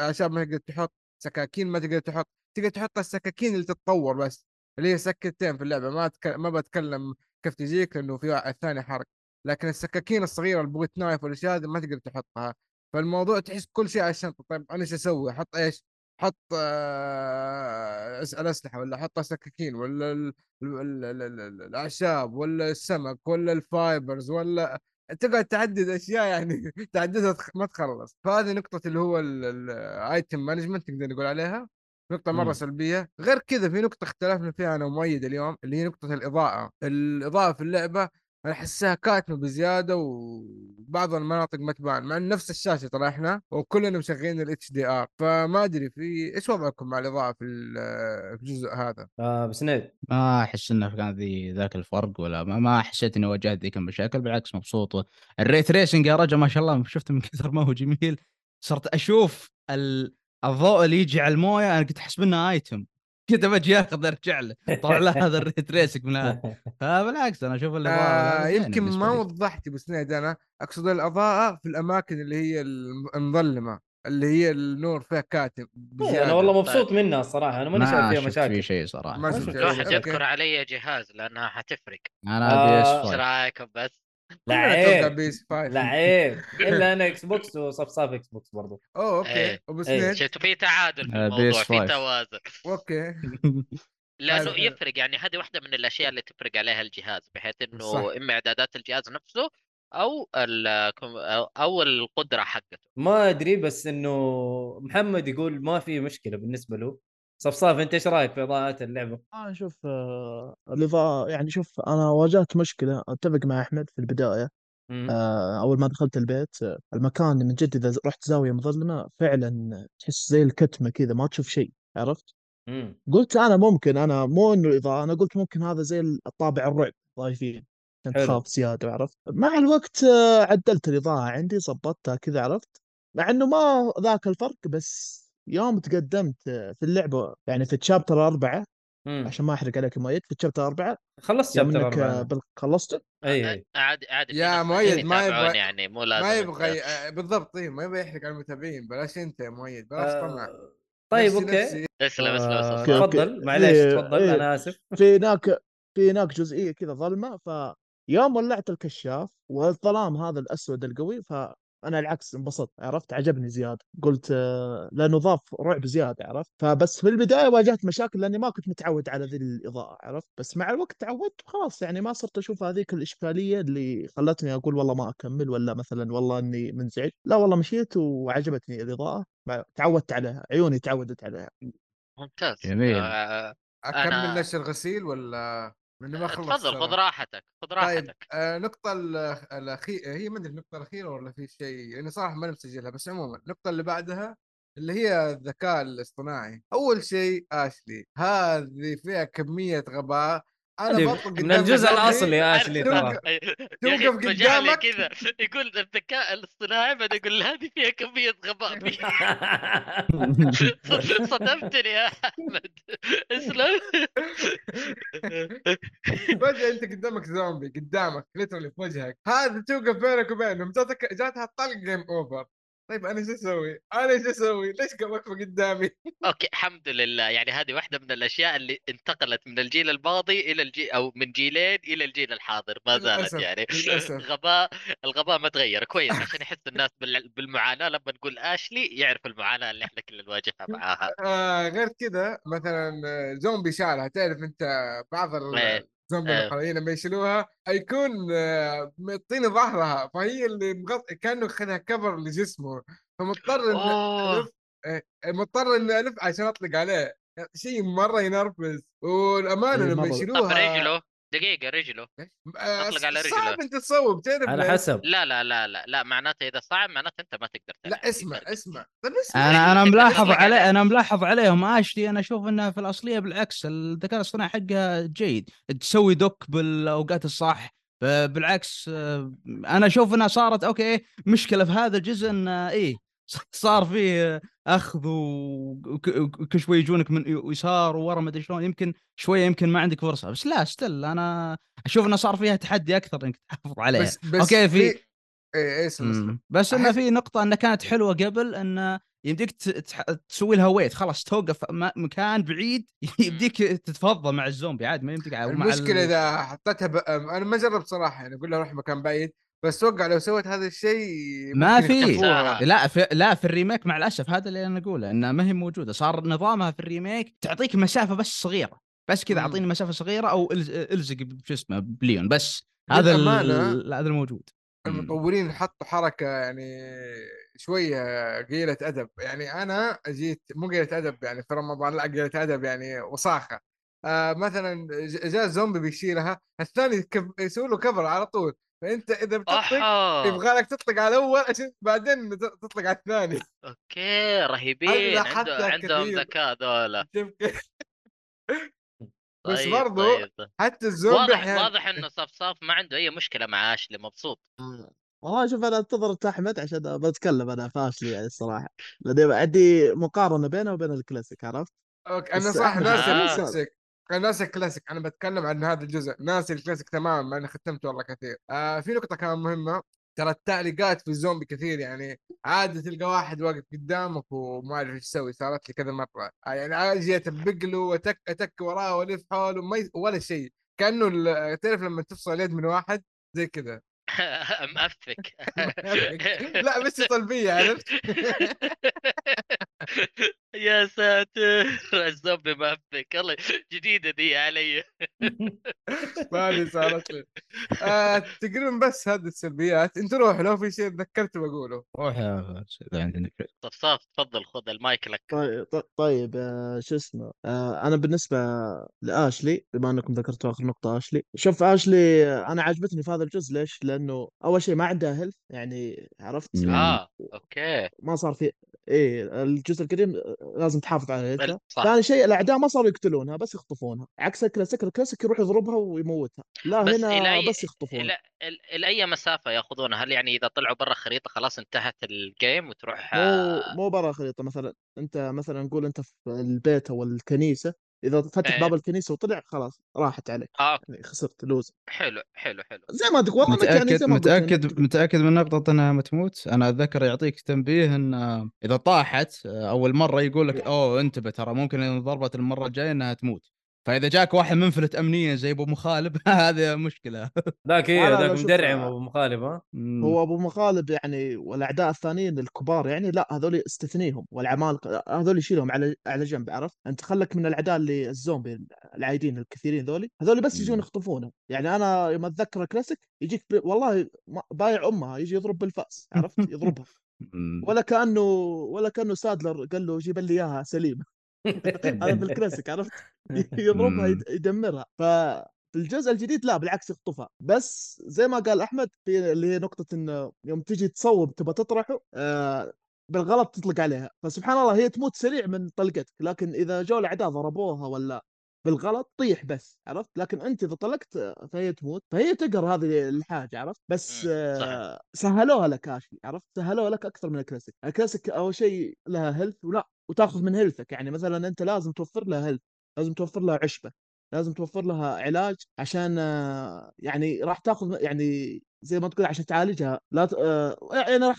عشان ما تقدر تحط سكاكين ما تقدر تحط. تقدر تحط السكاكين اللي تتطور بس. اللي هي سكينتين في اللعبة ما أتك... ما بتكلم كيف تجيك لأنه في واحد ثاني حرق. لكن السكاكين الصغيرة ال boot knife والأشياء هذه ما تقدر تحطها. فالموضوع تحس كل شيء على الشنطة. طيب أنا إيش أسوي؟ أحط إيش؟ حط آه، الأسلحة ولا أحط سكاكين ولا ال... ال... ال... ال... ال... الأعشاب ولا السمك ولا ال vipers ولا تقعد تعدد أشياء يعني تعددها ما تخلص. فهذه نقطة اللي هو ال item management نقدر نقول عليها. نقطة مرة مم. سلبية، غير كذا في نقطة اختلفنا فيها أنا ومؤيد اليوم اللي هي نقطة الإضاءة، الإضاءة في اللعبة أنا أحسها كاتمة بزيادة وبعض المناطق ما تبان مع نفس الشاشة ترى إحنا وكلنا مشغلين ال HDR، فما أدري في إيش وضعكم مع الإضاءة في ال- في الجزء هذا؟ أبو سنيد ما أحس إنه كان ذي ذاك الفرق ولا ما, ما حسيت إني واجهت ذيك المشاكل بالعكس مبسوط. ال ray tracing يا رجل ما شاء الله شفته من كثر ما هو جميل. صرت أشوف ال... الضوء اللي يجي على الموية أنا كنت احسب انه item كذا بجي اخذ أرجع له. طلع له هذا ال ray tracing من هذا. فبالعكس أنا أشوف الأضاءة آه يمكن ما. وضحت أبو سنيد أنا أقصد الإضاءة في الأماكن اللي هي الم- المظلمة اللي هي النور فيها كاتم إيه، بزيادة. أنا والله مبسوط منها الصراحه أنا ماني شايف ما فيها مشاكل. في شيء صراحة. ما شفت okay. تذكر على أي جهاز لأنها حتفرق. أنا آه، بي اس إيش 5 رأيكم بس؟ لعيب بيس 5 لعيب إلا أنا إكس بوكس وصفصاف إكس بوكس برضو أوه أوكي إيه. أبو إيه. سنيد شفتوا في تعادل في آه، الموضوع PS5. في توازن أوكي لأنه. يفرق يعني هذه واحدة من الأشياء اللي تفرق عليها الجهاز بحيث صح. انه إما إعدادات الجهاز نفسه أو ال- أو- أو القدرة حقته ما أدري بس إنه محمد يقول ما في مشكلة بالنسبة له صفصاف أنت إيش رأيك في اضاءات اللعبة؟ أنا شوف آه، الإضاءة يعني شوف أنا واجهت مشكلة أتفق مع أحمد في البداية. آه، أول ما دخلت البيت المكان من جد إذا رحت زاوية مظلمة فعلا تحس زي الكتمة كذا ما تشوف شيء عرفت مم. قلت أنا ممكن أنا مو إنه الاضاءه أنا قلت ممكن هذا زي الطابع الرعب ضايفين عشان. تخاف زيادة عرفت مع الوقت آه، عدلت الإضاءة عندي ظبطتها كذا عرفت مع إنه ما ذاك الفرق بس يوم تقدمت في اللعبة يعني في تشابتر أربعة مم. عشان ما أحرق عليك مؤيد في تشابتر أربعة خلصت يوم شابتر إنك أربعة. بال- خلصته؟ أي عادي عادي يا مؤيد ما يتابعون يبغى- يعني مو لازم ما يبغى بالضبط إيه ما يبغى يحرق على المتابعين بلاش أنت يا مؤيد بلاش طمع. آه، طيب نفسي- أوكي. نفسي. اسلم اسلم. تفضل. معليش إيه، تفضل إيه. أنا آسف. في هناك في هناك جزئية كذا ظلمة فيوم ولعت الكشاف والظلام هذا الأسود القوي أنا العكس انبسطت عرفت؟ عجبني زياده قلت آه، لأنه ضاف رعب زيادة عرفت؟ فبس في البداية واجهت مشاكل لأني ما كنت متعود على ذي الإضاءة عرفت؟ بس مع الوقت تعودت وخلاص يعني ما صرت أشوف هذيك الإشكالية اللي خلتني أقول والله ما أكمل ولا مثلا والله إني منزعج. لا والله مشيت وعجبتني الإضاءة تعودت عليها عيوني تعودت عليها. ممتاز. جميل. آه، أكمل أنا- نشر الغسيل ولا لاني ما خلصت تفضل. خذ راحتك خذ طيب راحتك آه نقطة الأخيرة هي ما أدري النقطة الأخيرة ولا في شيء لأني صراحة ماني مسجلها بس عموما النقطة اللي بعدها اللي هي الذكاء الاصطناعي أول شيء آشلي هذه فيها كمية غباء أنا هذه بطلق من الجزء الأصلي يا اشلي توقف- ترى توقف لي قدامك. كذا يقول الذكاء الاصطناعي بعدين يقول هذه فيها كمية غباء صدمتني يا أحمد. اسلم فجأة أنت قدامك زومبي قدامك literally في وجهك. هذا توقف بينك وبينهم. جاتك جاتها الطلق game over طيب أنا شو أسوي؟ أنا شو أسوي؟ ليش واقفة قدامي؟ okay الحمد لله يعني هذه واحدة من الأشياء اللي انتقلت من الجيل الماضي إلى الجيل أو من جيلين إلى الجيل الحاضر ما زالت يعني للأسف. غباء الغباء ما تغير كويس عشان يحس الناس بال- بالمعاناة لما نقول اشلي يعرف المعاناة اللي إحنا كلنا نواجهها معاها آه غير كذا مثلا زومبي شالها تعرف أنت بعض ال- الزومبي إيه. الحقيقيين لما يشيلوها يكون آه، مطين ظهرها فهي اللي مغط... كأنه خذها كفر لجسمه فمضطر إن. ألف إيه، مضطر اني ألف عشان أطلق عليه شيء مرة ينرفز والأمانة إيه، لما يشيلوها دقيقة رجله آه، أطلق على رجله. صعب أنت تصوب تعرف على؟ حسب لا لا لا لا لا معناته إذا صعب معناته أنت ما تقدر تلعب لا اسمع. اسمع طيب اسمع أنا أنا ملاحظ عليه عليه. أنا ملاحظ عليهم اشلي أنا أشوف إنها في الأصلية بالعكس الذكاء الاصطناعي حقها جيد تسوي duck بالأوقات الصح بالعكس آه، أنا أشوف إنها صارت okay مشكلة في هذا الجزء انه إيه صار فيه أخذ وك- وكل شوي يجونك من يسار وورا ما أدري شلون يمكن شوية يمكن ما عندك فرصة. بس لا still أنا أشوف إنه صار فيها تحدي أكثر انك تحافظ عليها. بس بس okay في إيه إيه مم. بس إنه في نقطة انها كانت حلوة قبل إنه يمديك تسوي لها wait خلاص توقف مكان بعيد يمديك تتفضى مع الزومبي عاد ما يمديك مع المشكلة ال... إذا حطيتها ب... أنا ما جربت صراحة يعني أقول لها روح مكان بعيد. بس أتوقع لو سويت هذا الشيء ما في. لا في لا في ال remake مع الأسف هذا اللي أنا أقوله انها ما هي موجودة صار نظامها في ال remake تعطيك مسافة بس صغيرة بس كذا. أعطيني مسافة صغيرة أو إلز- إلزق بشو اسمه بليون بس هذا هذا الموجود. المطورين حطوا حركة يعني شوية قليلة أدب يعني أنا جيت مو قليلة أدب يعني في رمضان لا قليلة أدب يعني وصاخه آه مثلا ج- جاء زومبي بيشيلها الثاني. يسوي له كفر على طول فأنت إذا بتطلق يبغى لك تطلق على الأول عشان بعدين ت- تطلق على الثاني أوكي رهيبين عنده عندهم. ذكاء ذولا بس طيب برضو طيب. طيب. حتى الزومبي واضح أحياناً- واضح إنه صفصاف ما عنده أي مشكلة مع آشلي مبسوط والله شوف أنا انتظرت أحمد عشان بتكلم أنا في آشلي يعني الصراحة لأني عندي مقارنة بينه وبين الكلاسيك عرفت؟ okay أنا صح ناسي آه. الكلاسيك أنا ناسي الكلاسيك أنا بتكلم عن هذا الجزء. ناسي الكلاسيك تماما اني ختمته والله كثير. آه في نقطة كمان مهمة. ترى التعليقات في الزومبي كثير يعني عادي تلقى واحد واقف قدامك وما اعرف إيش يسوي صارت لي كذا مرة. آه يعني أجي أتبق له واتك أتك وراه وألف حوله. ولا شيء. كأنه تعرف لما تفصل اليد من واحد؟ زي كذا. مأفك لا بس طلبيه عرفت؟ يا ساتر. الزومبي مأفك والله جديدة دي علي. ما صارت لي آه تقريبا بس هذه السلبيات. أنت روح لو في شيء تذكرت بقوله. روح يا اذا عندك صفصاف تفضل خذ المايك لك. طيب طيب- آه، شو اسمه؟ آه، أنا بالنسبة لآشلي بما أنكم ذكرتوا آخر نقطة آشلي. شوف آشلي آه، أنا عجبتني في هذا الجزء ليش؟ لأنه أول شيء ما عندها health يعني عرفت؟ مم. آه okay. ما صار في إيه الجزء القديم لازم تحافظ على health ها. ثاني شيء الأعداء ما صاروا يقتلونها بس يخطفونها. عكس ال classic ال classic يروح يضربها ويموتها. لا بس هنا إلى أي- بس يخطفونها. إلى إلى إلى أي مسافة يأخذونها؟ هل يعني إذا طلعوا برا الخريطه خلاص انتهت ال game وتروح مو آه، مو برا خريطة مثلا أنت مثلا نقول أنت في البيت أو الكنيسة إذا فتح إيه. باب الكنيسة وطلع خلاص راحت عليك. آه. يعني خسرت لوز. حلو حلو حلو. زي ما تقول والله انك يعني متاكد زي ما متاكد تقدر- متأكد من نقطة إنها ما تموت. أنا أتذكر يعطيك تنبيه إن إذا طاحت أول مرة يقول لك أوه انتبه ترى ممكن إن ضربت المرة الجاية إنها تموت. فإذا جاك واحد منفلت امنيا زي أبو مخالب هذا مشكلة. ذاك لا، إيه ذاك مدرعم آه، أبو مخالب ها؟ هو أبو مخالب يعني والأعداء الثانيين الكبار يعني لا هذول استثنيهم والعمالقه هذول يشيلهم على على جنب عرفت؟ أنت خلك من الأعداء اللي الزومبي العايدين الكثيرين ذولي هذول بس يجون. يخطفونه يعني أنا يوم أتذكر كلاسيك يجيك ب... والله بايع أمها يجي يضرب بالفأس عرفت؟ يضربها. ولا كأنه ولا كأنه سادلر قال له جيب لي إياها سليمه هذا في الكلاسيك عرفت يضربها يد- يدمرها. ف في الجزء الجديد لا بالعكس يخطفها. بس زي ما قال أحمد في اللي هي نقطة إنه يوم تجي تصوب تبى تطرحه آه بالغلط تطلق عليها. فسبحان الله هي تموت سريع من طلقتك. لكن إذا جو الأعداء ضربوها ولا بالغلط طيح بس عرفت؟ لكن أنت إذا طلقت فهي تموت. فهي تقهر هذه الحاجة عرفت؟ بس آه سهلوها لك اشي عرفت؟ سهلوها لك أكثر من ال classic. ال classic أول شيء لها health ولا وتاخذ من health ك. يعني مثلا أنت لازم توفر لها health لازم توفر لها عشبة لازم توفر لها علاج عشان آه، يعني راح تاخذ يعني زي ما تقول عشان تعالجها. لا ت- آه، يعني راح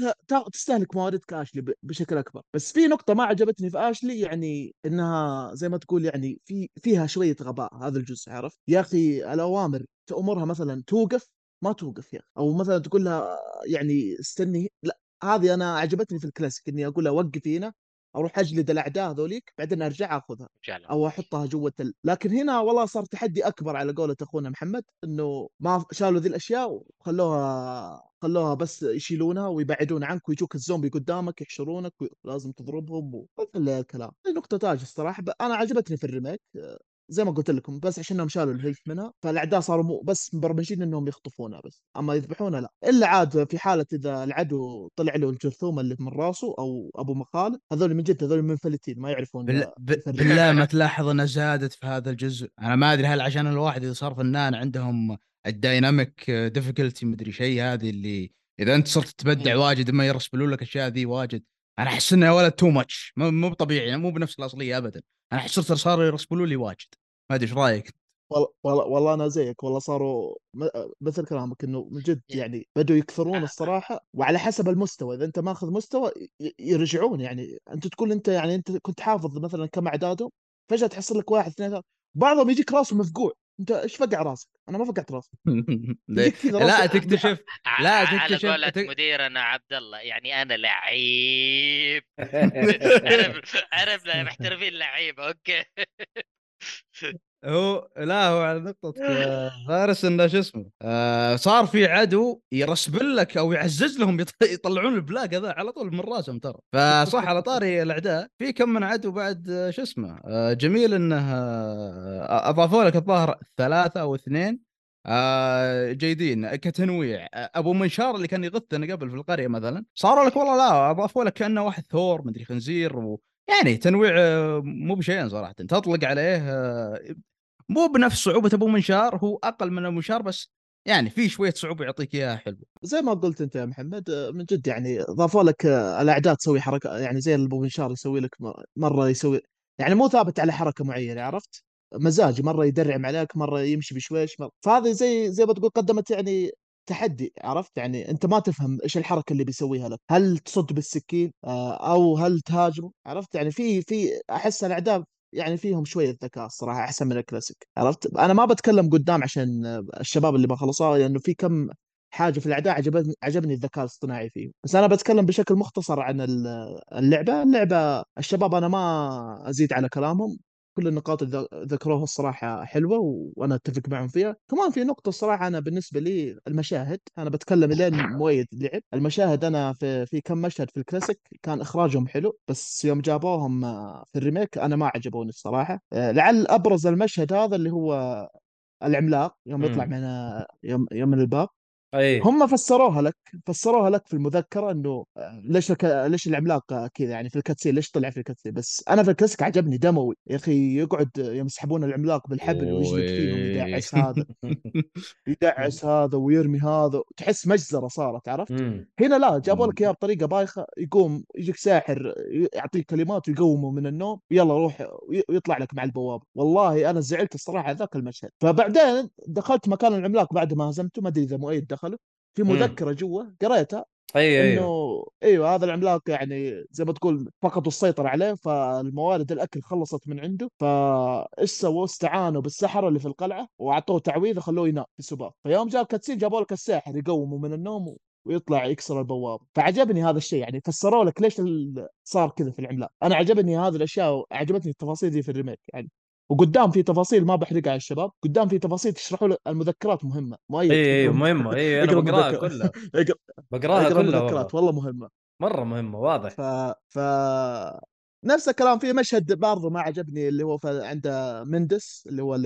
تستهلك مواردك اشلي بشكل أكبر. بس في نقطة ما عجبتني في أشلي يعني إنها زي ما تقول يعني في فيها شوية غباء هذا الجزء عرفت؟ يا أخي الأوامر تأمرها مثلا توقف؟ ما توقف يا أخي. أو مثلا تقول لها يعني استني لا هذه أنا عجبتني في الكلاسيك إني أقول لها وقفي هنا أروح أجلد الأعداء هذوليك بعدين أرجع أخذها فعلا أو أحطها جوة ال... لكن هنا والله صار تحدي أكبر على قولة أخونا محمد إنه ما شالوا ذي الأشياء وخلوها خلوها بس يشيلونها ويبعدون عنك ويجوك الزومبي قدامك يحشرونك ولازم تضربهم وكل الكلام نقطة تاج الصراحة ب- أنا عجبتني في ال remake آه، زي ما قلت لكم بس عشان انهم شالوا ال health منها فالأعداء صاروا مو بس مبرمجين إنهم يخطفونها بس. أما يذبحونها لا. إلا عاد في حالة إذا العدو طلع له الجرثومة اللي من راسه أو أبو مخالب هذول من جد هذول منفلتين ما يعرفون بال... ب... بالله ما تلاحظ إنها زادت في هذا الجزء. أنا ما أدري هل عشان الواحد إذا صار فنان عندهم ال dynamic difficulty مدري شيء هذه اللي إذا أنت صرت تبدع مم. واجد ما يرسبلوا لك أشياء ذي واجد. أنا أحس إنها ولا too much مو طبيعي مو بنفس الأصلية ابدا. أنا احس صرت صاروا يرسبلوا لي واجد. ما أدري إيش رأيك؟ والله والله أنا زيك والله صاروا مثل كلامك إنه من جد يعني بدوا يكثرون الصراحة وعلى حسب المستوى إذا أنت ماخذ مستوى يرجعون يعني. أنت تقول أنت يعني أنت كنت حافظ مثلا كم أعدادهم فجأة تحصل لك واحد اثنين بعضهم يجيك راسه مفقوع. انت إيش فقع راسك؟ أنا ما فقعت راسي. لا تكتشف. لا، على تكتشف- قولة تك- مديرنا عبد الله. يعني أنا لعيب. عرف عرف لا محترفين لعيبه okay. هو لا هو على نقطة آه، فارس إنه شو اسمه آه صار في عدو يرسبل لك أو يعزز لهم يط- يطلعون البلاك هذا على طول من راسهم ترى. فصح على طاري الأعداء في كم من عدو بعد آه، شو اسمه آه جميل إنه آه أضافوا لك الظاهر ثلاثة أو اثنين آه جيدين كتنويع. أبو منشار اللي كان يغثنا قبل في القرية مثلا صاروا لك والله لا أضافوا لك كأنه واحد ثور مدري خنزير و... يعني تنويع آه، مو بشيء صراحة تطلق عليه مو بنفس صعوبة ابو منشار هو أقل من ابو منشار بس يعني في شوية صعوبة يعطيك إياها حلو زي ما قلت أنت يا محمد آه، من جد يعني ضافوا لك آه، الأعداء تسوي حركة يعني زي ابو بنشار يسوي لك مرة يسوي يعني مو ثابت على حركة معينة عرفت؟ مزاجي مرة يدرعم عليك مرة يمشي بشويش مرة. فهذه زي زي ما تقول قدمت يعني تحدي عرفت؟ يعني أنت ما تفهم إيش الحركة اللي بيسويها لك. هل تصد بالسكين؟ آه، أو هل تهاجم عرفت؟ يعني في في أحس الأعداء يعني فيهم شوية ذكاء الصراحه أحسن من الكلاسيك عرفت؟ أنا ما بتكلم قدام عشان الشباب اللي ما خلصوها لأنه في كم حاجة في الأعداء عجبني عجبني الذكاء الاصطناعي فيه بس أنا بتكلم بشكل مختصر عن ال- اللعبة. اللعبة الشباب أنا ما أزيد على كلامهم. كل النقاط اللي ذكروها الصراحة حلوة و- وأنا أتفق معهم فيها. كمان في نقطة الصراحة أنا بالنسبة لي المشاهد أنا بتكلم لين مؤيد لعب. المشاهد أنا في في كم مشهد في الكلاسيك كان إخراجهم حلو بس يوم جابوهم آه، في ال remake أنا ما عجبوني الصراحة. آه، لعل أبرز المشهد هذا اللي هو العملاق يوم يطلع. من آه، يوم يوم من الباب اي هم فسروها لك فسروها لك في المذكرة إنه آه، ليش الك... ليش العملاق كذا يعني في ال cutscene ليش طلع في ال cutscene؟ بس أنا في الكلاسيك عجبني دموي. يا أخي يقعد يوم يسحبون العملاق بالحبل ويجلد فيهم يدعس هذا. يدعس هذا ويرمي هذا. تحس مجزرة صارت عرفت؟ مم. هنا لا جابوا لك إياها بطريقة بايخة. يقوم يجيك ساحر يعطيك كلمات ويقومه من النوم. يلا روح وي- ويطلع لك مع البوابة. والله أنا زعلت الصراحة على ذاك المشهد. فبعدين دخلت مكان العملاق بعد ما هزمته. ما أدري إذا مؤيد دخله في. مذكرة جوا قريتها أيوه إنه إيوه هذا العملاق يعني زي ما تقول فقدوا السيطرة عليه فالموارد الأكل خلصت من عنده فايش سووا استعانوا بالسحره اللي في القلعة وأعطوه تعويذة خلوه ينام في سبات فيوم جاء الكاتسين جابوا لك الساحر يقومه من النوم ويطلع يكسر البوابة. فعجبني هذا الشيء يعني فسروا لك ليش صار كذا في العملاق. أنا عجبني هذه الأشياء عجبتني التفاصيل دي في ال remake يعني وقدام في تفاصيل ما بحرقها على الشباب قدام في تفاصيل تشرحوا المذكرات مهمة مؤيد اي اقرا مهمة. اي أنا بقراها كلها. بقراها كلها والله المذكرات والله. مهمة. مرة مهمة واضح. ف ف نفس الكلام في مشهد برضه ما عجبني اللي هو عند مندس اللي هو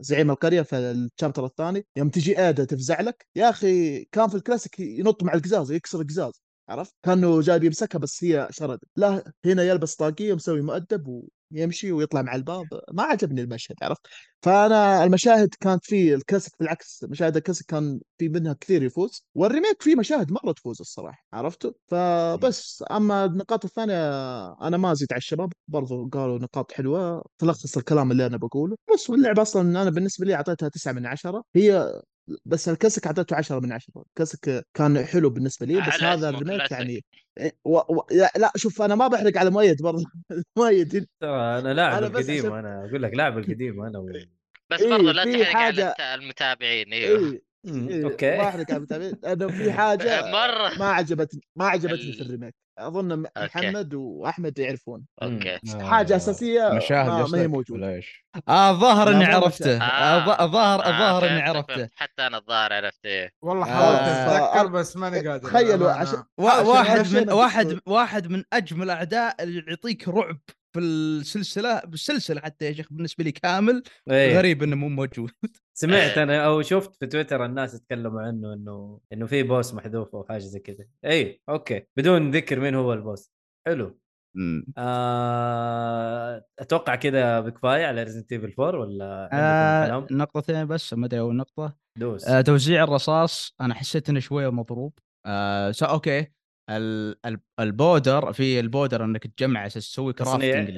زعيم القرية في ال chapter الثاني يوم تجي ايدا تفزع لك يا أخي كان في الكلاسيك ينط مع القزاز يكسر القزاز. عرفت؟ كأنه جاي بيمسكها بس هي شرد لا هنا يلبس طاقية ومسوي مؤدب ويمشي ويطلع مع الباب. ما عجبني المشهد عرفت؟ فأنا المشاهد كانت في الكلاسيك بالعكس مشاهد الكلاسيك كان في منها كثير يفوز وال remake فيه مشاهد مرة تفوز الصراحة عرفتوا فبس أما النقاط الثانية أنا ما ازيد على الشباب برضو قالوا نقاط حلوة تلخص الكلام اللي أنا بقوله. بس واللعبه أصلا أنا بالنسبة لي أعطيتها تسعة من عشرة هي بس الكلاسيك اعطيته 10 من 10 الكلاسيك كان حلو بالنسبة لي بس على هذا ال remake. يعني إيه، و... و... لا- شوف أنا ما بحرق على مؤيد برضه. مؤيد. ترى أنا لاعب القديم عشان- أنا أقول لك لاعب القديم أنا و... بس إيه، برضو لا تحرق على حاجة- الت- المتابعين أيوه إيه okay. ما أحرق على المتابعين. لأنه في حاجة مرة. ما عجبتني ما عجبتني في ال- ال remake. أظن. محمد وأحمد يعرفون okay حاجة أساسية مشاهد ما, ما هي موجودة؟ آه الظاهر لا، إني عرفته. آه، الظاهر آه، الظاهر إني عرفته. حتى أنا الظاهر عرفت إيه والله آه، حاولت اتذكر بس ماني قادر تخيلوا. عشان وا- عشان واحد من واحد واحد من أجمل الأعداء اللي يعطيك رعب في السلسلة بالسلسلة حتى يا شيخ بالنسبة لي كامل إيه. غريب إنه مو موجود سمعت أنا أو شفت في تويتر الناس يتكلموا عنه إنه إنه في boss محذوف أو حاجة زي كذا. اي okay. بدون ذكر مين هو ال boss. حلو. آه... أتوقع كذا بكفاية على Resident Evil 4 ولا آه كلام؟ نقطتين بس ما أدري أول نقطة. دوس. آه توزيع الرصاص أنا حسيت إنه شوية مضروب. آه okay. ال- ال- ال powder في ال powder إنك تجمع أساس تسوي crafting.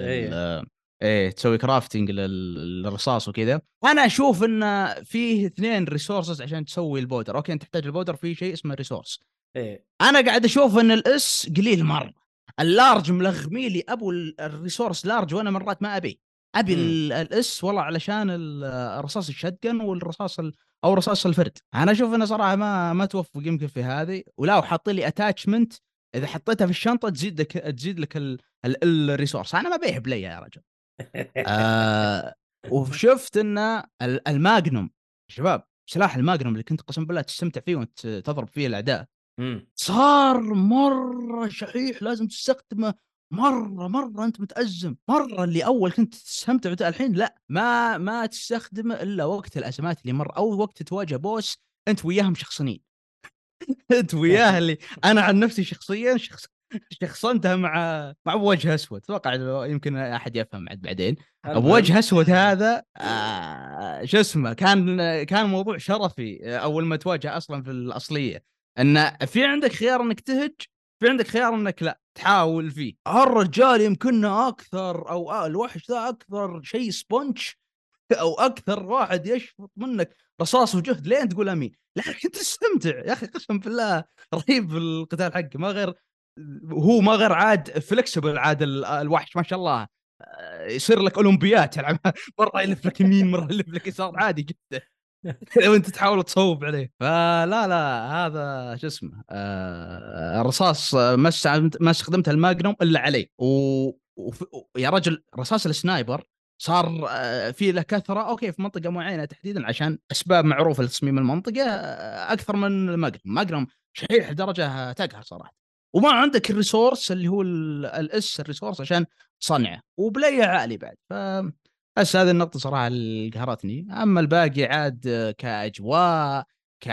إيه تسوي crafting لل- للرصاص وكذا. أنا أشوف إن فيه اثنين resources عشان تسوي ال powder. Okay أنت تحتاج ال powder في شيء اسمه resource إيه. أنا قاعد أشوف إن الإس قليل مرة. اللارج ملغمي لي أبو ال- الريسورس لارج وأنا مرات ما أبي. أبي الإس والله علشان ال- الرصاص الشتقن والرصاص ال- أو رصاص الفرد. أنا أشوف انه صراحة ما ما توفق يمكن في هذه. ولا وحاطين لي اتاتشمنت إذا حطيتها في الشنطة تزيد لك تزيد لك ال- ال- الريسورس أنا ما بيه بلي يا رجل. آه وشفت إن ال- الماجنوم شباب سلاح الماجنوم اللي كنت قسم بالله تستمتع فيه وانت تضرب فيه الأعداء. صار مرة شحيح لازم تستخدمه مرة مرة أنت متأزم مرة اللي أول كنت تستمتع الحين لا ما ما تستخدمه إلا وقت الأزمات اللي مر أو وقت تواجه بوس أنت وياهم شخصنين أنت وياه اللي أنا عن نفسي شخصيا شخص شخصنتها مع مع وجه أسود. أتوقع يمكن أحد يفهم عاد بعدين. بوجه أسود هذا آه شو اسمه كان كان موضوع شرفي آه، أول ما تواجه أصلا في الأصلية. إن في عندك خيار إنك تهج في عندك خيار إنك لا تحاول فيه. الرجال يمكننا أكثر أو آه الوحش ذا أكثر شيء sponge أو أكثر واحد يشفط منك رصاص وجهد لين تقول آمين. لكن تستمتع. يا أخي قسم بالله رهيب القتال حقه. ما غير هو ما غير عاد flexible عاد ال- الوحش ما شاء الله آه، يصير لك أولمبيات تلعب مرة يلف لك يمين مرة يلف لك يسار عادي جدا. وانت تحاول تصوب عليه. فلا لا هذا شو اسمه آه الرصاص ما ما استخدمت ال Magnum إلا عليه و... وف... يا رجل رصاص ال sniper صار آه، في له كثرة أوكي في منطقة معينة تحديدا عشان أسباب معروفة لتصميم المنطقة أكثر من ال Magnum. ال Magnum شحيح لدرجه تقهر صراحة. وما عندك ال resource اللي هو ال- ال S ال resource عشان تصنعه وبلي عالي بعد. ف بس هذه النقطة صراحة اللي قهرتني، أما الباقي عاد كأجواء ك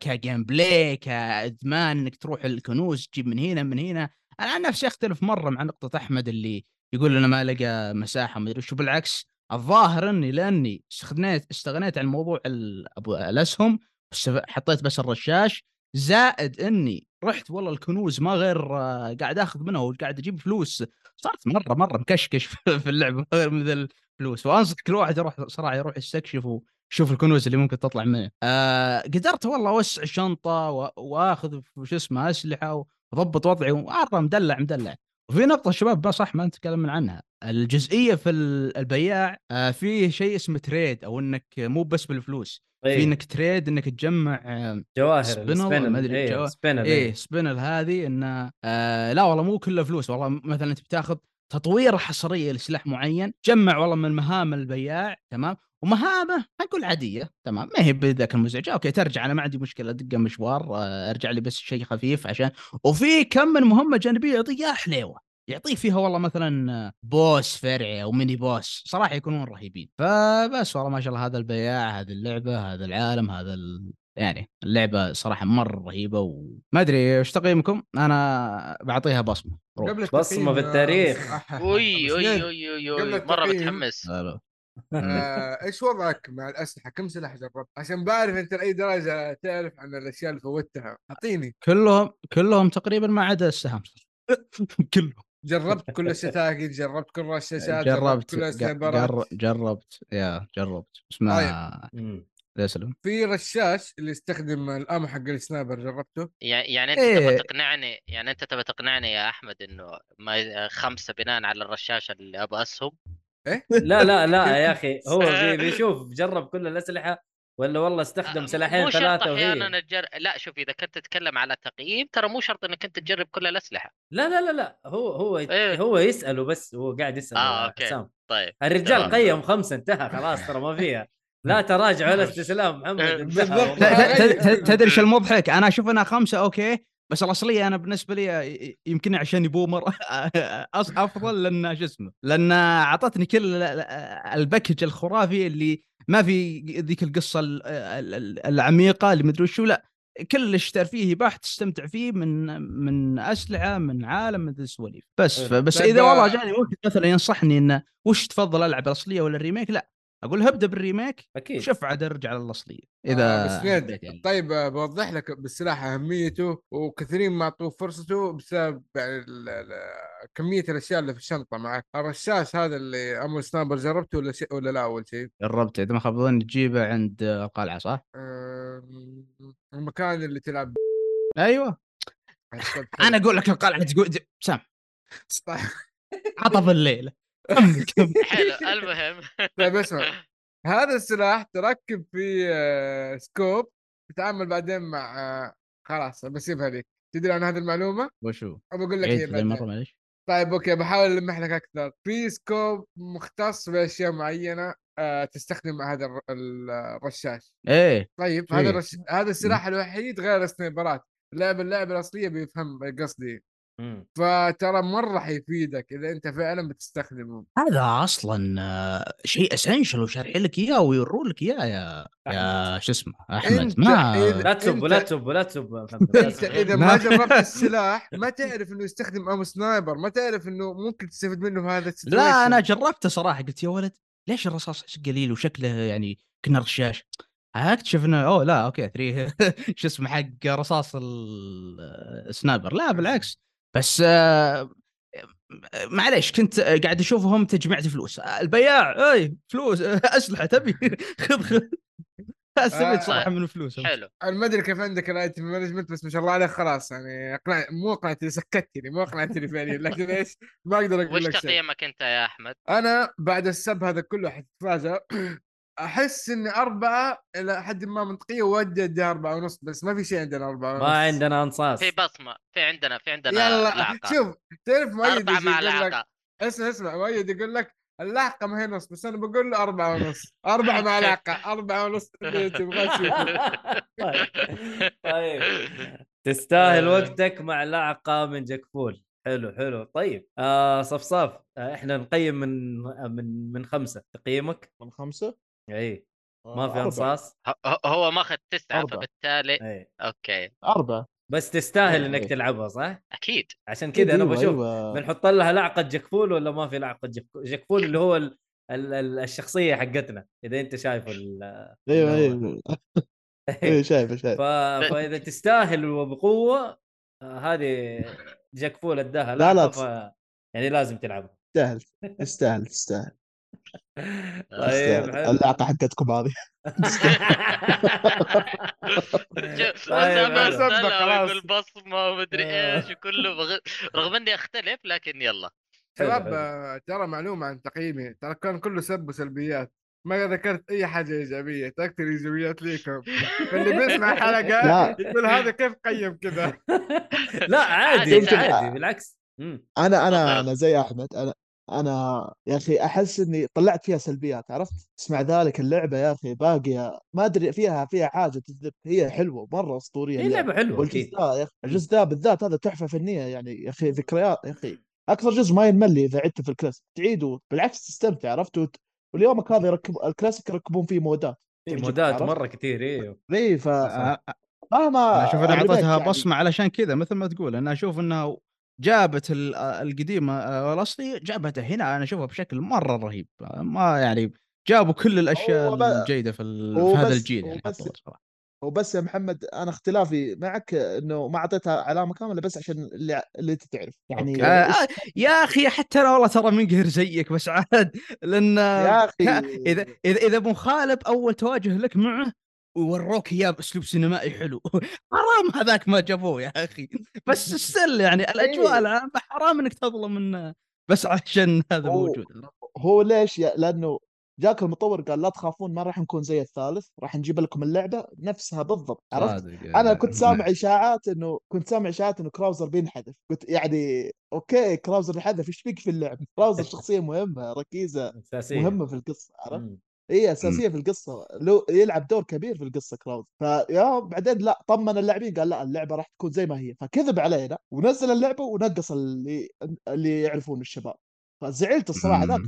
ك gameplay كإدمان إنك تروح الكنوز تجيب من هنا من هنا، أنا عن نفسي أختلف مرة مع نقطة أحمد اللي يقول أنا ما لقى مساحة ما أدري شو بالعكس الظاهر إني لأني استغنيت استغنيت عن موضوع ال- أبو- الأسهم واستف- حطيت بس الرشاش زائد إني رحت والله الكنوز ما غير آه، قاعد آخذ منها وقاعد أجيب فلوس. صارت مرة مرة مكشكش في اللعبة غير من ذا فلوس وأنصح كل واحد يروح صراحة يروح يستكشف و- شوف الكنوز اللي ممكن تطلع منه. آه قدرت والله أوسع الشنطه وأخذ وش اسمه أسلحة واضبط وضعي ومره مدلع مدلع. وفي نقطة شباب بس صح ما نتكلم عنها. الجزئية في ال- البياع آه في شيء اسمه trade أو إنك مو بس بالفلوس. في إيه. إنك trade إنك تجمع آه جواهر spinel، ما أدري، إيه، جوا- spinel إيه إيه. Spinel هذه انه آه لا والله مو كله فلوس والله مثلا أنت بتاخذ تطوير حصرية لسلاح معين جمع والله من مهام البياع تمام ومهامه نقول عادية تمام ما هي بذاك المزعجه okay ترجع أنا ما عندي مشكلة دقة مشوار آه، أرجع لي بس شيء خفيف عشان وفي كم من مهمة جانبية يعطيك يا حليوة يعطيك فيها والله مثلا boss فرعي أو mini boss صراحة يكونون رهيبين. فبس والله ما شاء الله هذا البياع هذه اللعبة هذا العالم هذا ال... يعني اللعبة صراحة مرة رهيبة وما أدري إيش تقييمكم؟ أنا بعطيها بصمة. روح. بالتاريخ. آه، أح- أوي أوي أوي مرة. متحمس. آه، إيش وضعك مع الأسلحة؟ كم سلاح جربت؟ عشان بعرف أنت لأي درجة تعرف عن الأشياء اللي فوتها، أعطيني. كلهم كلهم تقريبا ما عدا السهم كلهم. جربت كل الشتاقي، جربت كل الرشاشات، جربت كل جر- جربت يا جربت اسمها مم. لا سلم في رشاش اللي يستخدم القمح حق السنايبر جربته؟ يعني يعني انت إيه. تبغى تقنعني يعني انت تبغى تقنعني يا أحمد إنه ما خمسة بناء على الرشاشه اللي أبغى أسهم لا لا لا يا أخي هو بي- بيشوف جرب كل الأسلحة ولا والله استخدم سلاحين مو شرط ثلاثة أحيانا وهي تجر... لا شوف إذا كنت تتكلم على تقييم ترى مو شرط إنك أنت تجرب كل الأسلحة. لا لا لا لا هو هو إيه. هو يسأله بس هو قاعد يسال آه okay. حسام طيب الرجال. قيم خمسه انتهى خلاص ترى ما فيها. لا تراجع ولا استسلام محمد. ت- تدري إيش المضحك؟ أنا أشوف إنها خمسة okay. بس الأصلية أنا بالنسبة لي يمكن عشان boomer أفضل لأن شو اسمه لأن أعطتني كل ال- ال- ال package الخرافي اللي ما في ذيك القصة ال- ال- ال- العميقة اللي مدري وشو لا كل اللي اشتر فيه يباح تستمتع فيه من من أسلحة من عالم من السواليف بس. فبس طيب، إذا والله آه، جاني وقت مثلا ينصحني انه وش تفضل ألعب الأصلية ولا ال remake لا أقول ابدا بالريميك أكيد. شوف عاد أرجع للأصلية. آه، إذا نيد، حبيت يعني. طيب آه، بوضح لك بالسلاح أهميته وكثيرين ما أعطوه فرصته بسبب يعني كمية الأشياء اللي في الشنطه معك الرشاش هذا اللي أمو سنايبر جربته ولا شيء ولا لا أول شيء؟ جربت إذا ما خاب تجيبه عند القلعة صح؟ أم، المكان اللي تلعب أيوه. أنا أقول لك القلعة تقول سام. عطف الليلة. كمل كمل حلو المهم. طيب اسمع هذا السلاح تركب فيه آه، scope تتعامل بعدين مع آه، خلاص بسيبها لك تدري عن هذه المعلومة؟ وشو؟ ابى أقول لك هي مره معليش. طيب okay بحاول ألمح لك أكثر. في scope مختص بأشياء معينة آه تستخدم مع هذا الر- ال- الرشاش. إيه. طيب هذا؟ الرش... هذا السلاح الوحيد غير السنايبرات. اللعبة اللعبة الأصلية بيفهم قصدي مم. فترى مرة حيفيدك إذا أنت فعلا بتستخدمه. هذا أصلا آه، شيء essential وشارحين لك إياه ويورون لك إياه يا يا شو اسمه أحمد. أنت ما إذا- لا تسب لا تسب لا تسب أنت. إذا ما- جربت السلاح ما تعرف إنه يستخدم ammo sniper ما تعرف إنه ممكن تستفيد منه في هذا لا أنا. جربته صراحة قلت يا ولد ليش الرصاص قليل وشكله يعني كنا رشاش؟ أكتشف إنه أوه لا okay 3 شو اسمه حق رصاص ال- ال sniper لا بالعكس. بس آه، معليش كنت قاعد أشوفهم تجمعت فلوس. البياع إي فلوس أسلحة تبي. خذ خذ. استفيد صراحة من الفلوس حلو. أنا ما أدري كيف عندك ال item management بس ما شاء الله عليك خلاص يعني اقنع مو أقنعتني سكتني مو أقنعتني فعليا لكن إيش ما أقدر أقول وش لك شيء. تقييمك أنت يا أحمد؟ أنا بعد السب هذا كله حتتفاجأ. أحس إني أربعة إلى حد ما منطقية ودي اديها أربعة ونص بس ما في شيء عندنا أربعة ونص. ما عندنا أنصاص. في بصمة في عندنا في عندنا يلا لعقه شوف تعرف مؤيد أربعة يجي مع يقول لك لعقه اسمع اسمع مؤيد يقول لك اللحقه ما هي نص بس أنا بقول له أربعة ونص. أربعة مع لعقة أربعة ونص تبغى طيب. طيب. تستاهل آه. وقتك مع لعقه من جكفول. حلو حلو. طيب آه صفصاف آه إحنا نقيم من من من خمسة. تقييمك؟ من خمسة؟ اي آه، ما في. انصاص هو ماخذ تسعة أربعة. فبالتالي اي أوكي أربعة بس تستاهل إيه، إنك إيه. تلعبها صح؟ أكيد عشان كذا أنا أيوة، بشوف أيوة. بنحط لها لعقه جكفول ولا ما في لعقه جكفول اللي هو ال... ال... ال- الشخصية حقتنا إذا أنت شايفه ال... أيوه أيوه أيوه شايفه ف... شايفه فإذا تستاهل وبقوة آه، هذه جكفول اداها لا، لا، ف... يعني لازم تلعبها تستاهل تستاهل تستاهل طيب حلو. اللعقه حقتكم هذه شوف، طيب، أسامة حلو. أرسلها صدق، خلاص. ويقول بصمه ومدري آه. إيش وكله بغ... رغم إني أختلف لكن يلا شباب. آه، ترى معلومة عن تقييمي ترى كان كله سب وسلبيات ما ذكرت أي حاجة إيجابية تركت الايجابيات ليكم فاللي بيسمع الحلقة لا. يقول هذا كيف قيم كذا لا عادي عادي، بالعكس. أنا أنا. أنا زي أحمد أنا أنا يا أخي أحس إني طلعت فيها سلبيات عرفت؟ بس مع ذلك اللعبة يا أخي باقية ما أدري فيها فيها حاجة تجذب هي حلوة مرة أسطورية هي لعبة حلوة والجزء ذا يا أخي الجزء ذا بالذات هذا تحفة فنية يعني يا أخي ذكريات يا أخي. أكثر جزء ما ينمل لي إذا عدته في الكلاسيك تعيده بالعكس تستمتع عرفت؟ واليومك هذا يركب الكلاسيك يركبون فيه مودات. تعجبك، مودات؟ مرة كثير أيوه اي ف مهما أشوف انها أعطتها يعني- بصمة علشان كذا مثل ما تقول أنا أشوف انها جابت ال- القديمة آه، الاصلي جابتها هنا أنا أشوفها بشكل مرة رهيب ما يعني جابوا كل الأشياء الجيدة في, في هذا الجيل يعني بس- حتى صراحة وبس يا محمد أنا اختلافي معك إنه ما أعطيتها علامة كاملة بس عشان اللي اللي تعرف يعني. آه آه، يا أخي حتى أنا والله ترى منقهر زيك بس عاد لأن يا أخي إذا إذا ابو خالب أول تواجه لك معه ووروك إياه بأسلوب سينمائي حلو. حرام هذاك ما جابوه يا أخي. بس ستيل يعني الأجواء إيه. العامة حرام إنك تظلم إنه بس عشان هذا هو- موجود. هو ليش يا لأنه جاك المطور قال لا تخافون ما راح نكون زي الثالث راح نجيب لكم اللعبة نفسها بالضبط عرفت. أنا كنت سامع إشاعات إنه كنت سامع إشاعات إنه Krauser بينحذف. كنت يعني okay Krauser انحذف إيش فيك في اللعبة؟ Krauser شخصية مهمة ركيزة مهمة في القصة عرفت. هي أساسية في القصة. لو يلعب دور كبير في القصة Krauser فيا بعدين لا طمن اللاعبين قال لا اللعبة راح تكون زي ما هي. فكذب علينا ونزل اللعبة ونقص اللي اللي يعرفون الشباب. فزعلت الصراحة. ذاك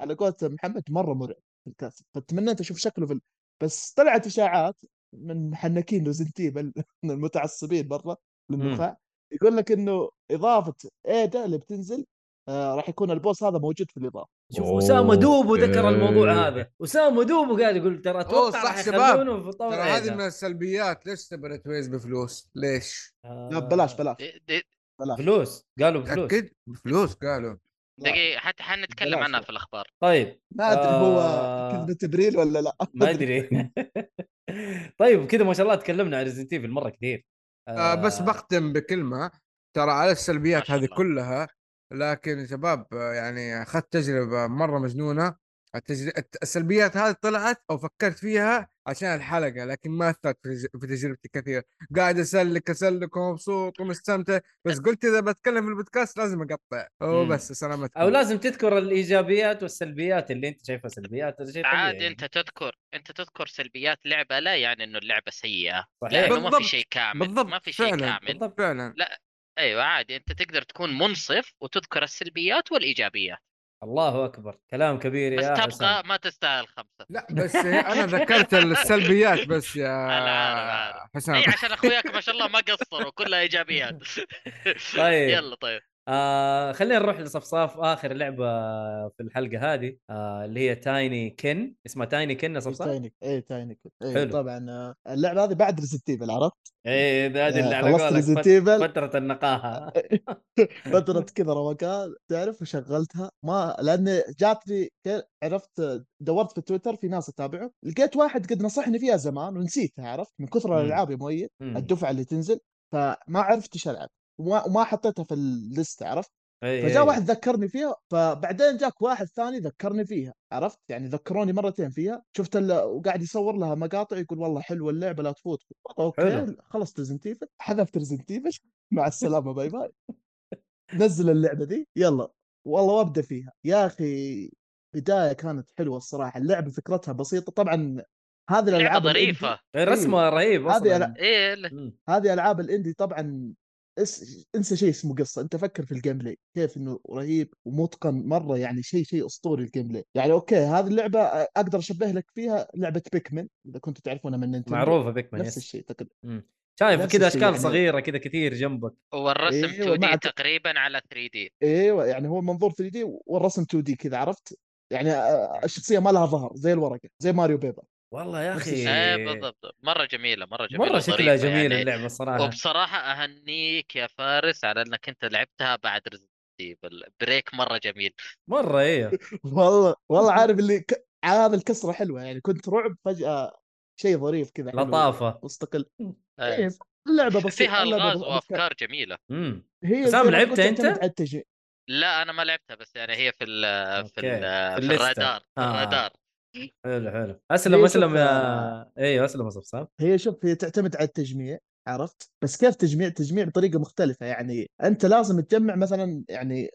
على قولة محمد مرة مرعب في الكلاسيك فتمنيت أشوف شكله في ال... بس طلعت إشاعات من محنكين Resident من المتعصبين مرة للنخاع يقول لك إنه إضافة Ada اللي بتنزل آه راح يكون ال boss هذا موجود في الإضافة. شوف اسامه دوبو ذكر. الموضوع هذا اسامه دوبو قاعد يقول ترى أتوقع صح شباب. في طور ترى هذه. من السلبيات ليش Separate Ways بفلوس؟ ليش؟ آه، لا بلاش بلاش بلاش فلوس قالوا بفلوس تاكد بفلوس قالوا. دقيقة حتى حنتكلم. عنها في الأخبار طيب ما أدري هو آه. كذبة إبريل ولا لا ما أدري طيب كذا ما شاء الله تكلمنا عن Resident Evil مرة كثير آه بس بختم بكلمة ترى على السلبيات هذه. كلها لكن يا شباب يعني أخذت تجربة مرة مجنونة. التجر... الت- السلبيات هذه طلعت أو فكرت فيها عشان الحلقة لكن ما أثرت في تج- في تجربتي كثير. قاعد أسلك أسلك ومبسوط ومستمتع. بس قلت إذا بتكلم في البودكاست لازم أقطع. وبس سلامتكم أو لازم تذكر الإيجابيات والسلبيات اللي أنت شايفها سلبيات هذا شيء طبيعي عادي أنت تذكر أنت تذكر سلبيات لعبة لا يعني إنه اللعبة سيئة. صحيح. لأنه ما في. شيء كامل بالضبط. ما في شيء كامل. بالضبط. فعلا. أيوه عادي. أنت تقدر تكون منصف وتذكر السلبيات والإيجابيات. الله أكبر. كلام كبير بس يا تبقى حسام ما تستاهل خمسة. لا بس أنا ذكرت السلبيات بس يا. حسام. أي عشان أخوياك ما شاء الله ما قصروا كلها إيجابيات. طيب. يلا طيب. آه خلينا نروح لصفصاف آخر لعبة في الحلقة هذه آه اللي هي Tinykin اسمها Tinykin يا صفصاف Tiny اي Tiny اي حلو. طبعا آه، اللعبة هذه بعد Resident Evil عرفت؟ ده- هذه اللي على قولك فترة النقاهة فترة كذا روقان تعرف وشغلتها ما لأن جاتني عرفت دورت في تويتر في ناس أتابعه لقيت واحد قد نصحني فيها زمان ونسيتها عرفت من كثر. الألعاب يا مؤيد. الدفعة اللي تنزل فما عرفت إيش ألعب وما, وما حطيتها في ال list عرفت إيه، فجاء إيه. واحد ذكرني فيها فبعدين جاك واحد ثاني ذكرني فيها عرفت يعني ذكروني مرتين فيها شفت. وقاعد يصور لها مقاطع يقول والله حلوة اللعبة لا تفوت okay حلو. خلصت Resident Evil حذفت Resident Evil مع السلامة bye bye نزل اللعبة دي يلا والله وأبدأ فيها يا أخي بداية كانت حلوة الصراحة اللعبة فكرتها بسيطة طبعا هذه الألعاب ظريفة إيه، رسمه رهيب هذه أصلا إيه لا. مم. هذه ألعاب ال indie طبعا إس... انسى شيء اسمه قصة. أنت فكر في ال gameplay كيف إنه رهيب ومتقن مرة يعني شيء شيء أسطوري ال gameplay يعني okay هذه اللعبة أقدر أشبه لك فيها لعبة Pikmin إذا كنتوا تعرفونها من Nintendo. معروفة Pikmin نفس yes. الشيء تقريبا مم. شايف كذا أشكال يعني. صغيرة كذا كثير جنبك. والرسم أيوه 2 مع D تقريبا على 3 D إيوه يعني هو المنظور 3 D والرسم 2 D كذا عرفت؟ يعني الشخصية ما لها ظهر زي الورقة زي Mario Paper. والله يا أخي. إيه بالضبط. مرة جميلة مرة جميلة مرة شكلها جميل يعني. اللعبة الصراحه وبصراحة أهنيك يا فارس على إنك أنت لعبتها بعد Resident Evil break مرة جميل. مرة أيوه والله والله عارف اللي ك... هذا الكسرة حلوة يعني. كنت رعب فجأة شيء ظريف كذا لطافة. مستقل. إيه. اللعبة بسيطة فيها ألغاز وأفكار جميلة. امم هي ما لعبتها التجميع لا أنا ما لعبتها بس يعني هي في ال في أوكي. ال في. الرادار آه. الرادار. حلو حلو. أسلم هي أسلم شوف، يا أيوه أسلم يا صفصاف هي شوف هي تعتمد على التجميع عرفت؟ بس كيف تجميع؟ تجميع بطريقة مختلفة. يعني أنت لازم تجمع مثلا يعني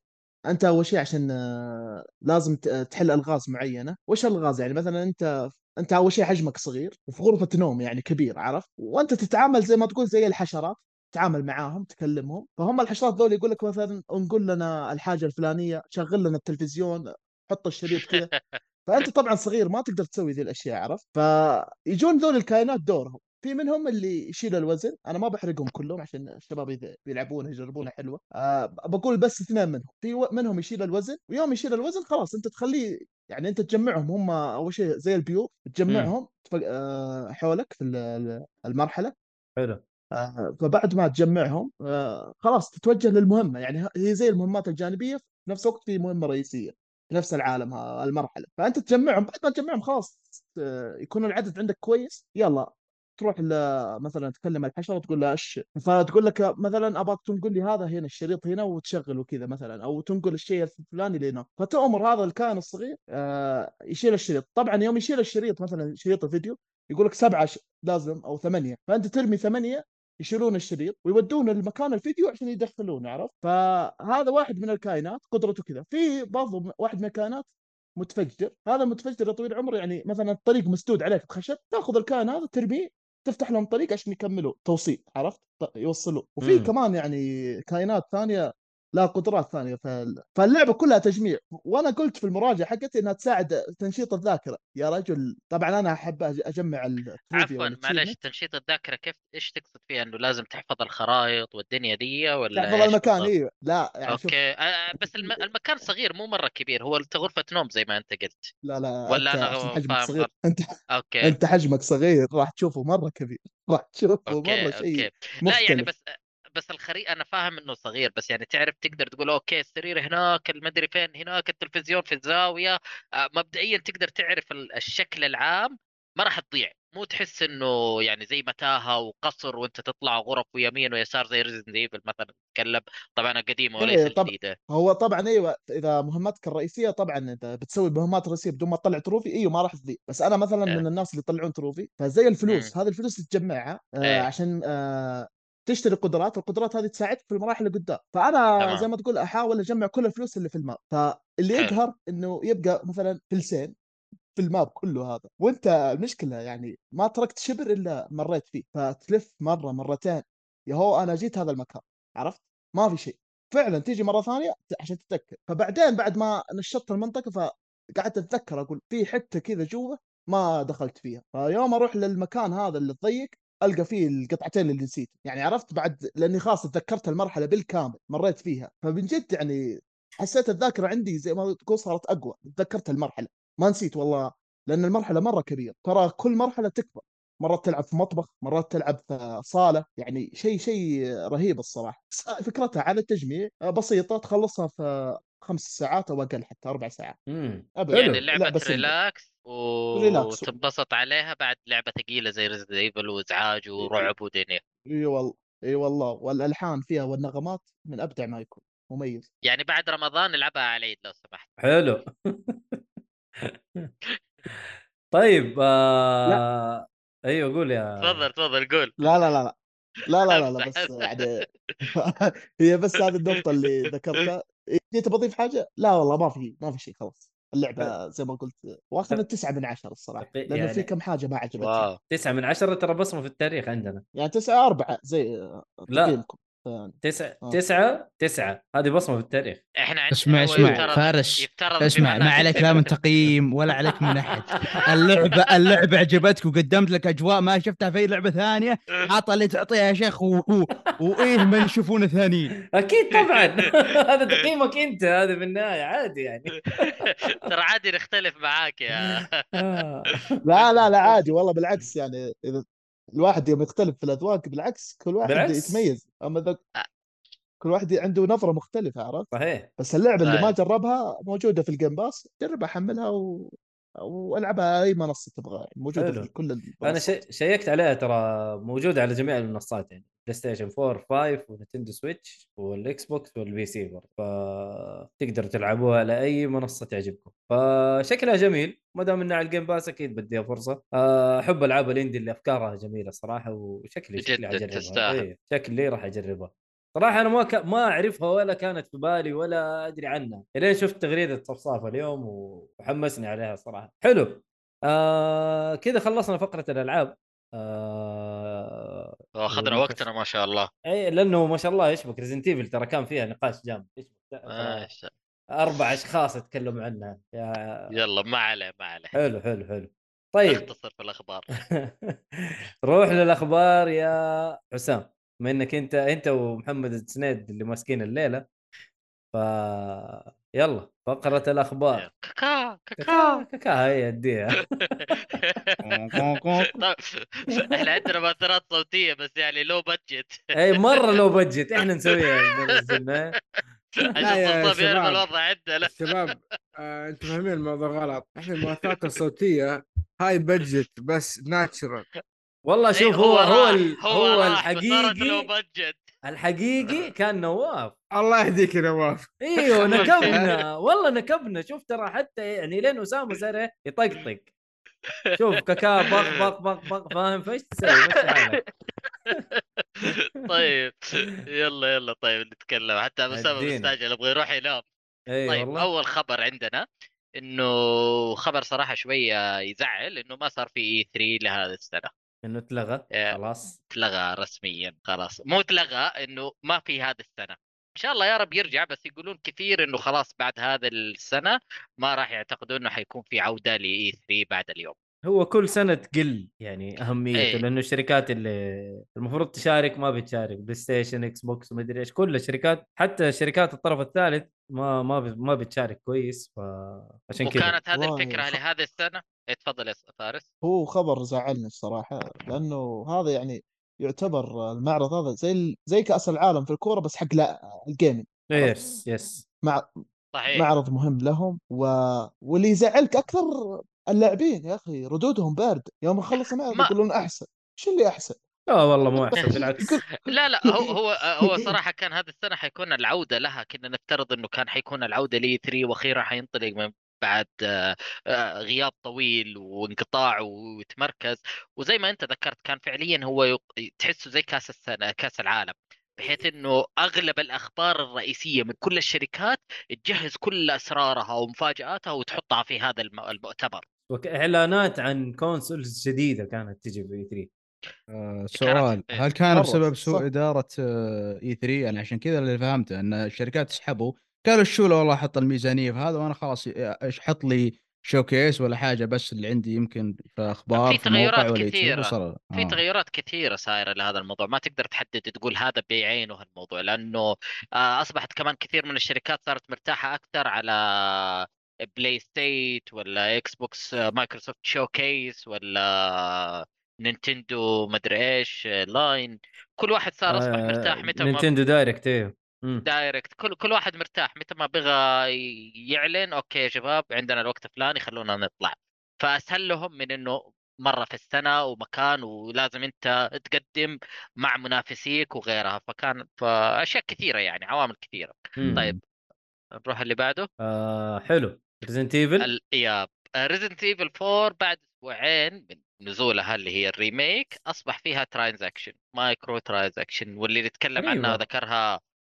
أنت أول شيء عشان آه، لازم تحل ألغاز معينة. وش ألغاز؟ يعني مثلا أنت أنت أول شيء حجمك صغير وفي غرفة نوم يعني كبير عرفت؟ وأنت تتعامل زي ما تقول زي الحشرات تتعامل معاهم تكلمهم. فهم الحشرات ذول يقول لك مثلا انقل لنا الحاجة الفلانية شغل لنا التلفزيون حط الشريط كذا. فأنت طبعا صغير ما تقدر تسوي ذي الأشياء عرفت؟ فيجون ذول الكائنات دورهم. في منهم اللي يشيل الوزن أنا ما بحرقهم كلهم عشان الشباب اذا بيلعبونها يجربونها حلوة. أه بقول بس اثنين منهم. في منهم يشيل الوزن ويوم يشيل الوزن خلاص أنت تخليه يعني أنت تجمعهم هم أول شيء زي البيوت تجمعهم تفق- أه حولك في ال- ال- المرحلة. حلو. آه، فبعد ما تجمعهم آه، خلاص تتوجه للمهمة. يعني هي زي المهمات الجانبية في نفس الوقت في مهمة رئيسية. في نفس العالم المرحلة. فأنت تجمعهم بعد ما تجمعهم خلاص آه، يكون العدد عندك كويس يلا تروح مثلا تكلم الحشرة وتقول لها إيش؟ فتقول لك مثلا ابغاك تنقل لي هذا هنا الشريط هنا وتشغله كذا مثلا أو تنقل الشيء الفلاني لهنا. فتؤمر هذا الكائن الصغير آه، يشيل الشريط. طبعا يوم يشيل الشريط مثلا شريط الفيديو يقول لك سبعة لازم أو ثمانية. فأنت ترمي ثمانية يشيلون الشريط ويودون المكان الفيديو عشان يدخلونه عرفت؟ فهذا واحد من الكائنات قدرته كذا. في برضو واحد من الكائنات متفجر هذا المتفجر يا طويل العمر يعني مثلا الطريق مسدود عليك بخشب تأخذ الكائن هذا ترميه تفتح لهم طريق عشان يكملوا توصيل عرفت؟ يوصلوا وفي. كمان يعني كائنات ثانية لا قدرات ثانية. فال- فاللعبة كلها تجميع. وأنا قلت في المراجعة حقتي إنها تساعد تنشيط الذاكرة. يا رجل طبعا أنا أحب أجمع عفوا معلش. تنشيط الذاكرة كيف إيش تقصد فيها؟ إنه لازم تحفظ الخرائط والدنيا دي ولا تحفظ المكان؟ إيوه. لا يعني شوف okay. آه بس الم... المكان صغير مو مرة كبير. هو غرفة نوم زي ما أنت قلت. لا لا ولا أنت عشان حجمك صغير؟ أنت okay. أنت حجمك صغير راح تشوفه مرة كبير. راح تشوفه okay مرة شيء أوكي. لا يعني بس بس الخريطة أنا فاهم إنه صغير بس يعني تعرف تقدر تقول okay السرير هناك المدري فين هناك التلفزيون في الزاوية. آه، مبدئيا تقدر تعرف ال- الشكل العام ما راح تضيع. مو تحس إنه يعني زي متاهة وقصر وأنت تطلع غرف ويمين ويسار زي Resident Evil مثلا تتكلم. طبعا قديمة وليس إيه، طب- الجديده هو طبعا أيوه إذا مهماتك الرئيسية طبعا اذا بتسوي المهمات الرئيسيه بدون ما تطلع trophy إيوه ما راح تضيع. بس أنا مثلا إيه. من الناس اللي يطلعون trophy فزي الفلوس هذه الفلوس تجمعها آه إيه. عشان آه تشتري قدرات القدرات هذه تساعدك في المراحل اللي قدام. فأنا تمام. زي ما تقول أحاول أجمع كل الفلوس اللي في ال map فاللي. يقهر إنه يبقى مثلا فلسين في الماب كله هذا. وأنت المشكلة يعني ما تركت شبر إلا مريت فيه. فتلف مرة مرتين. يا هو أنا جيت هذا المكان. عرفت؟ ما في شيء. فعلا تيجي مرة ثانية عشان تتذكر. فبعدين بعد ما نشطت المنطقة فقعدت أتذكر أقول في حتة كذا جوا ما دخلت فيها. فيوم أروح للمكان هذا اللي ضيق ألقى فيه القطعتين اللي نسيت. يعني عرفت بعد لأني خلاص تذكرت المرحلة بالكامل مريت فيها. فمن جد يعني حسيت الذاكرة عندي زي ما تقول صارت أقوى. تذكرت المرحلة. ما نسيت والله لأن المرحلة مرة كبيرة. ترى كل مرحلة تكبر. مرات تلعب في مطبخ مرات تلعب في صالة يعني شيء شيء رهيب الصراحة. فكرتها على التجميع بسيطة تخلصها في خمس ساعات أو أقل حتى أربع ساعات. امم يعني simple. relax relax. وتنبسط عليها بعد لعبة ثقيلة زي Resident Evil وإزعاج ورعب ودنيا. إي والله إي والله. والألحان فيها والنغمات من أبدع ما يكون. مميز. يعني بعد رمضان العبها على العيد لو سمحت. حلو. طيب آه... أيوه قول يا تفضل تفضل قول. لا لا لا لا. لا لا لا, بس. يعني هي بس هذه النقطة اللي ذكرتها. جيت بضيف حاجة؟ لا والله ما في ما في شيء خلاص. اللعبة زي ما قلت واخذ تسعة من عشرة الصراحة طيب، لأنه في يعني- كم حاجة ما عجبتني. تسعة من عشرة ترى بصمة في التاريخ عندنا. يعني تسعة أربعة زي لا. تقييمكم تسعة آه. تسعة تسعة. هذه بصمة في التاريخ. إحنا عند... اسمع اسمع يفترض- فارس يفترض اسمع ما عليك لا من تقييم ولا عليك من أحد. اللعبة اللعبة عجبتك وقدمت لك أجواء ما شفتها في أي لعبة ثانية عطى اللي تعطيها يا شيخ و... و... وإيه من يشوفون ثانيين أكيد طبعا. هذا تقييمك أنت هذا في النهاية عادي يعني. ترى عادي نختلف معاك يا آه. لا لا لا عادي والله بالعكس يعني إذا الواحد يوم يختلف في الأذواق بالعكس كل واحد بالعكس. يتميز أما ذا كل واحد عنده نظرة مختلفة عرفت صحيح بس اللعبة اللي ما. جربها موجودة في ال Game Pass جربها حملها و... وألعبها أي منصة تبغى يعني موجودة حلو. في كل أنا المنصات شي... شيكت عليها ترى موجودة على جميع المنصات يعني PlayStation 4 5 و Nintendo Switch وال Xbox وال PC برضه. فتقدروا تلعبوها على أي منصة تعجبكم. فشكلها جميل. ما دام إنها على ال Game Pass أكيد بديها فرصة. أحب ألعاب ال indie اللي أفكارها جميلة صراحة وشكلي شكلي حجربها تستاهل. إيه، شكلي راح أجربها. صراحة أنا ما ك... ما أعرفها ولا كانت في بالي ولا أدري عنها. إلين شفت تغريدة صفصافة اليوم وحمسني عليها صراحة. حلو. آه كذا خلصنا فقرة الألعاب. آه اخذنا وقتنا ما شاء الله. إي لأنه ما شاء الله يشبك Resident Evil ترى كان فيها نقاش جامد يشبك شاء- أربع أشخاص اتكلموا عنها. يا يلا ما عليه ما عليه. حلو حلو حلو. طيب. اختصر في الأخبار. روح للأخبار يا حسام. بما إنك أنت أنت ومحمد السنيد اللي ماسكين الليلة ف يلا فقرة الأخبار. كاكا كاكا. كاكا هي اديها إحنا عندنا مؤثرات صوتية بس يعني لو بادجت أي مرة لو بجت إحنا نسويها عشان شباب. الوضع عندنا الشباب آه، أنتم فاهمين الموضوع غلط. إحنا المؤثرات الصوتية هاي بادجت بس ناتشرال والله إيه، شوف هو هو هو الحقيقي بادجت الحقيقي كان نواف. الله يهديك يا نواف. إيوه نكبنا. والله نكبنا. شوف ترى حتى يعني لين أسامة صار؟ يطقطق. شوف كاكا بق بق بق بق فاهم؟ فايش تسوي؟ طيب. يلا يلا. طيب نتكلم. حتى أسامة. مستعجل يبغى يروح ينام. اي طيب والله. أول خبر عندنا إنه خبر صراحة شوية يزعل إنه ما صار في E3 لهذه السنة. إنه اتلغى إيه. خلاص. تلغى رسميا خلاص. مو تلغى إنه ما في هذه السنة. شاء الله يا رب يرجع بس يقولون كثير إنه خلاص بعد هذا السنة ما راح يعتقدوا إنه حيكون في عودة ل E3 بعد اليوم. هو كل سنة تقل يعني أهميته إيه. لأنه الشركات اللي المفروض تشارك ما بتشارك PlayStation Xbox ومدري إيش كل الشركات حتى شركات الطرف الثالث ما ما ب- ما بتشارك كويس فعشان كذا. وكانت هذه الفكرة خ- لهذه السنة؟ إيه، تفضل يا فارس. هو خبر زعلني الصراحة لأنه هذا يعني يعتبر المعرض هذا زي زي كأس العالم في الكورة بس حق لا ال gaming. yes yes. مع صحيح. معرض مهم لهم و... واللي يزعلك أكثر اللاعبين يا أخي ردودهم باردة. يوم خلص المعرض ما- يقولون أحسن. شو اللي أحسن؟ لا والله مو أحسن بالعكس. لا لا هو هو هو صراحة كان هذه السنة حيكون العودة لها. كنا نفترض إنه كان حيكون العودة لي 3 وأخيرا حينطلق من بعد آه، غياب طويل وانقطاع ويتمركز وزي ما انت ذكرت كان فعليا هو تحسه زي كأس السنة كأس العالم بحيث إنه أغلب الأخبار الرئيسية من كل الشركات تجهز كل أسرارها ومفاجآتها وتحطها في هذا الم- المؤتمر اعلانات عن كونسولز جديدة كانت تجي في 3 آه، سؤال إيه. هل كان بسبب سوء. إدارة E3 يعني عشان كذا اللي فهمته أن الشركات سحبوا قالوا شو لو والله حط الميزانية في هذا وأنا خلاص إيش حط لي showcase ولا حاجة بس اللي عندي يمكن في أخبار في في تغيرات يوتيوب كثيرة. وصل في آه. تغيرات كثيرة صايرة لهذا الموضوع ما تقدر تحدد تقول هذا بعينه هالموضوع لأنه آه، أصبحت كمان كثير من الشركات صارت مرتاحة أكثر على PlayStation ولا Xbox آه، Microsoft showcase ولا Nintendo مدري إيش آه، line كل واحد صار أصبح مرتاح متى ما Nintendo Direct أيوه. Direct. كل كل واحد مرتاح. متى ما بغى يعلن okay يا شباب عندنا الوقت الفلاني خلونا نطلع. فاسهل لهم من إنه مرة في السنة ومكان ولازم أنت تقدم مع منافسيك وغيرها. فكان فأشياء كثيرة يعني عوامل كثيرة. مم. طيب نروح اللي بعده. آه حلو. Resident Evil ال- يا Resident Evil 4 بعد أسبوعين من نزولها اللي هي ال remake أصبح فيها transaction micro transaction واللي نتكلم عنها غريبة.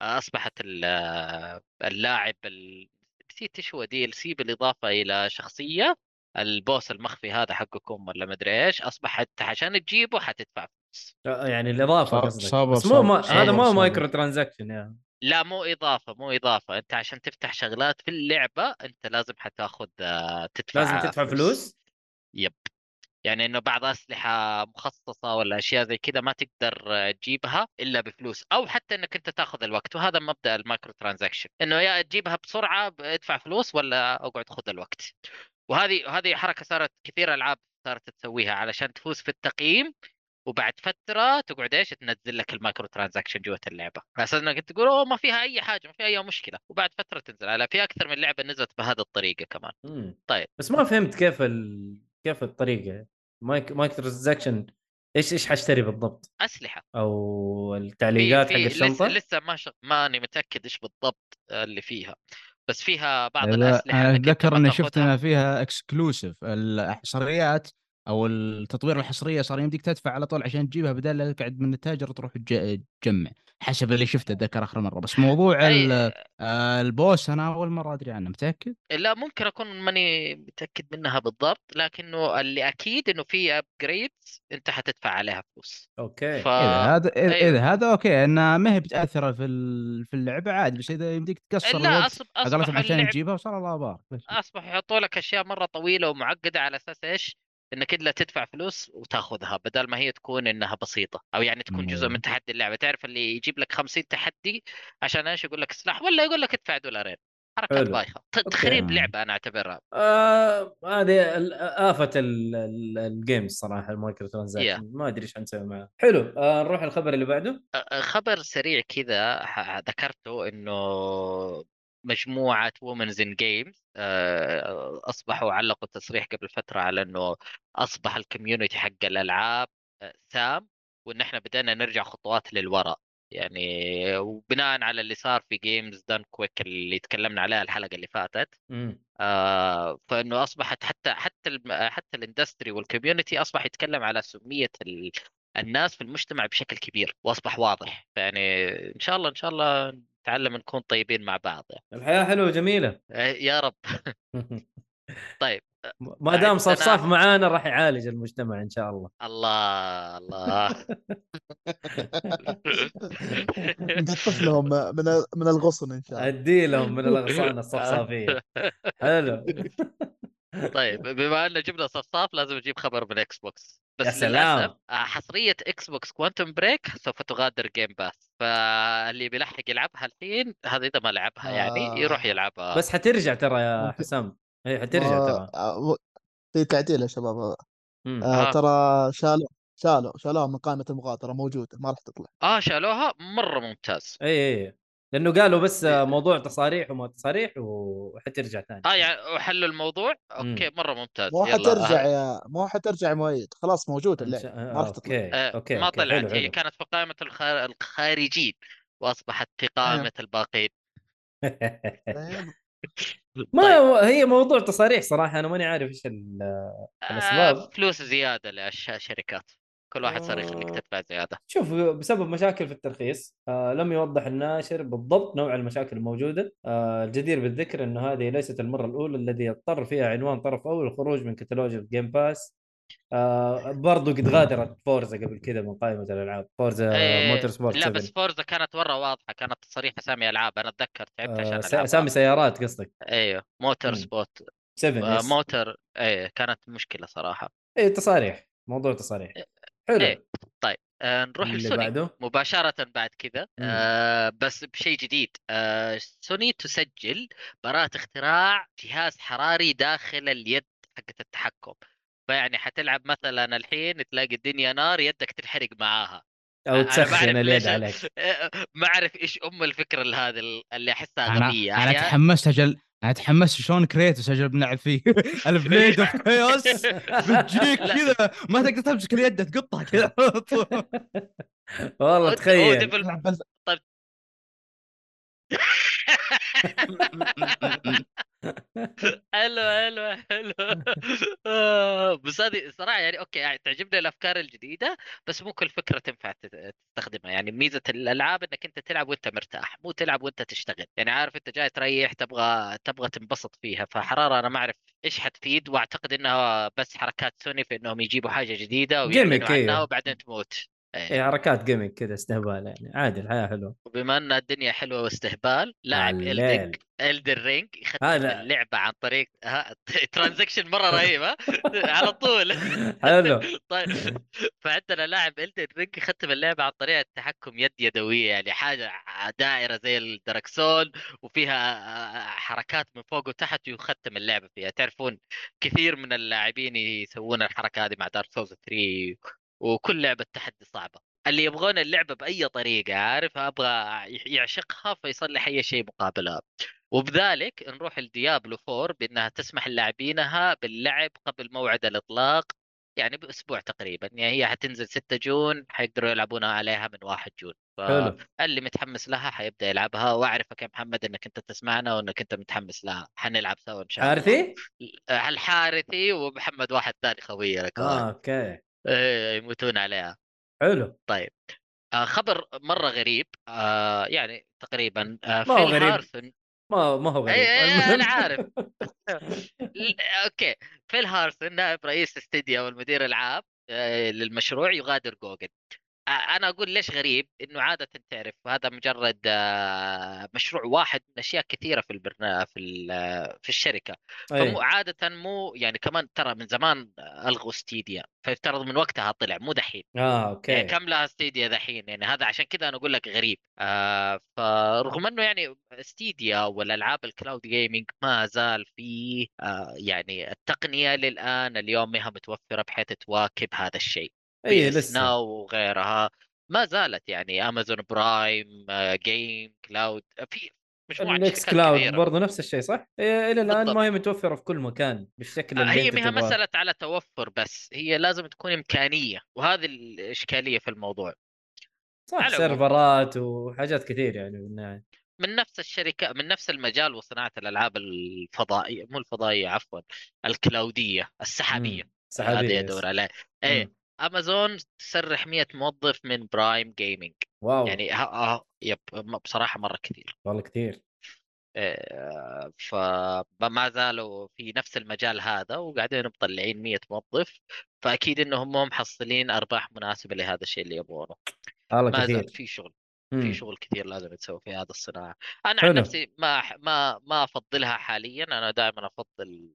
أصبحت ال- اللاعب ال- نسيت إيش هو DLC بالاضافه إلى شخصية ال boss المخفي هذا حقكم ولا مدري إيش اصبح انت عشان تجيبه حتدفع فلوس. يعني الإضافة قصدك. بس مو ما هذا مو. micro transaction يعني. لا مو إضافة مو إضافة. أنت عشان تفتح شغلات في اللعبة أنت لازم حتاخذ آه، تدفع لازم تدفع فلوس؟ yep. يعني إنه بعض أسلحة مخصصة ولا أشياء زي كذا ما تقدر آه، تجيبها إلا بفلوس أو حتى إنك أنت تاخذ الوقت وهذا مبدأ ال micro transaction. إنه يا تجيبها بسرعة ادفع فلوس ولا أقعد خذ الوقت. وهذه هذه حركة صارت كثير ألعاب صارت تسويها علشان تفوز في التقييم وبعد فترة تقعد إيش؟ تنزل لك ال micro transaction جوة اللعبة. على أساس إنك تقول أوه ما فيها أي حاجة ما فيها أي مشكلة. وبعد فترة تنزل على في أكثر من لعبة نزلت بهذه الطريقة كمان. مم. طيب. بس ما فهمت كيف ال... كيف الطريقة. micro micro transaction إيش إيش حاشتري بالضبط؟ أسلحة. أو التعليقات حق الشنطة؟ لسه لسه ما شغ... ماني متأكد إيش بالضبط اللي فيها. بس فيها بعض إذا الأسلحة أنا أتذكر إني شفت. إنها فيها exclusive الحصريات أو التطوير الحصريه صار يمديك تدفع على طول عشان تجيبها بدل لا تقعد من التاجر تروح تج- تجمع. حسب اللي شفته أتذكر آخر مرة بس موضوع ال- أي... آه، ال boss أنا أول مرة أدري عنه متأكد؟ لا ممكن أكون ماني متأكد منها بالضبط لكنه اللي أكيد إنه في upgrades أنت حتدفع عليها فلوس okay ف إذا هذا إذا أيوه. إذا هذا okay انها ما هي بتاثر في ال- في اللعبة عادي بس إذا يمديك تقصر لا أصب... أصبح عشان اللعب تجيبها وصار الله بارك أصبح يحطوا لك أشياء مرة طويلة ومعقدة على أساس إيش؟ إنك إلا تدفع فلوس وتاخذها بدل ما هي تكون إنها بسيطة أو يعني تكون جزء. من تحدي اللعبة تعرف اللي يجيب لك 50 تحدي عشان إيش يقول لك سلاح ولا يقول لك ادفع دولارين حركات. بايخة. تخريب. لعبة أنا أعتبرها آه هذه ال- ال games صراحة ال micro transaction Yeah. ما أدري إيش حنسوي معاه حلو آه نروح الخبر اللي بعده أ- خبر سريع كذا ذكرته إنه مجموعة Women in Games أصبحوا علقوا تصريح قبل فترة على إنه أصبح ال community حق الألعاب آه، سام. وان إحنا بدأنا نرجع خطوات للوراء. يعني وبناء على اللي صار في Games Done Quick اللي تكلمنا عليها الحلقة اللي فاتت. مم. آه فإنه أصبحت حتى حتى الم- حتى ال industry وال community أصبح يتكلم على سمية ال... الناس في المجتمع بشكل كبير وأصبح واضح. يعني إن شاء الله إن شاء الله نتعلم نكون طيبين مع بعض. يعني. الحياة حلوة وجميلة آه، يا رب. طيب ما دام عندنا- صفصاف معانا راح يعالج المجتمع إن شاء الله. الله الله. نقطف لهم من من الغصن إن شاء الله. أدي لهم من الأغصان الصفصافية. حلو. طيب بما ان جبنا صفصاف لازم نجيب خبر من Xbox بس يا سلام. للأسف آه، حصرية Xbox Quantum Break سوف تغادر Game Pass فاللي بيلحق يلعبها الحين هذا إذا ما لعبها يعني آه. يروح يلعبها بس حترجع ترى يا. حسام هي حترجع آه، ترى آه، في تعديل يا شباب. آه آه. ترى شالوا شالوا شالوها من قائمة المغادرة موجودة ما راح تطلع آه شالوها مرة ممتاز اي اي لأنه قالوا بس موضوع تصاريح وما تصاريح وحترجع ثاني. آه يعني وحلوا الموضوع. okay مرة ممتاز. مو. حترجع آه، يا مو حترجع مؤيد. خلاص موجود شاء- ما راح تطلع. okay آه، okay ما. طلعت هي كانت في قائمة الخار... الخارجين. وأصبحت في قائمة الباقين طيب. ما طيب. هي موضوع تصاريح صراحة أنا ماني عارف إيش؟ آه فلوس زيادة للشركات كل واحد صار يخليك آه. تدفع زيادة. شوف بسبب مشاكل في الترخيص آه لم يوضح الناشر بالضبط نوع المشاكل الموجودة. آه الجدير بالذكر إنه هذه ليست المرة الأولى الذي اضطر فيها عنوان طرف أول الخروج من كتالوج ال Game Pass آه برضو قد غادرت Forza قبل كذا من قائمة الألعاب Forza إيه، Motorsport لا 7 بس Forza كانت مرة واضحة كانت تصريح اسامي ألعاب أنا أتذكر تعبت عشان آه اسامي سيارات قصدك؟ أيوه موتور مم. sport 7 آه. موتور إيه كانت مشكلة صراحة. إيه تصاريح موضوع تصاريح. حلو. إيه. طيب آه نروح لسوني بعده؟ مباشرة بعد كذا مم. آه بس بشيء جديد آه سوني تسجل براءة اختراع جهاز حراري داخل اليد حقت التحكم. فيعني حتلعب مثلا الحين تلاقي الدنيا نار يدك تنحرق معاها. أو أنا تسخن اليد عليك. ما أعرف إيش أم الفكرة هذه اللي أحسها غبية. أنا أحيانا- تحمست أجل أنا تحمست شلون Kratos أجل بنلعب فيه ال Blade of Chaos بتجيك. كذا ما تقدر تمسك اليد تقطها كذا. والله تخيل بال- حلو حلو حلو. آه، بس هذه صراحة يعني okay يعني تعجبني الأفكار الجديدة بس مو كل فكرة تنفع تستخدمها. يعني ميزة الألعاب إنك أنت تلعب وأنت مرتاح مو تلعب وأنت تشتغل. يعني عارف أنت جاي تريح تبغى تبغى تنبسط فيها. فحرارة أنا ما أعرف إيش حتفيد وأعتقد إنها بس حركات سوني في إنهم يجيبوا حاجة جديدة ويعلنوا عنها أيوه. وبعدين تموت. إيه. إيه. حركات gaming كذا استهبال يعني. عادي الحياة حلوة. وبما إن الدنيا حلوة واستهبال لاعب. الدنج Elden Ring يختم هذا- اللعبة عن طريق transition مرة رهيبه على طول. حلو. طيب فعندنا لاعب Elden Ring يختم اللعبة عن طريق التحكم يد يدوية يعني حاجة دائرة زي الدركسون وفيها حركات من فوق وتحت ويختم اللعبة فيها. تعرفون كثير من اللاعبين يسوون الحركة هذه مع Dark Souls 3 وكل لعبة تحدي صعبة. اللي يبغون اللعبة بأي طريقة عارف؟ أبغى يعشقها فيصلح أي شيء مقابلها. وبذلك نروح ل Diablo 4 بأنها تسمح للاعبينها باللعب قبل موعد الإطلاق يعني بأسبوع تقريبا. يعني هي حتنزل 6 June حيقدروا يلعبونها عليها من 1 June. فاللي متحمس لها حيبدأ يلعبها. وأعرفك يا محمد إنك أنت تسمعنا وإنك أنت متحمس لها. حنلعب سوا إن شاء الله. عارفي؟ الحارثي ومحمد واحد ثاني خويه لك آه okay. إيه، يموتون عليها. حلو. طيب آه خبر مرة غريب آه يعني تقريبا آه ما هو غريب. Harrison ما ما هو غريب. اي اي المهم. أنا عارف. okay. Phil Harrison نائب رئيس استديو والمدير العام للمشروع يغادر جوجل. أنا أقول ليش غريب؟ إنه عادة تعرف هذا مجرد آه، مشروع واحد من أشياء كثيرة في البرنامج في في الشركة. فمو أي. عادة مو يعني كمان ترى من زمان ألغوا Stadia فيفترض من وقتها طلع مو دحين. آه okay. يعني كم لها ستيديا دحين؟ يعني هذا عشان كذا أنا أقول لك غريب. آه فرغم إنه يعني ستيديا والألعاب ال cloud gaming ما زال في آه يعني التقنية للآن اليوم ما متوفرة بحيث تواكب هذا الشيء. اي PS لسه Now وغيرها ما زالت يعني امازون برايم gaming cloud في مجموعه شركات كلاود برضه نفس الشيء صح؟ إيه إلى الآن. ما هي متوفرة في كل مكان بالشكل آه، اللي هي ما مسألة على توفر بس هي لازم تكون إمكانية وهذه الإشكالية في الموضوع صح. سيرفرات وحاجات كثير يعني بالنهايه من نفس الشركة من نفس المجال وصناعة الألعاب الفضائية مو الفضائية عفوا الكلاودية السحابية مم. سحابية هذه yes. يدور عليه إيه. امازون تسرح 100 موظف من برايم gaming wow. يعني ها ها yep م- بصراحة مرة كثير. والله كثير. إيه، فما زالوا في نفس المجال هذا وقاعدين مطلعين 100 موظف فأكيد إنهم مو محصلين أرباح مناسبة لهذا الشيء اللي يبغونه. والله ما زال كثير. في شغل مم. في شغل كثير لازم يتسوى في هذا الصناعة. أنا حلو. عن نفسي ما ما ما أفضلها حاليا أنا دائما أفضل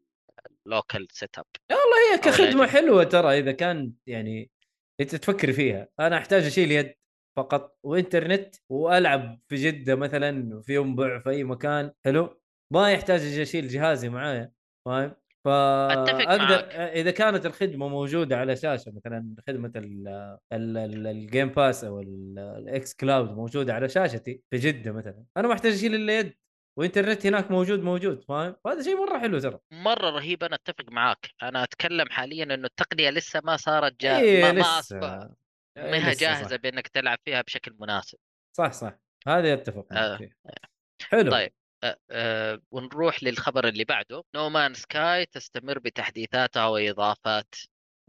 ال local setup والله هي كخدمة الأجهزة. حلوة ترى إذا كان يعني إنت تفكر فيها. أنا أحتاج أشيل يد فقط وإنترنت وألعب في جدة مثلا في ينبع في أي مكان. حلو؟ ما يحتاج أشيل جهازي معايا فاهم؟ فاقدر. إذا كانت الخدمة موجودة على شاشة مثلا خدمة ال- ال- ال- ال Game Pass أو ال- ال xCloud موجودة على شاشتي في جدة مثلا أنا ما أحتاج أشيل إلا يد. وانترنت هناك موجود موجود فاهم؟ فهذا شيء مرة حلو ترى. مرة رهيب أنا أتفق معاك. أنا أتكلم حاليا إنه التقنية لسه ما صارت جا... إيه ما, لسه. إيه ما هي لسه، صح. جاهزة بأنك تلعب فيها بشكل مناسب. صح صح. هذا أتفق آه. فيه حلو. طيب أه أه ونروح للخبر اللي بعده. No Man's Sky تستمر بتحديثاتها وإضافات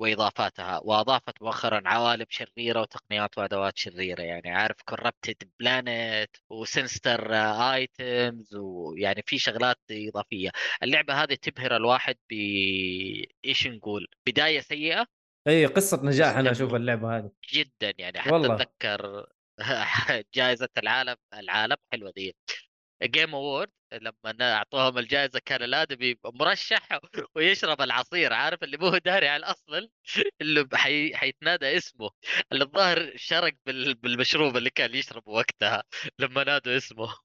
وإضافاتها وأضافت مؤخرا عوالم شريرة وتقنيات وأدوات شريرة يعني عارف corrupted planet و sinister items ويعني في شغلات إضافية اللعبة هذه تبهر الواحد ب إيش نقول بداية سيئة إي قصة نجاح أنا. أشوف اللعبة هذه جدا يعني حتى والله. أتذكر جائزة العالم العالم حلوة دي جيم اوورد لما اعطوهم الجائزة كان الآدمي مرشح ويشرب العصير عارف اللي مو داري على الأصل؟ اللي حي... حيتنادى اسمه. اللي الظاهر شرق بال... بالمشروب اللي كان يشربه وقتها لما نادوا اسمه.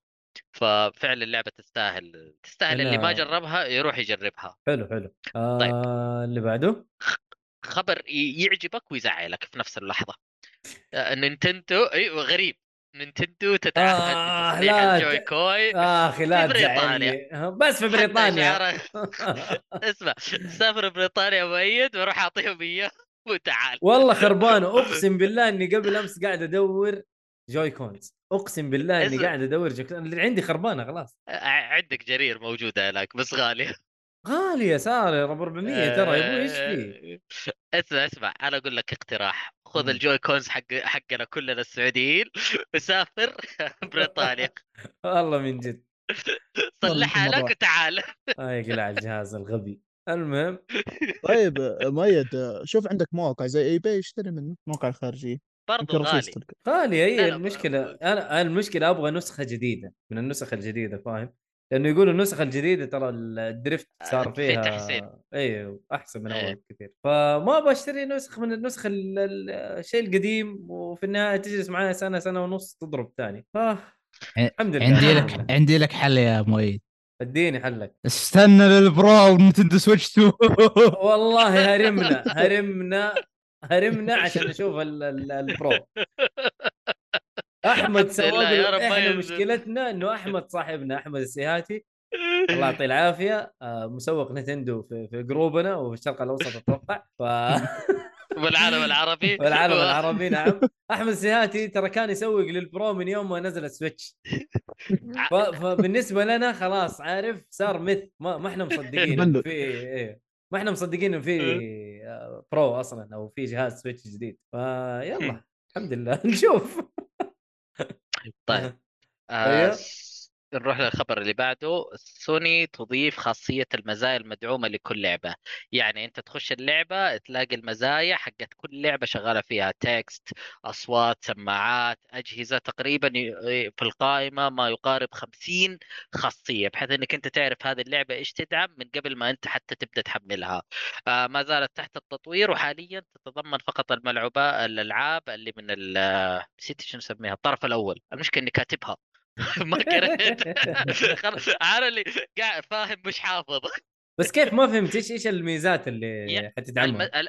ففعلا اللعبة تستاهل تستاهل اللي ما جربها يروح يجربها. حلو حلو. آه طيب. اللي بعده؟ خبر يعجبك ويزعلك في نفس اللحظة. آه، نينتندو أيوه غريب. نينتندو تتعهد آه، لا ال Joy-Con أخي لا في بريطانيا. تزعلني بس في بريطانيا. اسمع سافر بريطانيا مؤيد وأروح أعطيهم إياه وتعال. والله خربانه أقسم بالله إني قبل أمس قاعد أدور Joy-Cons. أقسم بالله إني قاعد أدور Joy عندي خربانة خلاص. عندك جرير موجوده هناك بس غاليه غاليه صار يا رب 400 ترى يا أبوي إيش فيه اسمع اسمع أنا أقول لك اقتراح. خذ. ال Joy-Cons حق حقنا كلنا السعوديين وسافر بريطانيا. والله من جد. صلحها. لك وتعال. آه يا قلع الجهاز الغبي. المهم. طيب آه، مؤيد آه، شوف عندك مواقع زي eBay اشتري منه برضو يمكن رخيص غالي. غالية لا، المشكلة ب- أنا أنا المشكلة أبغى نسخة جديدة من النسخ الجديدة فاهم؟ لأنه يقولوا النسخة الجديدة ترى ال drift صار في فيها تحسين. أيوه أحسن من إيه. اول كثير فما أبغى أشتري نسخ من النسخ ال- ال- الشيء القديم وفي النهاية تجلس معايا سنة سنة ونص تضرب ثاني ف الحمد لله. عندي لك. عندي لك حل يا مؤيد اديني حلك. استنى لل Pro ونتندو سويتش 2 والله هرمنا هرمنا هرمنا عشان نشوف ال- ال- ال Pro. أحمد سوق يا رب إحنا. مشكلتنا إنه أحمد صاحبنا أحمد السيهاتي الله يعطيه العافية. آه، مسوق نتندو في, في جروبنا وفي الشرق الأوسط أتوقع. ف والعالم العربي. والعالم العربي نعم. أحمد السيهاتي ترى كان يسوق لل Pro من يوم ما نزل السويتش. ف... فبالنسبه لنا خلاص عارف صار مث ما, ما إحنا مصدقين. في إيه. ما إحنا مصدقين إنه في آه، Pro أصلا أو في جهاز سويتش جديد. فيلا الحمد لله. نشوف. طيب آه أيوه. نروح للخبر اللي بعده. سوني تضيف خاصية المزايا المدعومة لكل لعبة. يعني أنت تخش اللعبة تلاقي المزايا حقت كل لعبة شغالة فيها text أصوات سماعات أجهزة تقريبا في القائمة ما يقارب 50 خاصية بحيث إنك أنت تعرف هذه اللعبة إيش تدعم من قبل ما أنت حتى تبدأ تحملها. آه ما زالت تحت التطوير وحاليا تتضمن فقط الملعوبة الألعاب اللي من نسيت نسميها الطرف الأول. المشكلة إني كاتبها. ما قريت. خلاص عارف اللي قاعد فاهم مش حافظ. بس كيف ما فهمت إيش إيش الميزات اللي. حتدعمها؟ ال-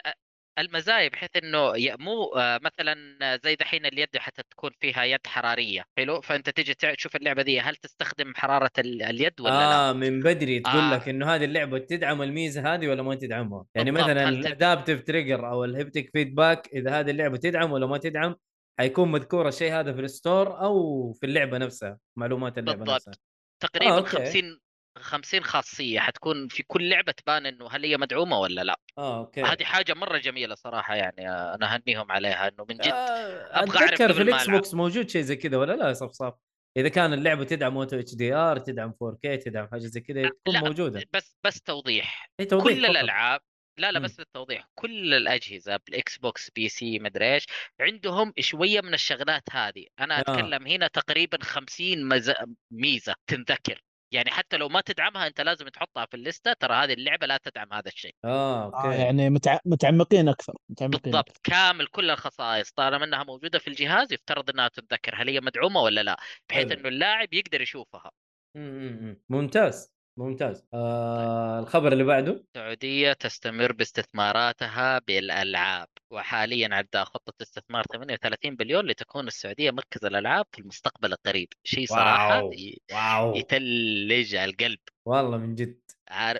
المزايا بحيث إنه مو آه، مثلا زي دحين اليد حتى تكون فيها يد حرارية. حلو؟ فأنت تيجي تشوف اللعبة دي هل تستخدم حرارة ال- اليد ولا لا؟ آه من بدري تقول آه. لك إنه هذه اللعبة تدعم الميزة هذه ولا ما تدعمها. يعني مثلا ال adaptive trigger أو ال haptic feedback إذا هذه اللعبة تدعم ولا ما تدعم حيكون مذكور الشيء هذا في ال store أو في اللعبة نفسها معلومات اللعبة بالضبط. نفسها تقريبا آه، okay. 50 50 خاصية حتكون في كل لعبة تبان إنه هل هي مدعومة ولا لا آه okay هذه حاجة مرة جميلة صراحة يعني آه، أنا أهنيهم عليها إنه من جد آه، أبغى أعرف أتذكر في الإكس. بوكس موجود شيء زي كذا ولا لا يا صفصاف إذا كان اللعبة تدعم auto HDR تدعم 4K تدعم حاجة زي كذا تكون موجودة بس بس توضيح إي توضيح كل فقط. الألعاب لا لا. بس للتوضيح كل الأجهزة بالإكس بوكس PC مدري إيش عندهم شوية من الشغلات هذه أنا آه. أتكلم هنا تقريبا 50 مز... ميزة تنذكر يعني حتى لو ما تدعمها أنت لازم تحطها في الليستة ترى هذه اللعبة لا تدعم هذا الشيء آه آه okay يعني متع... متعمقين أكثر متعمقين بالضبط أكثر. كامل كل الخصائص طالما إنها موجودة في الجهاز يفترض إنها تتذكر هل هي مدعومة ولا لا بحيث حلو. إنه اللاعب يقدر يشوفها مم. ممتاز ممتاز. آه الخبر اللي بعده؟ السعودية تستمر باستثماراتها بالألعاب وحاليا عندها خطة استثمار 38 بليون لتكون السعودية مركز الألعاب في المستقبل القريب شيء صراحة wow. ي- wow. يثلج القلب. والله من جد.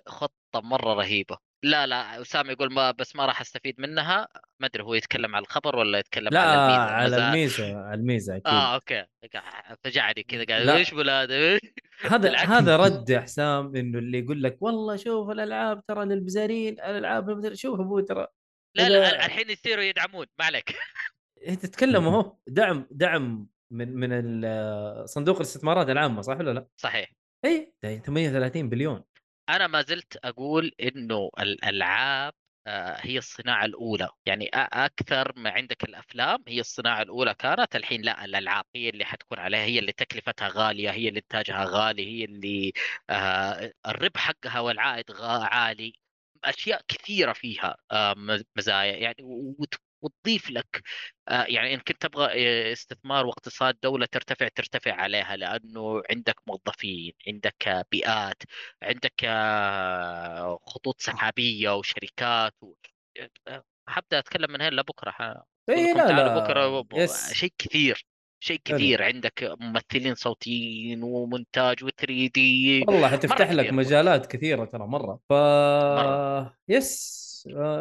خطة مرة رهيبة. لا لا أسامة يقول ما بس ما راح أستفيد منها ما أدري هو يتكلم على الخبر ولا يتكلم لا على الميزة على. الميزة على الميزة أكيد آه okay فجعني كذا قاعد. إيش هذا هذا. هذا رد يا حسام إنه اللي يقول لك والله شوف الألعاب ترى للبزارين الألعاب. شوف أبوي ترى لا لا الحين يصيروا يدعمون ما عليك انت تتكلم أهو دعم دعم من من صندوق الاستثمارات العامة صح ولا لا؟ صحيح اي ده 38 بليون أنا ما زلت أقول إنه الألعاب آه، هي الصناعة الأولى. يعني أ- أكثر ما عندك الأفلام هي الصناعة الأولى كانت. الحين لا الألعاب هي اللي حتكون عليها هي اللي تكلفتها غالية هي اللي إنتاجها غالي هي اللي آه، الربح حقها والعائد عالي. أشياء كثيرة فيها آه، مز- مزايا. يعني وتضيف لك آه، يعني ان كنت تبغى آه، استثمار واقتصاد دولة ترتفع ترتفع عليها لأنه عندك موظفين عندك بيئات عندك آه، خطوط سحابية وشركات و... حبدا أتكلم من هنا لبكره. اي لا لا بكرة شيء كثير شيء حلو. كثير عندك ممثلين صوتيين ومونتاج و3 دي والله حتفتح لك. مجالات كثيرة ترى مرة ف مرة. يس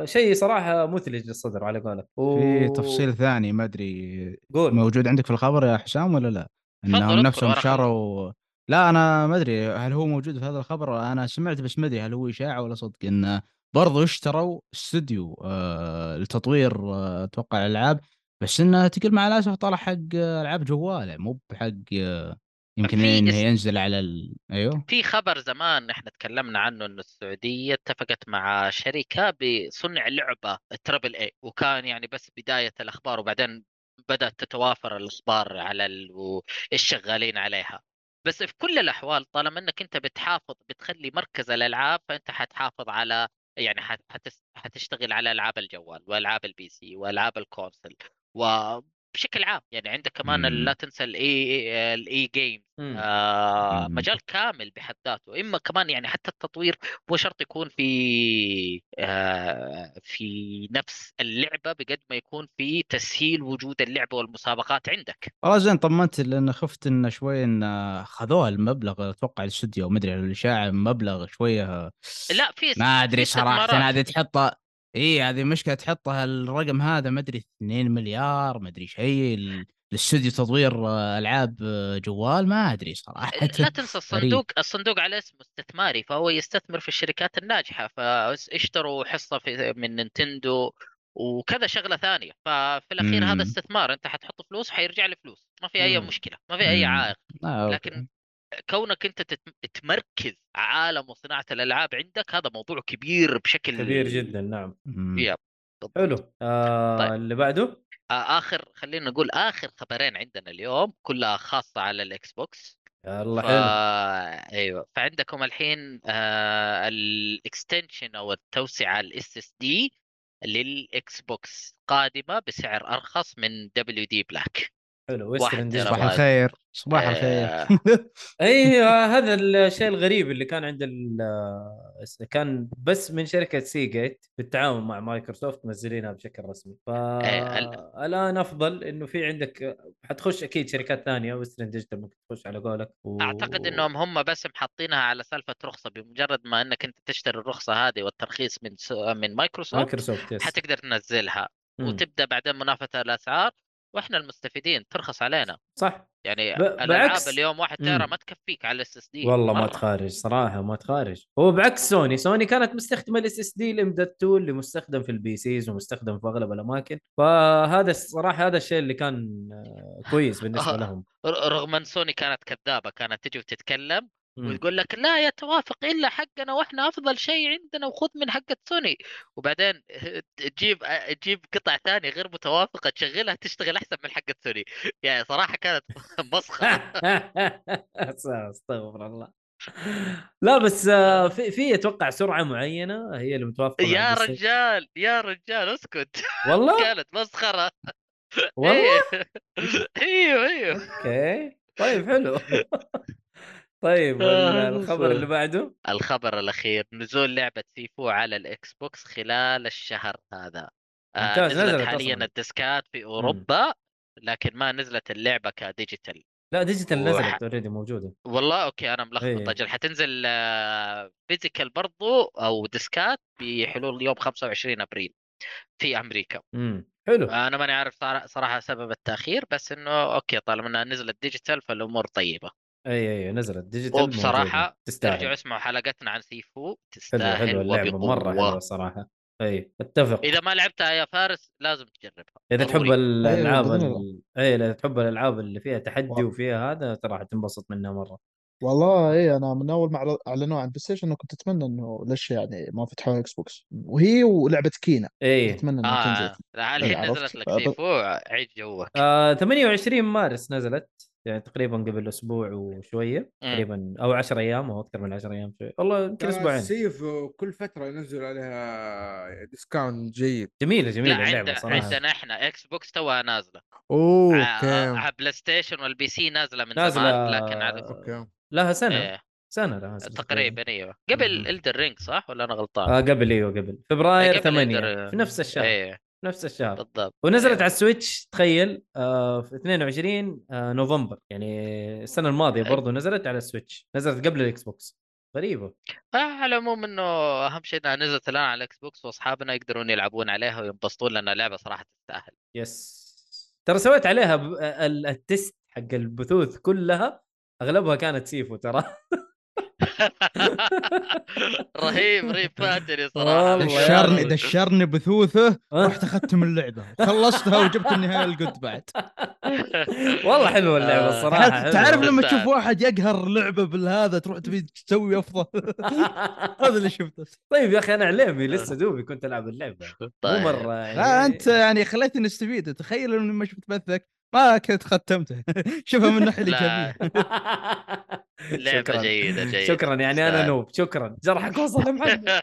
شيء صراحة مثلج للصدر على قولك. و... في تفصيل ثاني ما أدري قول. موجود عندك في الخبر يا حسام ولا لا؟ انهم نفسهم شاروا لا أنا ما أدري هل هو موجود في هذا الخبر؟ أنا سمعت بس ما أدري هل هو إشاعة ولا صدق. إن برضو اشتروا استوديو آه لتطوير آه، أتوقع الألعاب بس إنه تقل مع الأسف طلع حق آه، ألعاب جوالة مو بحق آه، يمكن في إنه اس- ينزل على ال... أيوه في خبر زمان إحنا تكلمنا عنه إنه السعودية اتفقت مع شركة بصنع لعبة تربل اي وكان يعني بس بداية الأخبار وبعدين بدأت تتوافر الأخبار على ال... و- الشغالين عليها بس في كل الأحوال طالما إنك أنت بتحافظ بتخلي مركز الألعاب فأنت حتحافظ على يعني. حتشتغل على ألعاب الجوال وألعاب ال PC والعاب ال console بشكل عام يعني عندك كمان. لا تنسى ال e ال e-game. آه. مجال كامل بحد ذاته إما كمان يعني حتى التطوير مو شرط يكون في آه في نفس اللعبة بقد ما يكون في تسهيل وجود اللعبة والمسابقات عندك والله زين طمنت لأن خفت انه شوي إن خذوها المبلغ أتوقع الاستوديو ما أدري الإشاعة مبلغ شوية لا في ما أدري صراحة. هذه تحطها إي هذه مشكلة تحطها الرقم هذا ما أدري 2 مليار ما أدري شيء ال- الاستوديو تطوير آه، ألعاب آه، جوال ما أدري صراحة لا تنسى الصندوق الصندوق على اسمه استثماري فهو يستثمر في الشركات الناجحة فاشتروا حصة في من نينتندو وكذا شغلة ثانية ففي الأخير مم. هذا استثمار أنت حتحط فلوس حيرجع لي فلوس ما في أي مم. مشكلة ما في أي. عائق آه،. لكن كونك انت تمركز عالم وصناعة الألعاب عندك هذا موضوع كبير بشكل كبير جدا نعم. yep بالضبط. حلو آه طيب. اللي بعده آه، آخر خلينا نقول آخر خبرين عندنا اليوم كلها خاصة على ال Xbox يلا ف... حلو أيوه فعندكم الحين آه ال extension أو التوسعة ال SSD لل Xbox قادمة بسعر أرخص من WD Black حلو. Western صباح. الخير. صباح الخير. آه، اي هذا الشيء الغريب اللي كان عند ال- آه، كان بس من شركة Seagate بالتعاون مع مايكروسوفت منزلينها بشكل رسمي. إيه، ال- فالان أفضل إنه في عندك حتخش أكيد شركات ثانية Western Digital ممكن تخش على قولك. و... أعتقد إنهم هم بس محطينها على سالفة رخصة بمجرد ما إنك أنت تشتري الرخصة هذه والترخيص من. من Microsoft Microsoft حتقدر تنزلها. وتبدأ بعدين منافسة الأسعار. وإحنا المستفيدين ترخص علينا صح يعني ب- الألعاب. اليوم واحد tera. ما تكفيك على ال SSD والله ما تخارج صراحة ما تخارج هو بعكس Sony Sony كانت مستخدمة ال SSD ال M dot two اللي مستخدم في ال PCs ومستخدم في أغلب الأماكن فهذا الصراحة هذا الشيء اللي كان آه، كويس بالنسبة. لهم رغم إن سوني كانت كذابة كانت تجي وتتكلم مم. وتقول لك لا يتوافق إلا حقنا وإحنا أفضل شيء عندنا وخذ من حقة سوني. وبعدين تجيب تجيب قطع ثانية غير متوافقة تشغلها تشتغل أحسن من حقة سوني. يعني صراحة كانت مسخرة. استغفر الله. لا بس آه، في في أتوقع سرعة معينة هي اللي متوافقة يا. رجال يا رجال اسكت. والله؟ كانت مسخرة. والله. أيوه أيوه أوكي. طيب حلو. طيب آه، الخبر اللي بعده؟ الخبر الأخير نزول لعبة Sifu على ال Xbox خلال الشهر هذا. آه، ممتاز، نزلت حاليا أصلاً. الديسكات في أوروبا لكن ما نزلت اللعبة ك digital. لا digital وح- نزلت already موجودة. والله okay أنا ملخبط إيه. أجل حتنزل آه، physical برضو أو ديسكات بحلول يوم 25 أبريل في أمريكا. امم حلو. أنا ماني عارف صرا- صراحة سبب التأخير بس إنه okay طالما إنها نزلت digital فالأمور طيبة. أي أي نزلت digital وبصراحة تستاهل. اسمعوا حلقتنا عن Sifu تستاهل حلوة اللعبة مرة حلوة الصراحه أي أتفق. إذا ما لعبتها يا فارس لازم تجربها. إذا تحب ضروري. الألعاب ال... أي إذا تحب الألعاب اللي فيها تحدي و- وفيها هذا ترى حتنبسط منها مرة. والله إيه أنا من أول ما اعلنوا عن PlayStation كنت أتمنى إنه ليش يعني ما فتحوا Xbox وهي ولعبة Kena. إي. أتمنى إنها تنزل. آه لا، الحين؟ نزلت لك آه، Sifu عيد جوك. آه 28 مارس نزلت. يعني تقريبا قبل أسبوع وشوية مم. تقريبا أو 10 أيام أو أكثر من 10 أيام شوي. والله يمكن أسبوعين. Sifu كل فترة ينزل عليها discount جيد. جميلة جميلة اللعبة صراحة. عندنا إحنا Xbox توها نازلة. أوه okay. على PlayStation وال PC نازلة من نازلة- زمان لكن على okay. لها سنة. إيه. سنة لها سنة تقريبا. إيوه. قبل. Elden Ring صح؟ ولا أنا غلطان؟ آه قبل إيوه قبل. فبراير قبل 8 Elden- في نفس الشهر. إيه. في نفس الشهر. بالضبط. ونزلت أيوة. على ال Switch تخيل آه في 22 آه نوفمبر. يعني السنة الماضية أي. برضو نزلت على ال Switch. نزلت قبل ال Xbox. غريبة. آه على العموم إنه أهم شيء إنها نزلت الآن على ال Xbox وأصحابنا يقدرون يلعبون عليها وينبسطون لأن اللعبة صراحة تستاهل. yes. ترى سويت عليها ال test حق البثوث كلها أغلبها كانت Sifu ترى. رهيب رهيب فاتني صراحة دشرني. دشرني بثوثه آه. رحت اختم اللعبة خلصتها وجبت النهاية الجود بعد والله حلوة اللعبة آه. الصراحه تعرف, تعرف لما. تشوف واحد يقهر لعبه بالهذا تروح تبي تسوي أفضل هذا اللي شفته طيب يا أخي أنا عليمي لسه دوبي كنت ألعب اللعبة مو طيب. مرة يعني أنت يعني خليتني أستفيد تخيل إني ما شفت بثك ما كنت ختمته. شوفها من الناحية لا. الإيجابية. لعبة شكراً. جيدة جيدة. شكرا يعني أنا. نوب. شكرا. جرحك وصل محمد.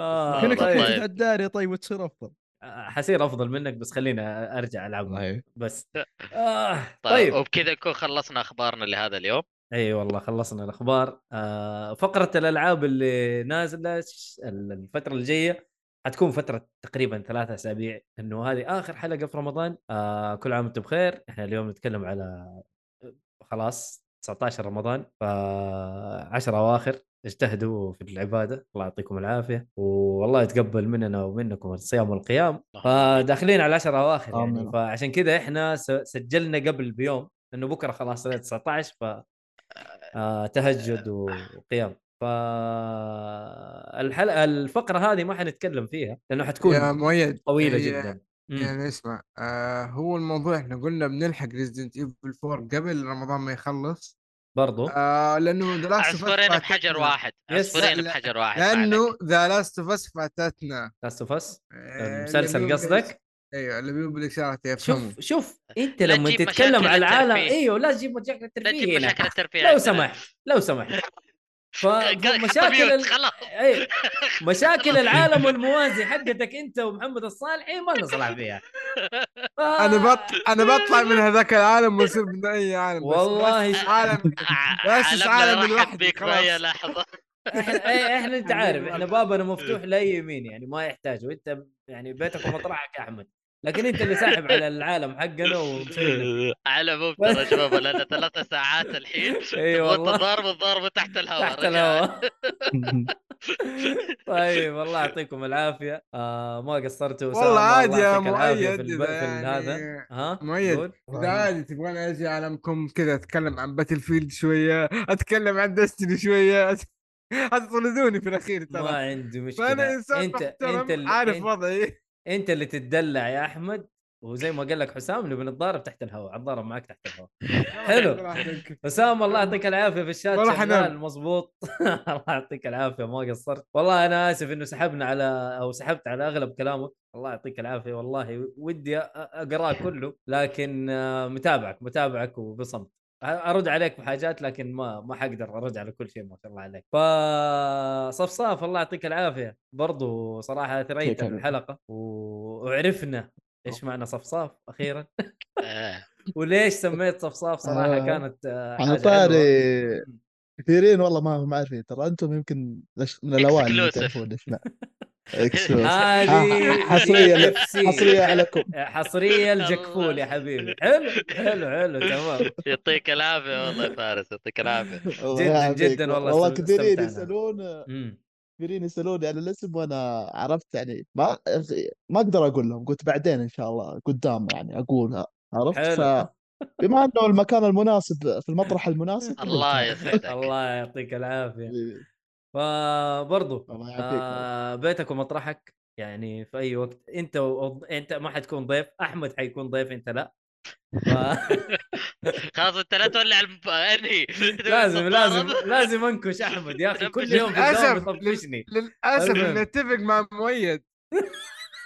آه، كانك طيب. تفتح الداري طيب وتصير أفضل. آه، حصير أفضل منك بس خليني أرجع ألعب بس. آه طيب, طيب. وبكذا نكون خلصنا أخبارنا لهذا اليوم. أي والله خلصنا الأخبار. آه فقرة الألعاب اللي نازلة الفترة الجاية حتكون فترة تقريبا ثلاثة أسابيع إنه هذه آخر حلقة في رمضان آه كل عام وأنتم بخير. إحنا اليوم نتكلم على خلاص 19 رمضان ف 10 أواخر اجتهدوا في العبادة. الله يعطيكم العافية. والله يتقبل مننا ومنكم الصيام والقيام فداخلين على 10 أواخر يعني. فعشان كده إحنا سجلنا قبل بيوم لأنه بكرة خلاص 19 ف آه تهجد وقيام. ف الحلقة الفقرة هذه ما حنتكلم فيها لأنه يا حتكون مؤيد طويلة هي- جدا مم. يعني اسمع آه هو الموضوع إحنا قلنا بنلحق Resident Evil 4 قبل رمضان ما يخلص برضو آه لأنه The Last عصفورين بحجر واحد. عصفورين لا، لا، بحجر واحد لأنه. The Last of Us فاتتنا Last of Us المسلسل اللي بيقول قصدك؟ أيوه اللي بيقول بالإشارة يفهموا شوف شوف أنت لا لما تجيب تتكلم على العالم. أيوه لا تجيب مشاكل لا الترفيه تجيب هنا. مشاكل الترفيه لو. سمحت لو سمحت فمشاكل ال... اي مشاكل العالم الموازي حقتك انت ومحمد الصالحي ما لنا صلاح فيها. ف... أنا بط أنا بطلع من هذاك العالم واصير من أي عالم بس والله بس عالم بس عالم بيك. بأي لحظة. إحنا إيه، إحنا أنت عارف إحنا بابنا مفتوح لأي يمين يعني ما يحتاج وأنت يعني بيتك ومطرحك يا أحمد. لكن أنت اللي ساحب على العالم حقنا على مبتر يا شباب لنا ثلاث ساعات الحين اي وانت والله. ضارب الضرب تحت الهواء تحت. الهواء. طيب الله يعطيكم العافية. آه ما قصرتوا والله عادي يا مؤيد في, الب... يعني. هذا. ها مؤيد. إذا عادي تبغاني أجي عالمكم كذا أتكلم عن باتل فيلد شوية أتكلم عن دستني شوية أت- هتطردوني في الأخير ما ترى عندي مشكلة. فأنا إنسان أنت محترم أنت اللي عارف أنت, وضعي. أنت اللي تتدلع يا أحمد وزي ما قال لك حسام نبي نتضارب تحت الهواء أتضارب معك تحت الهواء. حلو. حسام الله يعطيك العافية في الشات والله شغال. مضبوط. الله يعطيك العافية ما قصرت. والله أنا آسف إنه سحبنا على أو سحبت على أغلب كلامك. الله يعطيك العافية والله ودي أقرأه كله لكن آه، متابعك متابعك وبصمت. أرد عليك بحاجات لكن ما ما حقدر أرد على كل شيء ما شاء الله عليك فصفصاف الله يعطيك العافية برضو صراحة ثريت شكراً. الحلقة و... وعرفنا إيش معنى صفصاف أخيرا آه. وليش سميت صفصاف صراحة آه. كانت آه، على حاجة طاري. كثيرين والله ما هم عارفين ترى أنتم يمكن من الأوائل اللي. تعرفون إيش. هذه FC. حصرية عليكم حصرية الجكفول يا حبيبي حلو حلو حلو تمام يعطيك العافية والله يا فارس يعطيك العافية جداً-. جداً والله والله كثيرين. يسالون. كثيرين يسالوني عن الاسم وأنا عرفت يعني ما ما أقدر أقول لهم قلت بعدين إن شاء الله قدام يعني أقولها عرفت حلو. ف بما إنه المكان المناسب في المطرح المناسب الله قلتها. يسعدك الله يعطيك العافية الله يعافيك آه بيتك ومطرحك يعني في أي وقت أنت و... أنت ما حتكون ضيف أحمد حيكون ضيف أنت لأ. ف... خلاص أنت لا تولع أنهي؟ لازم لازم لازم أنكش أحمد يا أخي كل يوم للأسف المهم. نتفق مع مؤيد.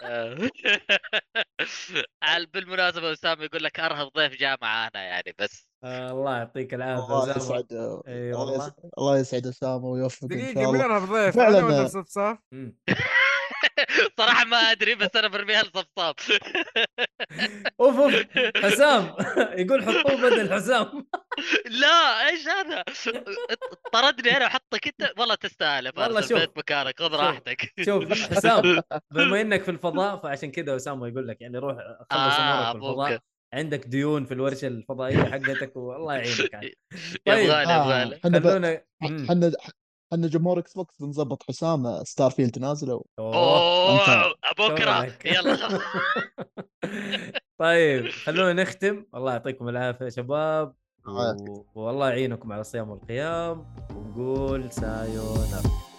بالمناسبة اسامه يقول لك أرهب ضيف جاء معانا يعني بس. آه الله يعطيك العافية. الله. يسعد. الله يسعد. أسامة ويوفقك دقيقة الله. أنا ضيف؟ فعلاً. صراحة ما أدري بس أنا برميها لصفصاف أوف أوف حسام يقول حطوه بدل حسام لا إيش هذا طردني أنا وحطك انت والله تستاهل والله شوف. مكانك خذ. راحتك شوف حسام بما إنك في الفضاء فعشان كذا أسامة يقول لك يعني روح خلص آه، في الفضاء ممكن. عندك ديون في الورشة الفضائية حقتك والله يعينك يعني. طيب. يبغالي آه، يبغالي. خلونا. إحنا إحنا جمهور Xbox بنظبط حسام Starfield نازله أوه. أوه بكره. يلا. طيب خلونا نختم. الله يعطيكم العافية يا شباب. و... والله يعينكم على الصيام والقيام ونقول سايونارا